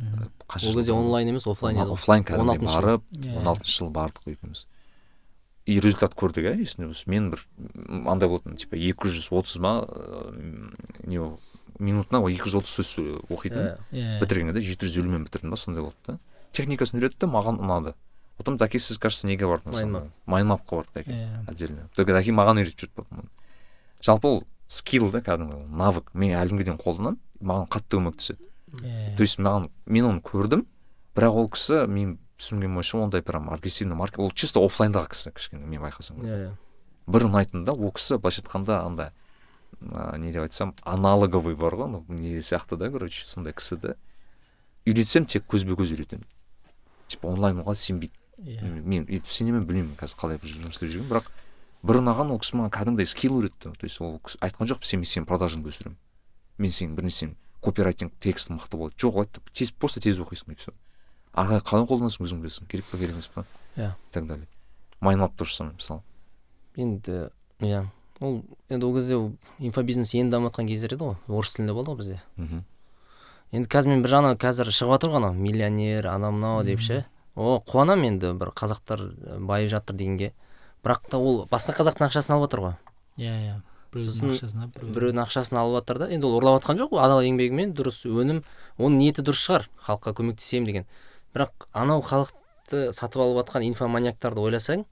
ол кезде онлайн емес офлайн еді ғой. офлайн кәдімгідей 16 жыл. барып Иә. он алтыншы жылы бардық екеуміз и результат көрдік иә есімде болса мен бір андай болатын типа екі жүз отыз ма ыыы, не минутына екі жүз отыз сөз сө- оқитын Иә. бітіргенде жеті жүз елумен бітірдім ба сондай болды да. Техникасын үйретті маған ұнады. Потом дәке сіз кажется неге бардыңыз? Майнмапқа бардық дәке отдельно. Только дәке маған үйретіп жүрді потом. Жалпы ол скилл да кәдімгі навык. Мен әлі күнге дейін қолданамын маған қатты көмектеседі иә то есть маған мен оны көрдім бірақ ол кісі мен түсінгенім бойынша ондай прям агрессивный маркет ол чисто оффлайндағы кісі кішкене мен байқасам. Иә иә бір ұнайтыны да ол кісі былайша айтқанда андай а, не деп айтсам аналоговый бар ғой анау не сияқты да короче сондай кісі да үйретсем тек көзбе көз үйретемін. Типа онлайнға сенбейді. Иә. Мен мен сене ме білмеймін қазір қалай жұмыс істеп жүргенін бірақ бір ұнаған ол кісі маған кәдімгідей скилл үйретті. То есть ол кісі айтқан жоқ сен мен сенің продажыңды өсіремін. Мен сенің бір нәрсең копирайтинг текст мықты болады. Жоқ олайды тез просто тез оқисың и все ары қарай қалай қолданасың өзің білесің керек па керек емес па иә. И так далее. Самое мысалы. Енді иә. Ол енді ол кезде ол инфобизнес енді дамып жатқан кездер еді ғой. орыс тілінде болды ғой бізде. Мхм. Енді қазір мен бір жағынан қазір шығып жатыр ғой анау миллионер анау мынау деп ше. О қуанамын енді бір қазақтар байып жатыр дегенге. Бірақ та ол басқа қазақтың ақшасын алып жатыр ғой. Иә иә. Біреудің ақшасын алып біреу біреудің ақшасын алып жатыр да. Енді ол ұрлап жатқан жоқ қой. Адал еңбегімен дұрыс өнім оның ниеті дұрыс шығар. Халыққа көмектесемін деген. Бірақ анау халықты сатып алып жатқан инфоманьяктарды ойласаң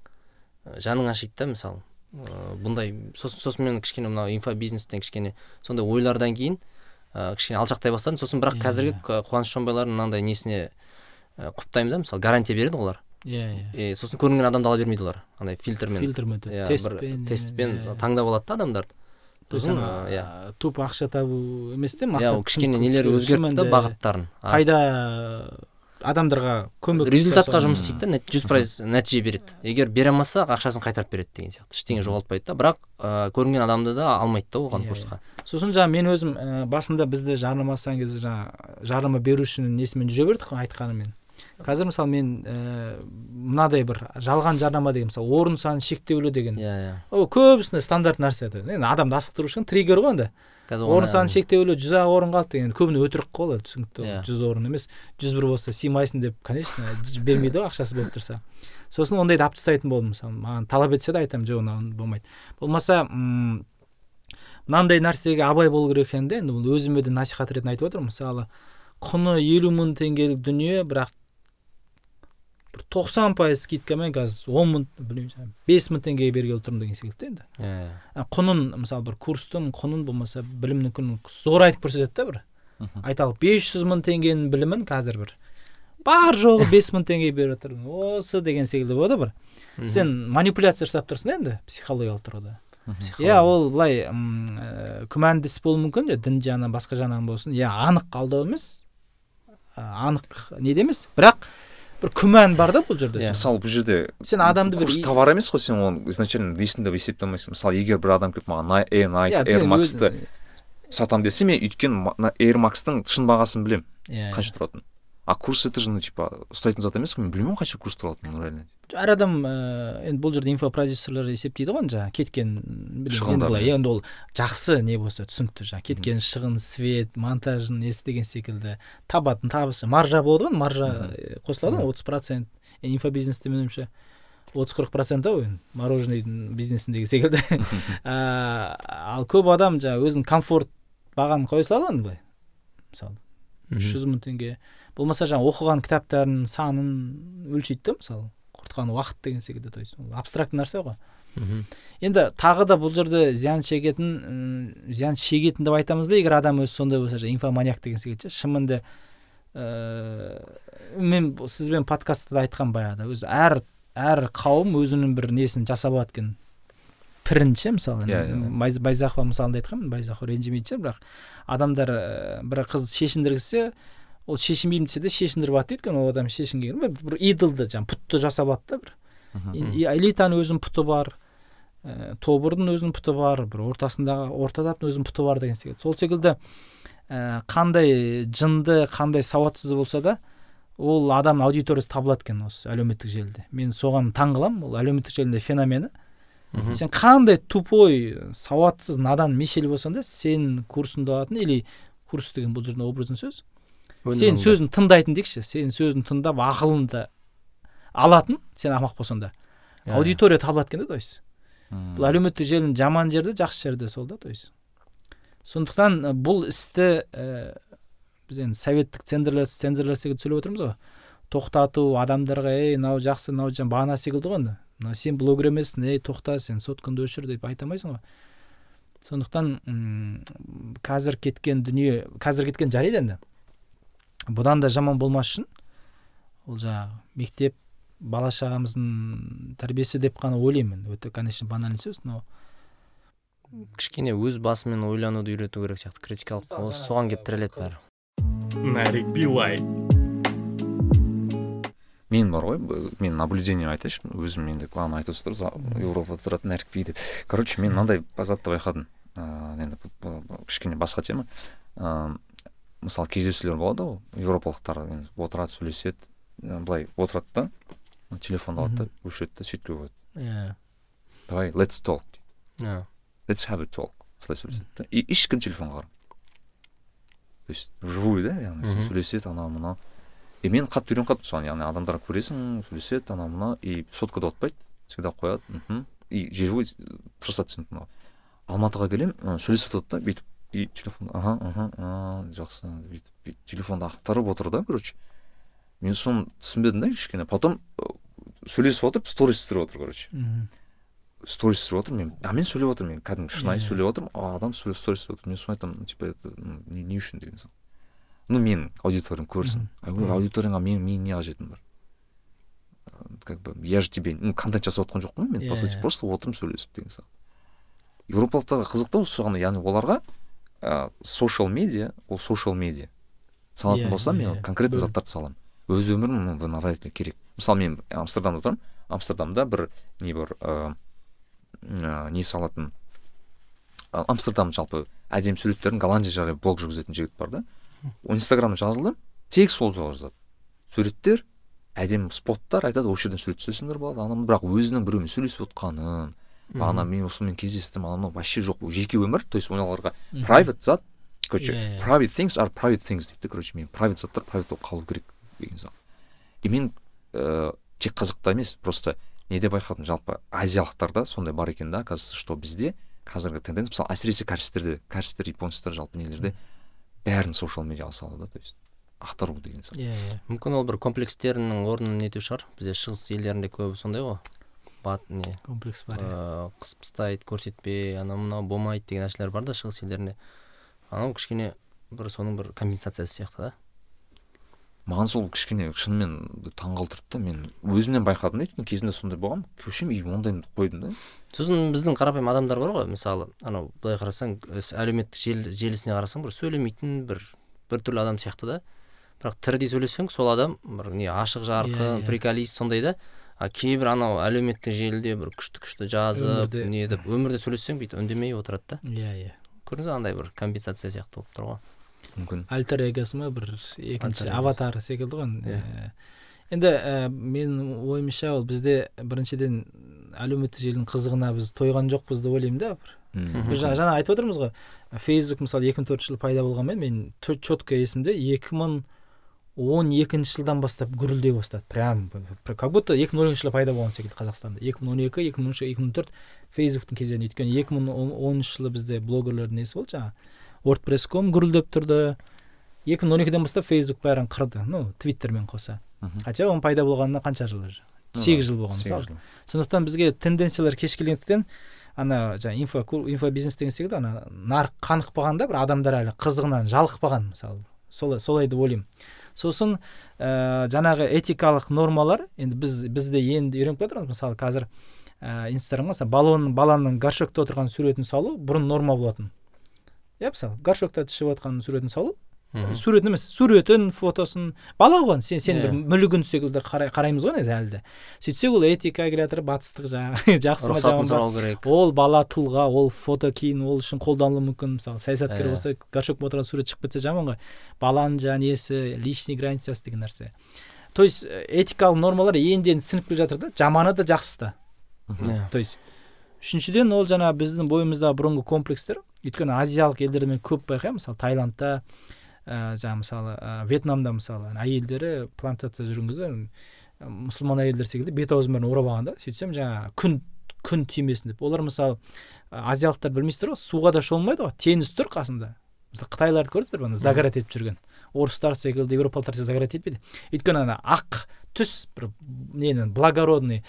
жаның ашиды да мысалы. Ә, бұндай сосын сосын мен кішкене мынау инфобизнестен кішкене сондай ойлардан кейін ә, кішкене алшақтай бастадым. Сосын бірақ Иә, қазіргі иә. қуаныш шонбайлардың мынандай несіне ә, құптаймын да мысалы гарантия береді олар? Иә иә. И сосын көрінген адамды ала бермейді олар андай фильтрмен фильтрмен иә, тестпен тестпен таңдап алады да адамдарды. Сосын иә. туп ақша табу емес те мақсат кішкене нелері өзгертті да бағыттарын пайда адамдарға көмек результатқа жұмыс істейді да жүз пайыз нәтиже береді. Егер бере алмаса ақшасын қайтарып береді деген сияқты. Ештеңе жоғалтпайды да. Бірақ ә, көрінген адамды да алмайды да оған Иә, курсқа. сосын жаңа мен өзім ә, басында бізді жарнамастаған кезде жаңа жарнама берушінің несімен жүре бердік қой айтқанымен. Қазір мысалы мен ә, мынадай бір жалған жарнама деген мысалы орын саны шектеулі деген. Иә иә. Ол көбісінде стандарт нәрсе енді адамды асықтыру үшін триггер ғой енді қазір орын саны шектеулі жүз ақ орын қалды деген көбіне өтірік қой ол түсінікті Иә. жүз орын емес жүз бір болса сыймайсың деп конечно бермейді ғой ақшасы болып тұрса. Сосын ондайды алып тастайтын болдым мысалы маған талап етсе де айтамын жоқ мынау болмайды. Болмаса мынандай нәрсеге абай болу керек екен да енді өзіме де насихат ретінде айтып отырмын. Мысалы құны елу мың теңгелік дүние бірақ бір тоқсан пайыз скидкамен қазір он мың білмеймін бес мың теңгеге бергелі тұрмын деген секілді енді. Иә. Құнын мысалы бір курстың құнын болмаса білімнің құнын зорайтып көрсетеді да бір. Айталық бес жүз мың теңгенің білімін қазір бір бар жоғы бес мың теңге беріп жатыр осы деген секілді болады бір. Сен манипуляция жасап тұрсың енді психологиялық тұрғыда. Иә ол былай ә, күмәнді іс болуы мүмкін иә дін жағынан басқа жағынан болсын. Иә анық алдау емес. Анық неде емес. Бірақ бір күмән бар да бұл жерде. Иә. мысалы бұл жерде сен адамды бір товар емес қой сен оны изначально деп есептемейсің мысалы егер бір адам келіп маған иә, Air сен Maxты өзің- сатамын десе мен өйткені ма- на Air Maxтың шын бағасын білемін. Иә, қанша тұратынын а курс это же ну типа ұстайтын зат емес қой мен білмеймін қанша курс тұратынын реально. Әр адам ә, енді бұл жерде инфопродюсерлер есептейді ғой жаңағы кеткен енді былай иә. енді ол жақсы не болса түсінікті жаңағы кеткен шығын свет монтажын несі деген секілді табатын табысы маржа болады ғой маржа ә, қосылады ғой отыз процент инфобизнесте менің ойымша отыз қырық процент ау енді мороженыйдың бизнесіндегі секілді. Ал көп адам жаңағы өзінің комфорт бағаны қоя салады ғой енді былай мысалы үш жүз мың теңге болмаса жаңағы оқыған кітаптардың санын өлшейді да мысалы құртқан уақыт деген секілді то есть ол абстрактный нәрсе ғой Мгм. енді тағы да бұл жерде зиян шегетін зиян шегетін деп айтамыз ба егер адам өзі сондай болса жаңағы инфоманьяк деген секілді ше шынымен ә, мен сізбен подкастта да айтқан баяғыда өзі әр әр қауым өзінің бір несін жасап алады екен пірін ше мысалы Иә, иә. Байз- байзақова мысалында айтқанмын байзақова ренжімейтін шығар бірақ адамдар бір қыз шешіндіргізсе ол шешінбеймін десе де шешіндіріп алады дейді өйткені ол адам шешінген бір, бір идолды жаңағы пұтты жасап алады да бір. Элитаның өзінің пұты бар ә, тобырдың өзінің пұты бар бір ортасындағы орта таптың өзінің пұты бар деген секілді. Сол секілді ә, қандай жынды қандай сауатсыз болса да ол адам аудиториясы табылады екен осы әлеуметтік желіде. Мен соған таң қаламын ол әлеуметтік желінің феномені. Мгм. сен қандай тупой сауатсыз надан мишель болсаң да сен курсыңды алатын или курс деген бұл жерде образный сөз. Сен сөзін тыңдайтын дейікші сен сөзін тыңдап ақылыңды алатын сен ақымақ болсаң да Иә, аудитория табылады екен да то есть. Бұл әлеуметтік желінің жаман жерде жақсы жерде сол да то есть. Сондықтан бұл істі ә, біз енді советтік цензорлар цензорлар секілді сөйлеп отырмыз ғой. Тоқтату адамдарға ей мынау жақсы мынау жаман бағана секілді ғой енді. Мына сен блогер емессің ей тоқта сен соткаңды өшір деп айта алмайсың ғой. Сондықтан қазір кеткен дүние қазір кеткен жарайды енді. Бұдан да жаман болмас үшін ол жаңағы мектеп бала шағамыздың тәрбиесі деп қана ойлаймын. Өте конечно банальный сөз но кішкене өз басымен ойлануды үйрету керек сияқты. Критикалық осы соған келіп тіреледі бәрі. Нарик билай мен бар ғой мен наблюдение айтайыншы өзім енді главное айтып отырсыз за- европада тұратын әркби деп. Короче мен мынандай затты байқадым ыыы енді кішкене басқа тема. Ыыы мысалы кездесулер болады ғой еуропалықтар енді отырады сөйлеседі былай отырады да телефонды алады да өшіреді да сөйтіп қояды иә. Давай let's talk. Дейді иә. Let's have a talk осылай сөйлеседі да. И ешкім телефонға қарамайды. То есть вживую да яғни сөйлеседі анау мынау и мен қатты үйреніп қалыппын соған яғни адамдарға көресің сөйлеседі анау мынау и соткада отпайды всегда қояды мхм. И живой тырысады сені тыңдауға алматыға келемін сөйлесіп отырады да бүйтіп. И телефон аха аха а, жақсы бүйтіп бүйтіп телефонды ақтарып отыр да короче. Мен соны түсінбедім да кішкене. Потом ы, сөйлесіп отырып сторис түсіріп отыр короче. Мхм. сторис түсіріп отыр мен а мен сөйлеп отырмын мен кәдімгі шынайы сөйлеп отырмын а адам сөйлеп сторис түсіріп отыр. Мен соны айтамын типа это не, не үшін деген сияқты ну менің аудиториям көрсін. Аудиторияңа менің менің не қажетім бар? Э, как бы я же тебе ну контент жасап отқан жоқпын ғой мен по Иә, сути. Просто отырмын сөйлесіп деген сияқты еуропалықтарға қызық та осы жағынан яғни оларға ә, social медиа ол social медиа салатын Иә, болсам мен иә, конкретно бөліп. заттарды саламын өз өмірім ну в навратили керек. Мысалы мен амстердамда тұрамын амстердамда бір не бар ә, не салатын. А, амстердам жалпы әдемі суреттерін голландия жайлы блог жүргізетін жігіт бар да. Инстаграмда жазылдым тек сол жайлы жазады. Суреттер әдемі споттар айтады осы жерден сурет түсірсеңдер болады анау. Бірақ өзінің біреумен сөйлесіп отқанын бағана мен осымен кездестім анау мынау вообще жоқ ол жеке өмір. То есть оларға private зат короче Иә, иә. private things are private things дейді да короче мен private заттар private болып қалу керек деген сияқты и мен ыыы тек қазақта емес просто неде байқадым жалпы азиялықтарда сондай бар екен да оказывается что бізде қазіргі тенденция мысалы әсіресе кәрістерде кәрістер японецтер жалпы нелерде бәрін социал медиаға салады да то есть ақтару деген сияқты иә иә. Мүмкін ол бір комплекстерінің орнын нету шығар. Бізде шығыс елдерінде көбі сондай ғой. Бат не комплекс бар иә. ыыы қысып тастайды көрсетпе анау мынау болмайды деген нәрселер бар да шығыс елдерінде. Анау кішкене бір соның бір компенсациясы сияқты да. Маған сол кішкене шынымен таңғалдырды да мен өзімнен байқадым да өйткені кезінде сондай болған. Көшем и ондайымды қойдым да. Сосын біздің қарапайым адамдар бар ғой мысалы анау былай қарасаң әлеуметтік желі, желісіне қарасаң бір сөйлемейтін бір біртүрлі адам сияқты да. Бірақ тірідей сөйлесең сол адам бір не ашық жарқын Иә, иә. приколист сондай да а кейбір анау әлеуметтік желіде бір күшті күшті жазып не етіп өмірде сөйлессең бүйтіп үндемей отырады да. Иә иә. Көрдіңіз ба андай бір компенсация сияқты болып тұр ғой? Мүмкін. Альтер эгосы ма бір екінші аватары секілді ғой. Иә. Енді ә, менің ойымша ол бізде біріншіден әлеуметтік желінің қызығына біз тойған жоқпыз деп ойлаймын да бір. Біз жаңа жаңа айтып отырмыз ғой фейсбук мысалы екі мың төртінші жылы пайда болғанмен мен четко есімде екі мың он екінші жылдан бастап гүрілдей бастады. Прям как будто екі мың он екінші жылы пайда болған секілді қазақстанда. екі мың он екі екі мың он үш екі мың он төрт фейсбуктың кезеңі өйткені екі мың он жылы бізде блогерлердің несі болды жаңағы wordpress ком гүрілдеп тұрды. екі мың он екіден бастап фейсбук бәрін қырды. Ну твиттермен қоса. Хотя оның пайда болғанына қанша жыл уже? Сегіз жыл болған мысалы. сондықтан бізге тенденциялар кеш келгендіктен ана жаңағы инфо инфобизнес деген секілді ана нарық қанықпаған да бір адамдар әлі қызығынан жалықпаған мысалы. Солай солай деп ойлаймын. Сосын ә, жаңағы этикалық нормалар енді біз бізде енді үйреніп келатырмыз мысалы қазір ә, инстаграмға мысалы балон баланың горшокта отырған суретін салу бұрын норма болатын иә мысалы горшокта ішіп отқан суретін салу. Суретін емес суретін фотосын бала ғой сен сен бір Иә. мүлігін секілді қарай, қараймыз ғой негізі әлі де. Сөйтсек ол этика келе жатыр батыстық жаңағы жақсы ма жаман сұрау керек. Ол бала тұлға ол фото кейін ол үшін қолданылуы мүмкін. Мысалы саясаткер Иә. болса горшок отырған сурет шығып кетсе жаман ғой. Баланың жаңағы несі личный границасы деген нәрсе. То есть э, этикалық нормалар енді енді сіңіп келе жатыр да. Жаманы да жақсысы да. То есть үшіншіден ол жаңағы біздің бойымыздағы бұрынғы комплекстер өйткені азиялық елдерде мен көп байқаймын. Мысалы таиландта ә, жаңағы мысалы ә, вьетнамда мысалы әйелдері плантация жүрген кезде мұсылман әйелдер секілді бет аузын бәрін орап алған да. Сөйтсем жаңағы күн күн тимесін деп. Олар мысалы ә, азиялықтар білмейсіздер ғой суға да шомылмайды ғой теңіз тұр қасында. Мысалы қытайларды көрдіңіздер ана загорать етіп жүрген. Орыстар секілді еуропалықтар секілді загорать етпейді. Өйткені ана ақ түс бір нені благородный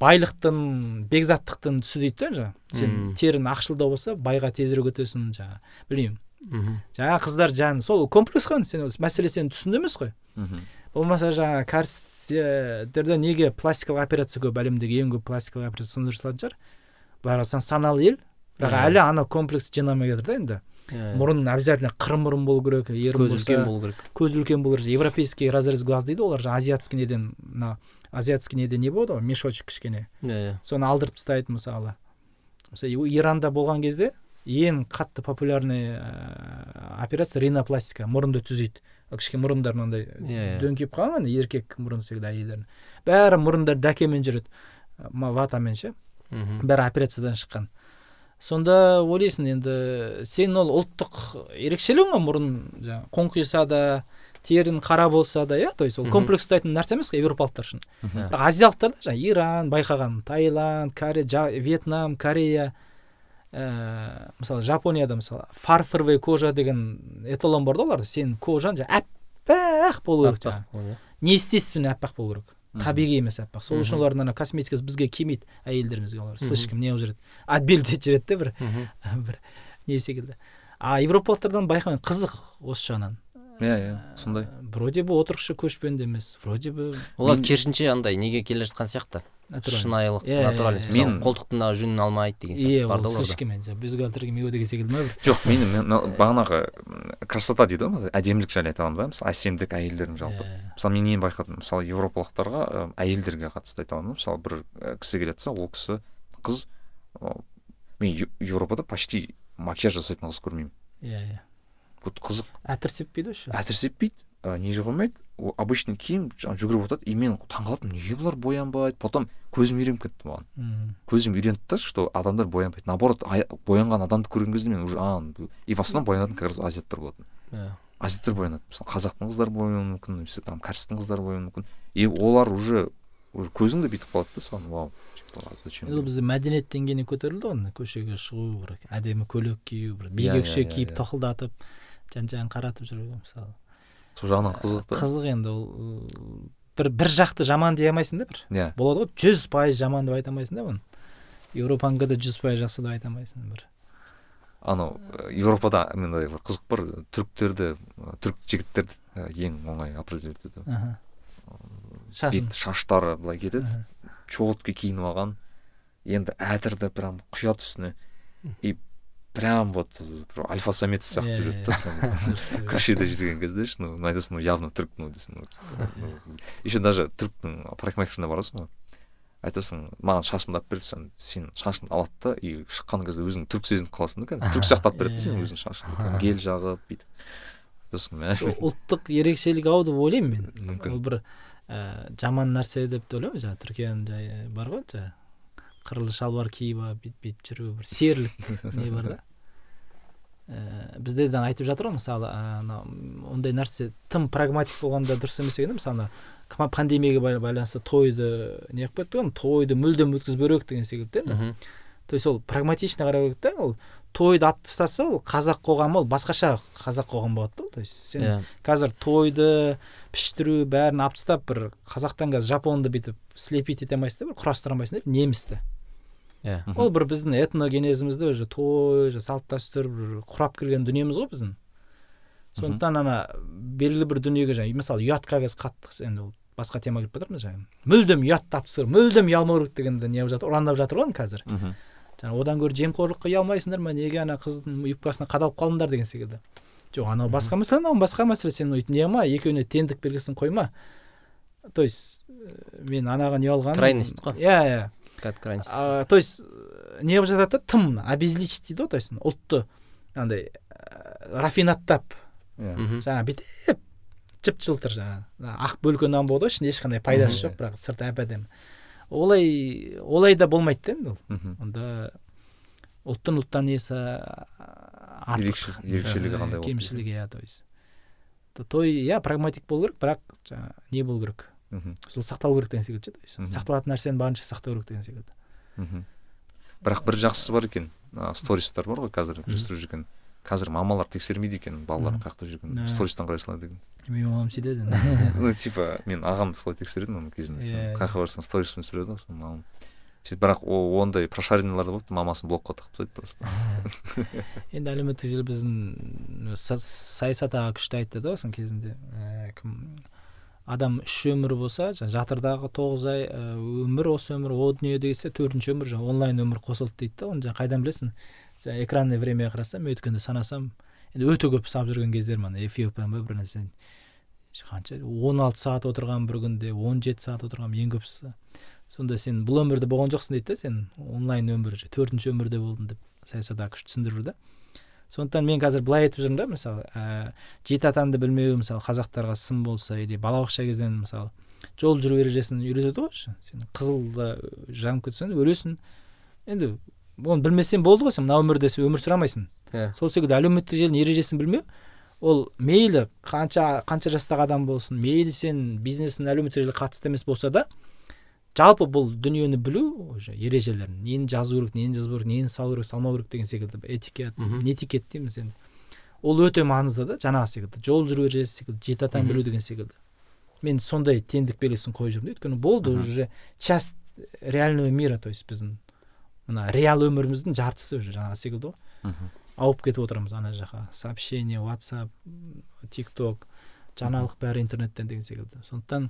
байлықтың бекзаттықтың түсі дейді да жаңағы сен терің ақшылдау болса байға тезірек өтесің жаңағы білмеймін. Жаңағы қыздар жан сол комплекс қой сен мәселе сенің түсінде емес қой. Болмаса жаңағы кәрістерде неге пластикалық операция көп әлемдегі ең көп пластикалық операция сонда жасалатын шығар. Былай қарасаң саналы ел. бірақ Иә. әлі ана комплекс жиналмай алмай жатыр да енді. Иә. мұрын обязательно қыр мұрын болу керек көз үлкен болу керек. көз үлкен болу керек. Европейский разрез глаз дейді олар жаңағы азиатский неден мына азиатский неде не болады ғой мешочек кішкене. Иә иә. Соны алдырып тастайды мысалы. Мысалы иранда болған кезде ең қатты популярный ә, операция ринопластика мұрынды түзейді. Кішкене мұрындар мынандай Иә, иә. дөңкиіп қалған еркек мұрын секілді әйелдердің бәрі мұрындар дәкемен жүреді. Ватамен ше. Мхм. Бәрі операциядан шыққан. Сонда ойлайсың енді сен ол ұлттық ерекшелігің ғой мұрын жаңағы қоңқиса да терің қара болса да иә? То есть ол комплекс ұстайтын нәрсе емес қой европалықтар үшін. Бірақ азиялықтар да жаңағы иран байқаған таиланд корея вьетнам корея. Ә, мысалы жапонияда мысалы фарфоровый кожа деген эталон бар да оларда? Сенің кожаң жаңағы аппақ болу керек жаңағы. иә. неестественно аппақ болу керек. Табиғи емес аппақ. Сол үшін олардың ана косметикасы бізге келмейді әйелдерімізге. Олар слишком неғып жүреді. Отбелить жүреді де бір. Мгм. бір не секілді. А европалықтардан байқаймын қызық осы жағынан. Иә иә сондай. Вроде бы отырықшы көшпенді емес вроде бы олар керісінше андай неге келе жатқан сияқты. Шынайылық натуральность. Мен- қолтықтың жүнін алмайды деген сияқты. бар ол да слишком бюстгальтерге мио деген секілді ма бір? Жоқ мені мен- бағанағы красота дейді ғой әдемілік жайлы айта аламын да мысалы әсемдік әйелдердің жалпы. Мысалы мен нені байқадым мысалы европалықтарға әйелдерге қатысты айта аламын да мысалы бір кісі келе жатса ол кісі қыз мен европада почти макияж жасайтын қыз көрмеймін. Иә иә вот қызық. Әтір сеппейді вообще? Әтір сеппейді ы, не қоймайды ол обычный киім жүгіріп отырады и мен таңқалатынмын. Неге бұлар боянбайды? Потом көзім үйреніп кетті маған. Мгм. көзім үйренді да что адамдар боянбайды. Наоборот боянған адамды көрген кезде мен уже а и в основном боянатын как раз азиаттар болатын. Иә. азиаттар боянады. Мысалы қазақтың қыздары боянуы мүмкін немесе там кәрістің қыздары боянуы мүмкін. И олар уже уже көзің де бүйтіп қалады да саған вау зачем? Ол бізде мәдениет деңгейіне көтерілді ғой көшеге шығу бір әдемі көйлек кию бір Иә, бигекше иә, иә, киіп тоқылдатып жан жағын қаратып жүру мысалы. Сол жағынан қызық та. қызық енді ол бір бір жақты жаман дей алмайсың да бір. Иә. Болады ғой жүз пайыз жаман деп айта алмайсың да оны. Европанікі де жүз пайыз жақсы деп айта алмайсың бір. Анау ы, европада мындай бір қызық бар түріктерді түрік жігіттерді ең оңай определить шашын. бет шаштары былай кетеді. Четкий киініп алған. Енді әтірді прям құяды үстіне и прям вот альфа самец сияқты жүреді да көшеде жүрген кезде ше ну айтасың ну явно түрік ну дейсің еще даже түріктің парикмахеріне барасың ғой айтасың маған шашымды алып бер десең сен шашыңды алады да и шыққан кезде өзің түрік сезініп қаласың да кәдімгі. Түрік сияқты алып береді да сен Иә. өзің шашыңды гель жағып бүйтіп сосын ұлттық ерекшелік ау деп ойлаймын мен. Мүмкін. Ол бір ә, жаман нәрсе деп те ойлаймын. Жаңағы түркияның жай бар ғой жаңағы қырлы шалбар киіп алып бүйтіп бүйтіп жүру бір серілік не бар да. Ә, бізде де айтып жатыр ғой мысалы анау ондай нәрсе тым прагматик болғанда дұрыс емес екен да мысалы пандемияға бай- байланысты тойды не қылып кетті ғой тойды мүлдем өткізбеу керек деген секілді да. То есть ол прагматично қарау керек та ол тойды алып тастаса ол қазақ қоғамы ол басқаша қазақ қоғам болады да то есть сен иә. қазір тойды піштіру бәрін алып тастап бір қазақтан қазір жапонды бүйтіп слепить ете алмайсың да бір құрастыра алмайсың да немісті иә. Ол бір біздің этногенезімізде уже той салт дәстүр бір құрап кірген дүниеміз ғой біздің. Сондықтан ана белгілі бір дүниеге жаңағы мысалы ұятқа қазір қатты енді ол басқа темаға кіріп кетірміз жаңағы. Мүлдем ұят тапсыр мүлдем ұялмау керек дегенді не қылып жатыр ұрандап жатыр ғой қазір. Мхм. Жаңағы одан гөрі жемқорлыққа ұялмайсыңдар ма? Неге ана қыздың юбкасына қадалып қалдыңдар деген секілді. Жоқ анау басқа мәселе анау басқа мәселе. Сен өйтіп не қылма екеуіне теңдік белгісін қойма то есть э, мен анаған ұялғаным Крайность қой. иә иә. Как крайность. А, то есть э, не қылып жатады да тым обезличить дейді ғой то есть ұлтты андай ә, рафинаттап. Иә мхм. Жаңағы бүйтіп жып жылтыр жаңағы ақ бөлке нан болады ғой ішінде ешқандай пайдасы жоқ бірақ сырты әп әдемі олай олай да болмайды да енді ол. Онда ұлттың ұлттан несі артық Ерекше- ерекшелігі қандай кемшілігі иә то есть. То- той иә прагматик болу керек бірақ жаңағы не болу керек? Мхм. сол сақталу керек деген секілді ше то есть. Сақталатын нәрсені барынша сақтау керек деген секілді. Мхм. бірақ бір жақсысы бар екен стористар бар ғой қазір жүрген. Қазір мамалар тексермейді екен балаларын жақта жүргенін стористан қарай салады екен менің мамам сөйтеді ну типа мен ағам солай тексеретін оны кезінде Иә, қай жаққа барсаң сторисын түсіреді ғой сосын мамам. Сөйтіп бірақ о- ондай прошаренныйлар да болды мамасын блокқа тығып тастайды просто. Енді әлеуметтік желі біздің са- саясат аға күшті айтты да осының кезінде. Ә, кім? Адам үш өмірі болса жатырдағы тоғыз ай ә, өмір осы өмір о дүние десе төртінші өмір жаңағы онлайн өмір қосылды дейді да оны жаңағы қайдан білесің? Жаңағы экранный времяға қарасам мен өткенде санасам енді өте көп салып жүрген кездерім ана эфиопиян ба бір нәрсе қанша. он алты сағат отырған бір күнде он жеті сағат отырған ең көбісі сонда сен бұл өмірде болған жоқсың дейді да сен онлайн өмір төртінші өмірде болдың деп саясатта күшті түсіндіріп да. Сондықтан мен қазір былай айтып жүрмін да мысалы ә, жеті атаңды білмеу мысалы қазақтарға сын болса или балабақша кезден мысалы жол жүру ережесін үйретеді ғой сен қызылда жанып кетсең өлесің. Енді оны білмесең болды ғой сен мына өмірде сен өмір сүре иә. Сол секілді әлеуметтік желінің ережесін білмеу ол мейлі қанша қанша жастағы адам болсын мейлі сен бизнесің әлеуметтік желіге қатысты емес болса да жалпы бұл дүниені білу уже ережелерін нені жазу керек нені жазбау керек нені салу керек салмау керек деген секілді этикет Мгм. не этикет дейміз енді ол өте маңызды да жаңағы секілді жол жүру ережесі секілді жеті Мгм. білу деген секілді мен сондай теңдік белгісін қойып жүрмін да өйткені болды уже часть реального мира то есть біздің мына реал өміріміздің жартысы уже жаңағы секілді ғой мхм. Ауып кетіп отырмыз ана жаққа. Сообщение whatsapp тик ток жаңалық бәрі интернеттен деген секілді. Сондықтан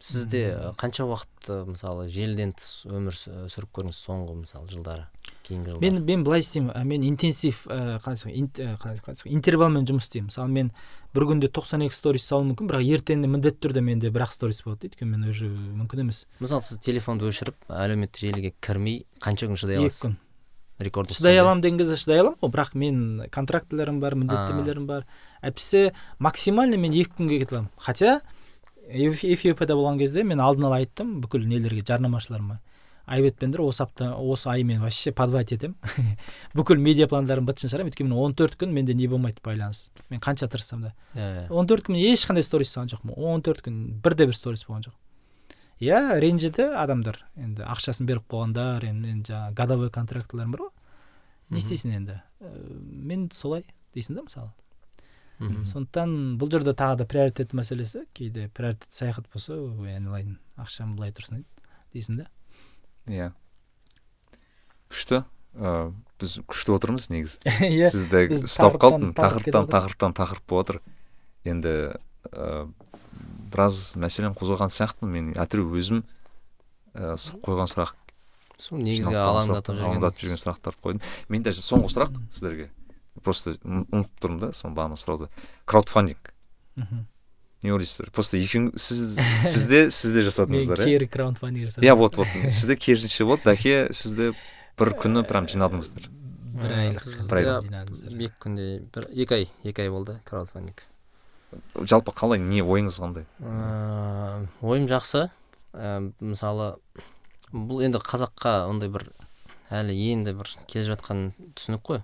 сізде қанша уақыт мысалы желіден тыс өмір сүріп көрдіңіз соңғы мысалы жылдары кейінгі жылдары? Мен мен былай істеймін. Мен интенсив ә, қалай интервалмен жұмыс істеймін. Мысалы мен бір күнде 92 сторис салуым мүмкін бірақ ертеңінде міндетті түрде менде бір ақ сторис болады өйткені мен уже мүмкін емес. Мысалы сіз телефонды өшіріп әлеуметтік желіге кірмей қанша күн шыдай екі аласыз? күн. Рекорд шыдай аламын деген кезде шыдай аламын ғой бірақ мен контрактілерім бар міндеттемелерім бар. Әйтпесе максимально мен екі күнге кете аламын хотя Эф- эфиопияда болған кезде мен алдын ала айттым бүкіл нелерге жарнамашыларыма айбетпендер осы апта осы ай мен вообще подвать етемін бүкіл медиа пландарымды бытшын шығарамын өйткені мен он төрт күн менде не болмайды байланыс. Мен қанша тырыссам да. Он төрт күн ешқандай сторис салған жоқпын. Он төрт күн бірде бір сторис болған жоқ иә ренжіді адамдар. Енді ақшасын беріп қойғандар енді, енді жаңағы годовой контрактілерім бар ғой. Не істейсің енді? Ә, мен солай дейсің да мысалы. Мхм. сондықтан бұл жерде тағы да приоритет мәселесі кейде приоритет саяхат болса ой айналайын ақшам былай тұрсын дейсің да иә. Күшті. Ә, біз күшті отырмыз негізі иә сізді ұстап қалдым. тақырып тақырыптан тақырыптан тақырып болып жатыр енді ә, біраз мәселені қозғаған сияқтымын. Мен әйтеуір өзім ә, қойған сұрақ сол негізгі алаңдатып жүрген алаңдатып жүрген сұрақтарды қойдым. Мен даже соңғы сұрақ сіздерге. Просто ұм- ұмытып тұрмын да соны бағана сұрауды. Краудфандинг. Мхм. не ойлайсыздар? Просто екеуің сіз сізде сізде мен жасадыңыздар иә? кері краундфандинг жасадым. иә вот вот. Сізде керісінше болды дәке сізде бір күні прям жинадыңыздар. бір айлық бір иә, жинадыңыздар. екі күнде бір екі ай екі ай болды краудфандинг. Жалпы қалай не ойыңыз қандай? Ыыы ойым жақсы. Ә, мысалы бұл енді қазаққа ондай бір әлі енді бір келе жатқан түсінік қой.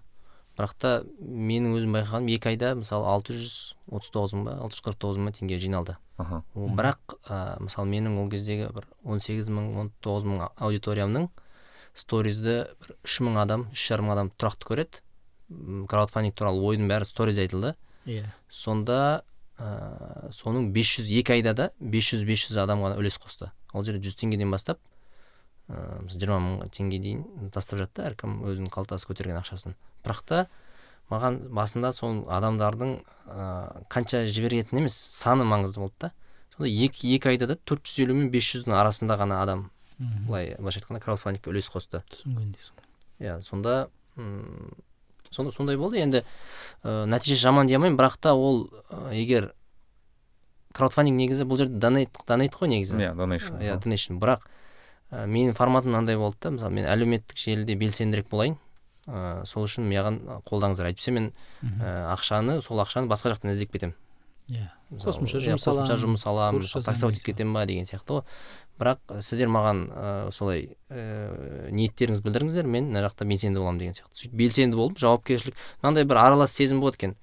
Бірақ та менің өзім байқағаным екі айда мысалы алты жүз отыз тоғыз мың ба алты жүз қырық тоғыз мың теңге жиналды. Аха. Ол бірақ ә, мысалы менің ол кездегі бір он сегіз мың он тоғыз мың аудиториямның сторизді бір үш мың адам үш жарым мың адам тұрақты көреді. Краудфандинг туралы ойдың бәрі сторизде айтылды. Иә. Сонда ә, соның 500 екі айда да 500-500 адам ғана үлес қосты. Ол жерде 100 теңгеден бастап ә, жиырма мың теңге дейін тастап жатты әркім өзінің қалтасы көтерген ақшасын. Бірақ та маған басында сол адамдардың ә, қанша жіберетіні емес саны маңызды болды да. Сонда екі, екі айда да 450 мен 500-дің арасында ғана адам былай былайша айтқанда краудфандингке үлес қосты. түсінген дейсің. Иә сонда м, сонда сондай болды. Енді ә, нәтиже жаман дей алмаймын. Бірақ та ол ә, егер краудфандинг негізі бұл жерде донейт донейт қой негізі. Иә donation иә donation бірақ ә, менің форматым мынандай болды да. Мысалы мен әлеуметтік желіде белсендірек болайын. Ә, сол үшін маған қолдаңыздар. Әйтпесе мен ә, ақшаны сол ақшаны басқа жақтан іздеп кетемін. Иә. Қосымша иә, жұмыс қосымша аламын, таксовать етіп кетемін ба деген сияқты ғой. Бірақ сіздер маған ә, солай ә, ниеттеріңізді білдіріңіздер мен мына жақта белсенді боламын деген сияқты. Сөйтіп белсенді болып жауапкершілік мынандай бір аралас сезім болады екен.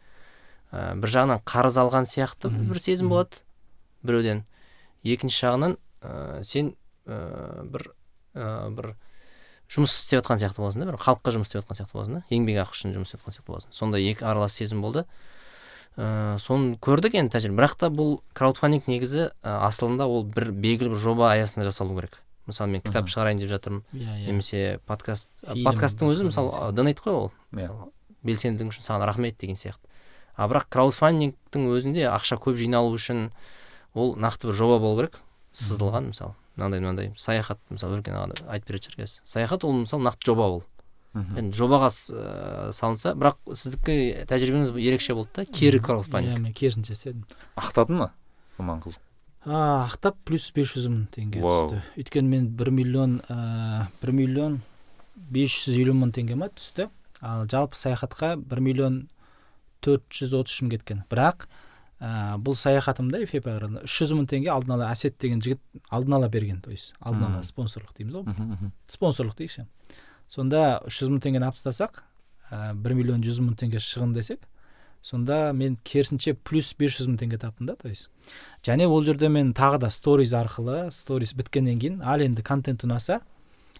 Ә, бір жағынан қарыз алған сияқты бір сезім болады біреуден. Екінші жағынан ә, сен ә, бір ә, бір жұмыс істеп жатқан сияқты боласың да бір халыққа жұмыс істеп жатқан сияқты боласың да еңбекақы үшін жұмыс істеп жатқан сияқты боласың. Сондай екі аралас сезім болды. Ә, соны көрдік енді тәжірибе. Бірақ та бұл краудфандинг негізі ә, асылында ол бір белгілі бір жоба аясында жасалу керек. Мысалы мен кітап шығарайын деп жатырмын. Иә иә. Немесе подкаст Фильм, подкасттың өзі мысалы донейт қой ол. Иә. Белсенділігің үшін саған рахмет деген сияқты. А бірақ краудфандингтің өзінде ақша көп жиналу үшін ол нақты бір жоба болу керек. Сызылған мысалы. Мынандай мынандай саяхат мысалы өркен аға айтып беретін шығар қазір саяхат ол мысалы нақты жоба ол. Енді жобаға ә, салынса бірақ сіздікі тәжірибеңіз ерекше болды да кері краудфандинг. Иә мен керісінше істедім ақтады ма маған қызық а ақтап плюс бес жүз мың теңге түсті. Өйткені мен бір миллион ә, бір миллион бес жүз елу мың теңге ма түсті. Ал жалпы саяхатқа бір миллион төрт жүз отыз үш мың кеткен. Бірақ ә, бұл саяхатымда эфиопияға үш жүз мың теңге алдын ала әсет деген жігіт алдын ала берген. То есть алдын ала спонсорлық дейміз ғой. Спонсорлық дейікші. Сонда үш жүз мың теңгені алып тастасақ бір миллион жүз мың теңге шығын десек сонда мен керісінше плюс бес жүз мың теңге таптым да то есть. Және ол жерде мен тағы да сториз арқылы сториз біткеннен кейін ал енді контент ұнаса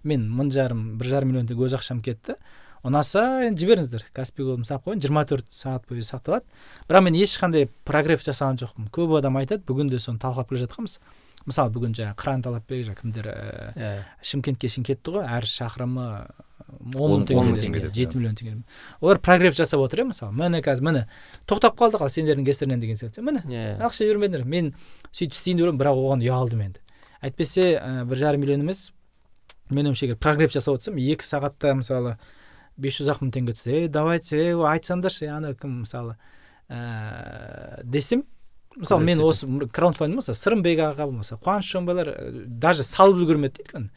мен мың жарым бір жарым миллион теңге өз ақшам кетті. Ұнаса енді жіберіңіздер каспи голдым салып қояйын жиырма төрт сағат бойы сақталады бірақ мен ешқандай прогресс жасаған жоқпын. Көп адам айтады бүгін де соны талқылап келе жатқанбыз. Мысалы бүгін жаңағы қыран талапбек жаңағы кімдер ііі иә. Шымкентке шейін кетті ғой әр шақырымы он мың теңге жеті иә. миллион теңге олар прогресс жасап отыр иә мысалы. Міне қазір міне. Тоқтап қалдық ал сендердің кесірінен деген сияқты. Міне. Иә. Ақша жібермедіңдер мен сөйтіп істейін деп бірақ оған ұялдым енді. Әйтпесе ә, бір жарым миллион емес. Менің ойымша егер прогресс жасап отырсам екі сағатта мысалы бес жүз ақ мың теңге түссе ей давайте ей айтсаңдаршы ей, ана кім мысалы? Ә, десем мысалы мен осы краундфандинг болса сырымбек аға болмаса қуаныш жонбайлар ә, даже салып үлгермеді дейді өйткені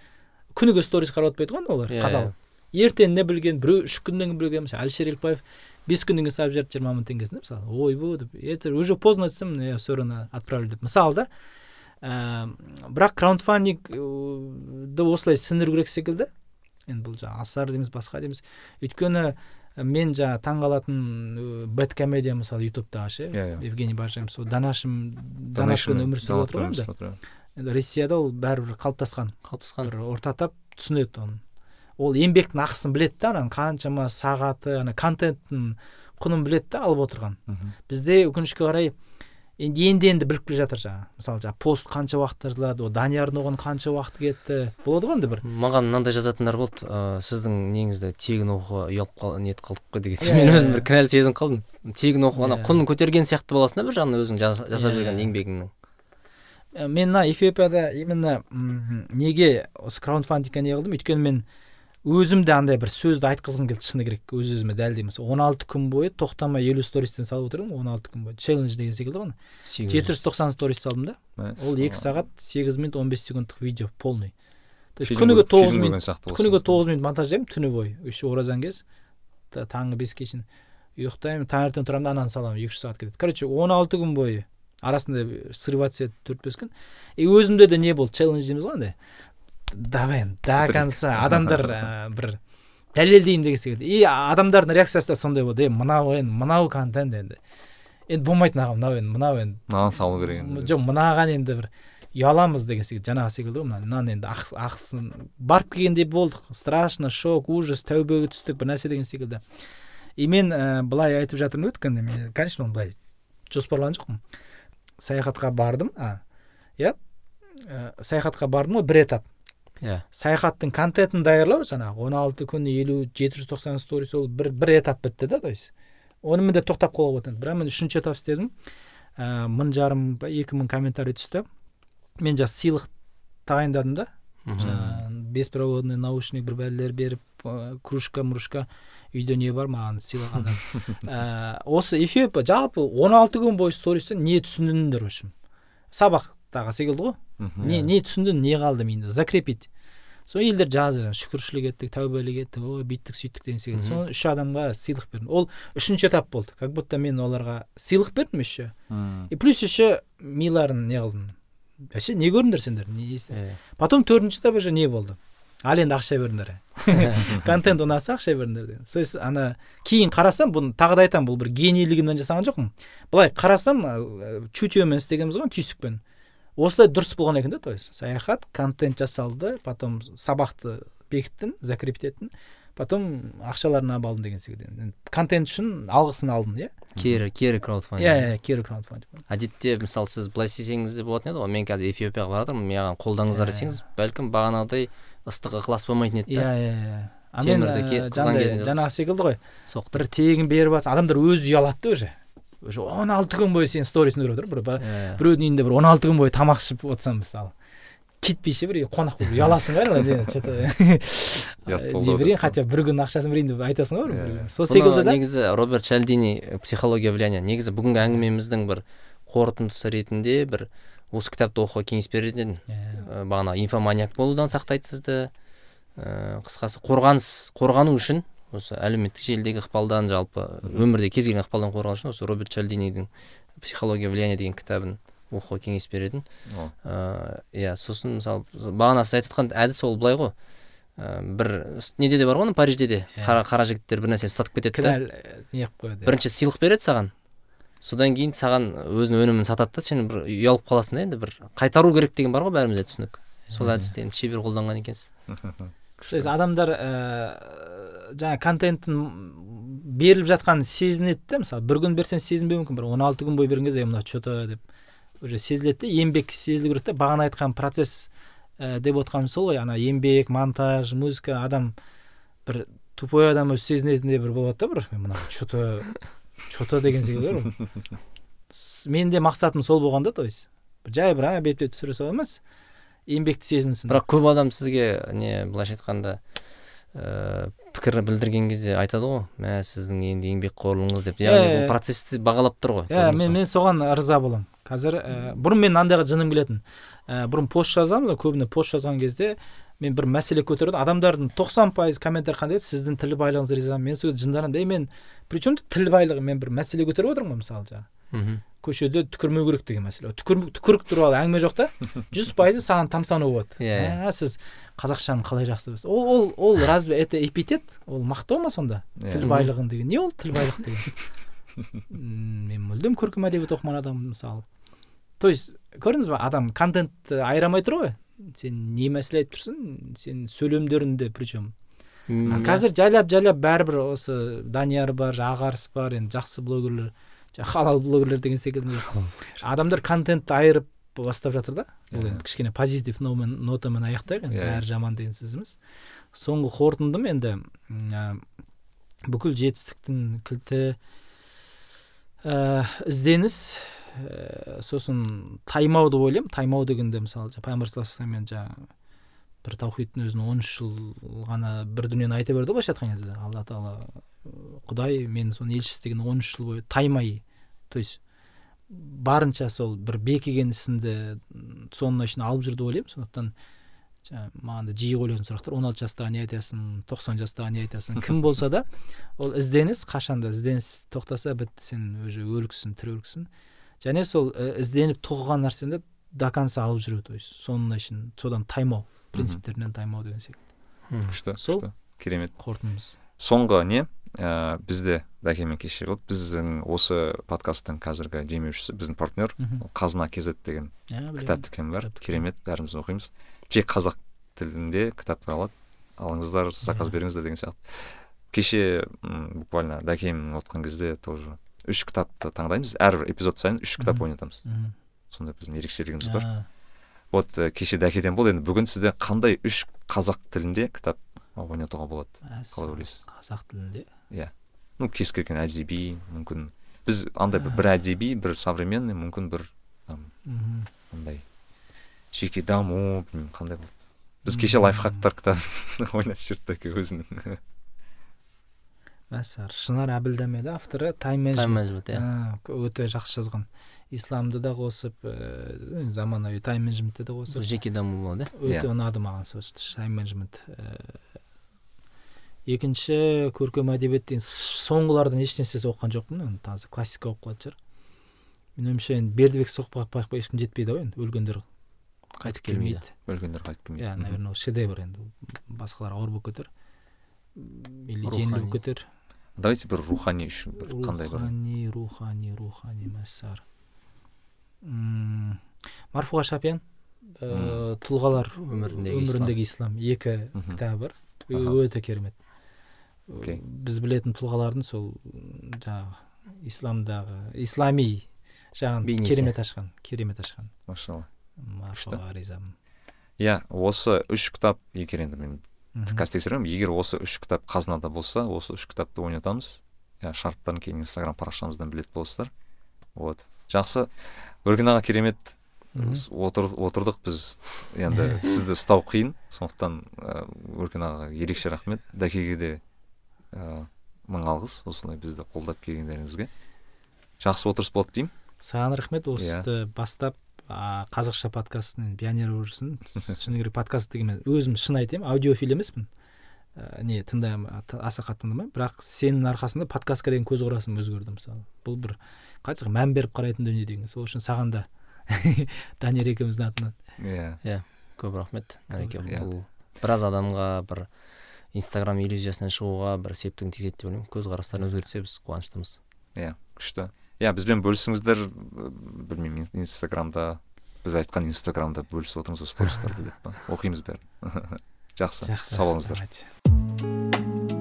күніге сторис қарап отпайды ғой олар Иә, қадалып ертең не білген біреу үш күннен кейін білген мысалы әлішер елікбаев бес күннен кейін салып жіберді жиырма мың теңгесін мысалы ойбой деп это уже поздно айтсам я все равно отправлю деп. Мысалы да ә, бірақ краундфандингді осылай сіңіру керек секілді. Енді бұл жаңағы асар дейміз басқа дейміз. Өйткені мен жаңағы таңқалатын бэт комедия мысалы ютубтағы ше Иә, иә. евгений бажаев сол данашым данашпен өмір сүріп отыр ғой енді енді россияда ол бәрібір қалыптасқан. Қалыптасқан. Бір орта тап түсінеді оны. Ол еңбектің ақысын біледі да ананың қаншама сағаты ана контенттің құнын біледі да алып отырған. Бізде өкінішке қарай енді енді енді біліп келе жатыр жаңағы мысалы жаңағы пост қанша уақытта жазылады ол даниярдың оған қанша уақыты кетті. Болады ғой енді бір. Маған мынандай жазатындар болды. Ыыы сіздің неңізді тегін оқуға ұялып қал нет қылдық қой деген Иә, мен иә, өзім иә. бір кінәлі сезініп қалдым. Тегін оқу ана Иә. құнын көтерген сияқты боласың да бір жағынан өзің жаса- жасап Иә, жүрген иә. еңбегіңнің. Мен мына эфиопияда именно неге осы краундфандингке не қылдым өйткені мен өзім де андай бір сөзді айтқызғым келді шыны керек өз өзіме дәлелдей он алты күн бойы тоқтамай елу стористен салып отырмын он алты күн бойы. Челлендж деген секілді ғой жеті жүз тоқсан сторис салдым да. Ол екі сағат сегіз минут он бес секундтық видео полный. То есть күніге тоғыз минут күніге тоғыз минут монтаждаймын түні бойы. Еще оразан кез та- таңғы беске шейін ұйықтаймын таңертең тұрамын да ананы саламын екі үш сағат кетеді. Короче он алты күн бойы арасында срываться етіп төрт бес күн. И өзімде де не болды? Челлендж дейміз ғой андай. Давай до конца. адамдар ә, бір дәлелдейін деген секілді. И адамдардың реакциясы да сондай болды. Е мынау енді мынау контент енді. Енді болмайтын аға мынау енді мынау енді. Мынаны салу керек енді. Жоқ мынаған енді бір ұяламыз деген секілді жаңағы секілді ғой мына мынаны енді ақ- ақысын барып келгендей болдық. Страшно шок ужас тәубеге түстік бір нәрсе деген секілді. И мен ә, былай айтып жатырмын өткенде мен конечно оны былай жоспарлаған жоқпын. Саяхатқа бардым а иә ә, саяхатқа бардым ғой бір этап. Иә. Саяхаттың контентін даярлау жаңағы он алты күн елу жеті жүз тоқсан сторис ол бір бір этап бітті да то есть. Онымен де тоқтап қалуға болады бірақ мен үшінші этап істедім. Ә, мың жарым ба екі мың комментарий түсті. Мен жаңағы сыйлық тағайындадым да. Жаңағы беспроводный наушник бір бәлелер беріп ә, кружка мружка үйде не бар маған сыйлағандар. Ә, осы эфиопия жалпы 16 күн бойы стористен не түсіндіңдер в общем? Сабақтағы секілді ғой. Не не түсіндің не қалды миыңда закрепить. Сол елдер жазды шүкіршілік еттік тәубелік еттік ой бүйттік сөйттік деген секілді. Соны үш адамға сыйлық бердім. Ол үшінші этап болды. Как будто мен оларға сыйлық бердім еще. И плюс еще миларын не қылдым вообще не көрдіңдер сендер не Иә. потом төртінші этап уже не болды. Ал енді ақша беріңдер контент ұнаса ақша беріңдер деген. Есть ана кейін қарасам бұны тағы да айтамын бұл бір генийлігімнен жасаған жоқпын. Былай қарасам чутьемен істегенбіз ғой түйсікпен. Осылай дұрыс болған екен да то есть саяхат контент жасалды потом сабақты бекіттің закрепить еттің потом ақшаларын алып алдым деген секілді. Контент үшін алғысын алдым иә. Кері кері иә краудфандинг. Иә кері краундфандинг әдетте мысалы сіз былай істесеңіз де болатын еді ғой. Мен қазір эфиопияға бара жатырмын маған қолдаңыздар Иә. десеңіз бәлкім бағанағыдай ыстық ықылас болмайтын еді иә да. Иә иә а мен кезінде жаңағы секілді ғой. Бір тегін беріп жатса адамдар өзі ұялады да уже. Уже он алты күн бойы сенің сторисін көріп отыр бір Иә. біреудің үйінде бір он алты күн бойы тамақ ішіп отырсам мысалы кетпей ше бір қонақ болып ұяласың ғой че то ұят болды ау берейін хотя бір күн ақшасын берейін деп айтасың ғой бір күн. сол секілді да негізі роберт чалдини э, психология влияния негізі бүгінгі әңгімеміздің бір қорытындысы ретінде бір осы кітапты оқуға кеңес берер едім Иә. Ә, бағана инфоманиак болудан сақтайды сізді ә, қысқасы қорғаныс қорғану үшін осы әлеуметтік желідегі ықпалдан жалпы өмірде кез келген ықпалдан қорғану үшін осы роберт чалдинидің психология влияния деген кітабын оқуға кеңес беретін. Ыыы иә сосын мысалы бағана сіз айтып жатқан әдіс ол былай ғой. Ә, бір неде де бар ғой парижде де Иә. қара қара жігіттер бір нәрсені ұстатып кетеді да. Неғып қояды бірінші сыйлық береді саған. Содан кейін саған өзінің өнімін сатады да сен бір ұялып қаласың да енді бір қайтару керек деген бар ғой бәрімізде түсінік. Сол әдісті енді шебер қолданған екенсіз. То есть адамдар ыыы жаңа контенттің беріліп жатқанын сезінеді де мысалы бір күн берсең сезінбеуі мүмкін бір он алты күн бойы берген кезде мына че то деп уже сезіледі де еңбек сезілу керек та бағана айтқан процесс ә, деп отқаным сол ғой. Ана еңбек монтаж музыка адам бір тупой адам өзі сезінетіндей бір болады да бір мына че то че то деген секілді менің де мақсатым сол болған да то есть жай бір бет бет түсіре салу емес еңбекті сезінсін. Бірақ көп адам сізге не былайша айтқанда ыыы пікір білдірген кезде айтады ғой мә сіздің енді еңбекқорлығыңыз деп. Яғни бұл процессті бағалап тұр ғой иә мен мен соған ырза боламын қазір ә, бұрын мен андайға жыным келетін. Ә, бұрын пост жазамыз көбіне пост жазған кезде мен бір мәселе көтердім. Адамдардың тоқсан пайыз комментарий қандай еді? Сіздің тіл байлығыңызға ризамын мен сол кезде жынданамын ей мен при чем тут тіл байлығы мен бір мәселе көтеріп отырмын ғой мысалы жаңағы көшеде түкірмеу керек деген мәселе. Түкір, түкірік туралы әңгіме жоқ та. Жүз пайызы саған тамсану болады. Иә, «Ә, сіз қазақшаны қалай жақсы білесіз? Ол ол ол разве это эпитет? Ол мақтау ма сонда? Иә. тіл байлығын деген. Не ол тіл байлық деген? Мен мүлдем көркем әдебиет оқымаған адаммын мысалы. То есть көрдіңіз ба адам контентті айырамай тұр ғой. Сен не мәселе айтып тұрсың сен сөйлемдерінде причем а иә. қазір жайлап жайлап бәрібір осы данияр бар ағарыс бар енді жақсы блогерлер. Жаңа халал блогерлер деген секілді. Адамдар контентті айырып бастап жатыр да. Бұл Иә. енді кішкене позитив нотамен аяқтайық енді Иә. бәрі жаман деген сөз емес соңғы қорытындым енді бүкіл жетістіктің кілті ә, ізденіс ә, сосын таймау деп ойлаймын. Таймау дегенде мысалы жаңа пайғамбар саллаллаху алейхи вассалам жаңа бір таухидтың өзін он үш жыл ғана бір дүниені айта берді ғой былайша айтқан кезде алла тағала құдай мен соның елшісі деген он үш жыл бойы таймай то есть барынша сол бір бекіген ісінді м, соның ішіне алып жүр деп ойлаймын. Сондықтан жаңа маған да жиі қойылатын сұрақтар. он алты жастағы не айтасың тоқсан жастағы не айтасың кім болса да ол ізденіс қашанда ізденіс тоқтаса бітті сен уже өліксің тірі өліксің және сол ізденіп тоқыған нәрсені до конца алып жүру то есть соның ішін содан таймау. Принциптерінен таймау деген секілді күшті Сол. керемет. Қорытындымыз. Соңғы не? Ә, бізде дәкемен кеше вот біздің осы подкасттың қазіргі демеушісі біздің партнер қазына kz деген кітап дүкені бар? Керемет бәріміз оқимыз. Тек қазақ тілінде кітаптар алады. Алыңыздар заказ беріңіздер деген сияқты. Кеше м, буквально дәкемнің отқан кезде тоже үш кітапты таңдаймыз. Әрбір эпизод сайын үш кітап ойнатамыз. Сондай біздің ерекшелігіміз бар. Вот ә, кеше дәкеден болды. Енді бүгін сізде қандай үш қазақ тілінде кітап ойнатуға болады? Қалай ойлайсыз? қазақ тілінде? Ну кез келген әдеби мүмкін. Біз андай бір, бір әдеби бір современный мүмкін бір там андай жеке даму білмеймін қандай болды. Біз кеше лайфхактар кітабын ойнатып жүрдік өзінің. Мәссар шынар әбілдәме да авторы тайм менеджмент иә. А, өте жақсы жазған. Исламды да қосып ә, заманауи тайм менеджментті де қосып. Жеке даму болады иә өте Иә. ұнады маған сөз тайм менеджмент ә, екінші көркем әдебиет деген соңғылардан ешнәрсесі оқыған жоқпын енді таза классика оқып қалатын шығар. Менің ойымша енді бердібек соқпақбаевқа ешкім жетпейді ғой енді өлгендер қайтып келмейді. өлгендер қайтып келмейді. Иә наверное ол шедевр енді басқалар ауыр болып кетер. Или жеңіл болып кетер. Давайте бір рухани үшін бір қандай бір. Рухани рухани рухани мәссар. М, марфуға шапиян ә, тұлғалар Өміріндегі ислам. өміріндегі ислам. екі кітабы бар. Өте керемет. Біз білетін тұлғалардың сол жаңағы исламдағы ислами жағын керемет ашқан керемет ашқан. Машалла. Ризамын. Иә осы үш кітап егер енді мен қазір тексеремін егер осы үш кітап қазынада болса осы үш кітапты ойнатамыз. Иә шарттарын кейін инстаграм парақшамыздан білетін боласыздар вот. Жақсы. Өрген аға керемет отыр, отырдық біз. Енді сізді ұстау қиын. Сондықтан ә, өркен ағаға ерекше рахмет. Дәкеге де ә, мың алғыс. Осылай бізді қолдап келгендеріңізге. Жақсы отырыс болды деймін. Саған рахмет. Иә. осыны бастап а, қазақша подкасттың пионері болып жүрсің шыны керек подкаст деген мен өзім шын айтайын аудиофил емеспін. Ә, не тыңдаймын аса қатты тыңдамаймын. Бірақ сенің арқасында подкастқа деген көзқарасым өзгерді мысалы. Бұл бір қалай айтсақ мән беріп қарайтын дүние деген сол үшін саған да данияр екеуміздің атынан. Иә. Көп рахмет. Нареке Көп рахмет. бұл біраз адамға бір инстаграм иллюзиясынан шығуға бір септігін тигізеді деп ойлаймын. Көзқарастарын өзгертсе біз қуаныштымыз. Иә күшті. Иә бізбен бөлісіңіздер. Білмеймін ин- инстаграмда біз айтқан инстаграмда бөлісіп отырыңыздар стористарда деп па? Оқимыз бәрін. Жақсы жақсы. сау болыңыздар.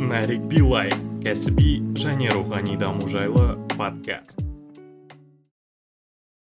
Нарик билай кәсіби және рухани даму жайлы подкаст.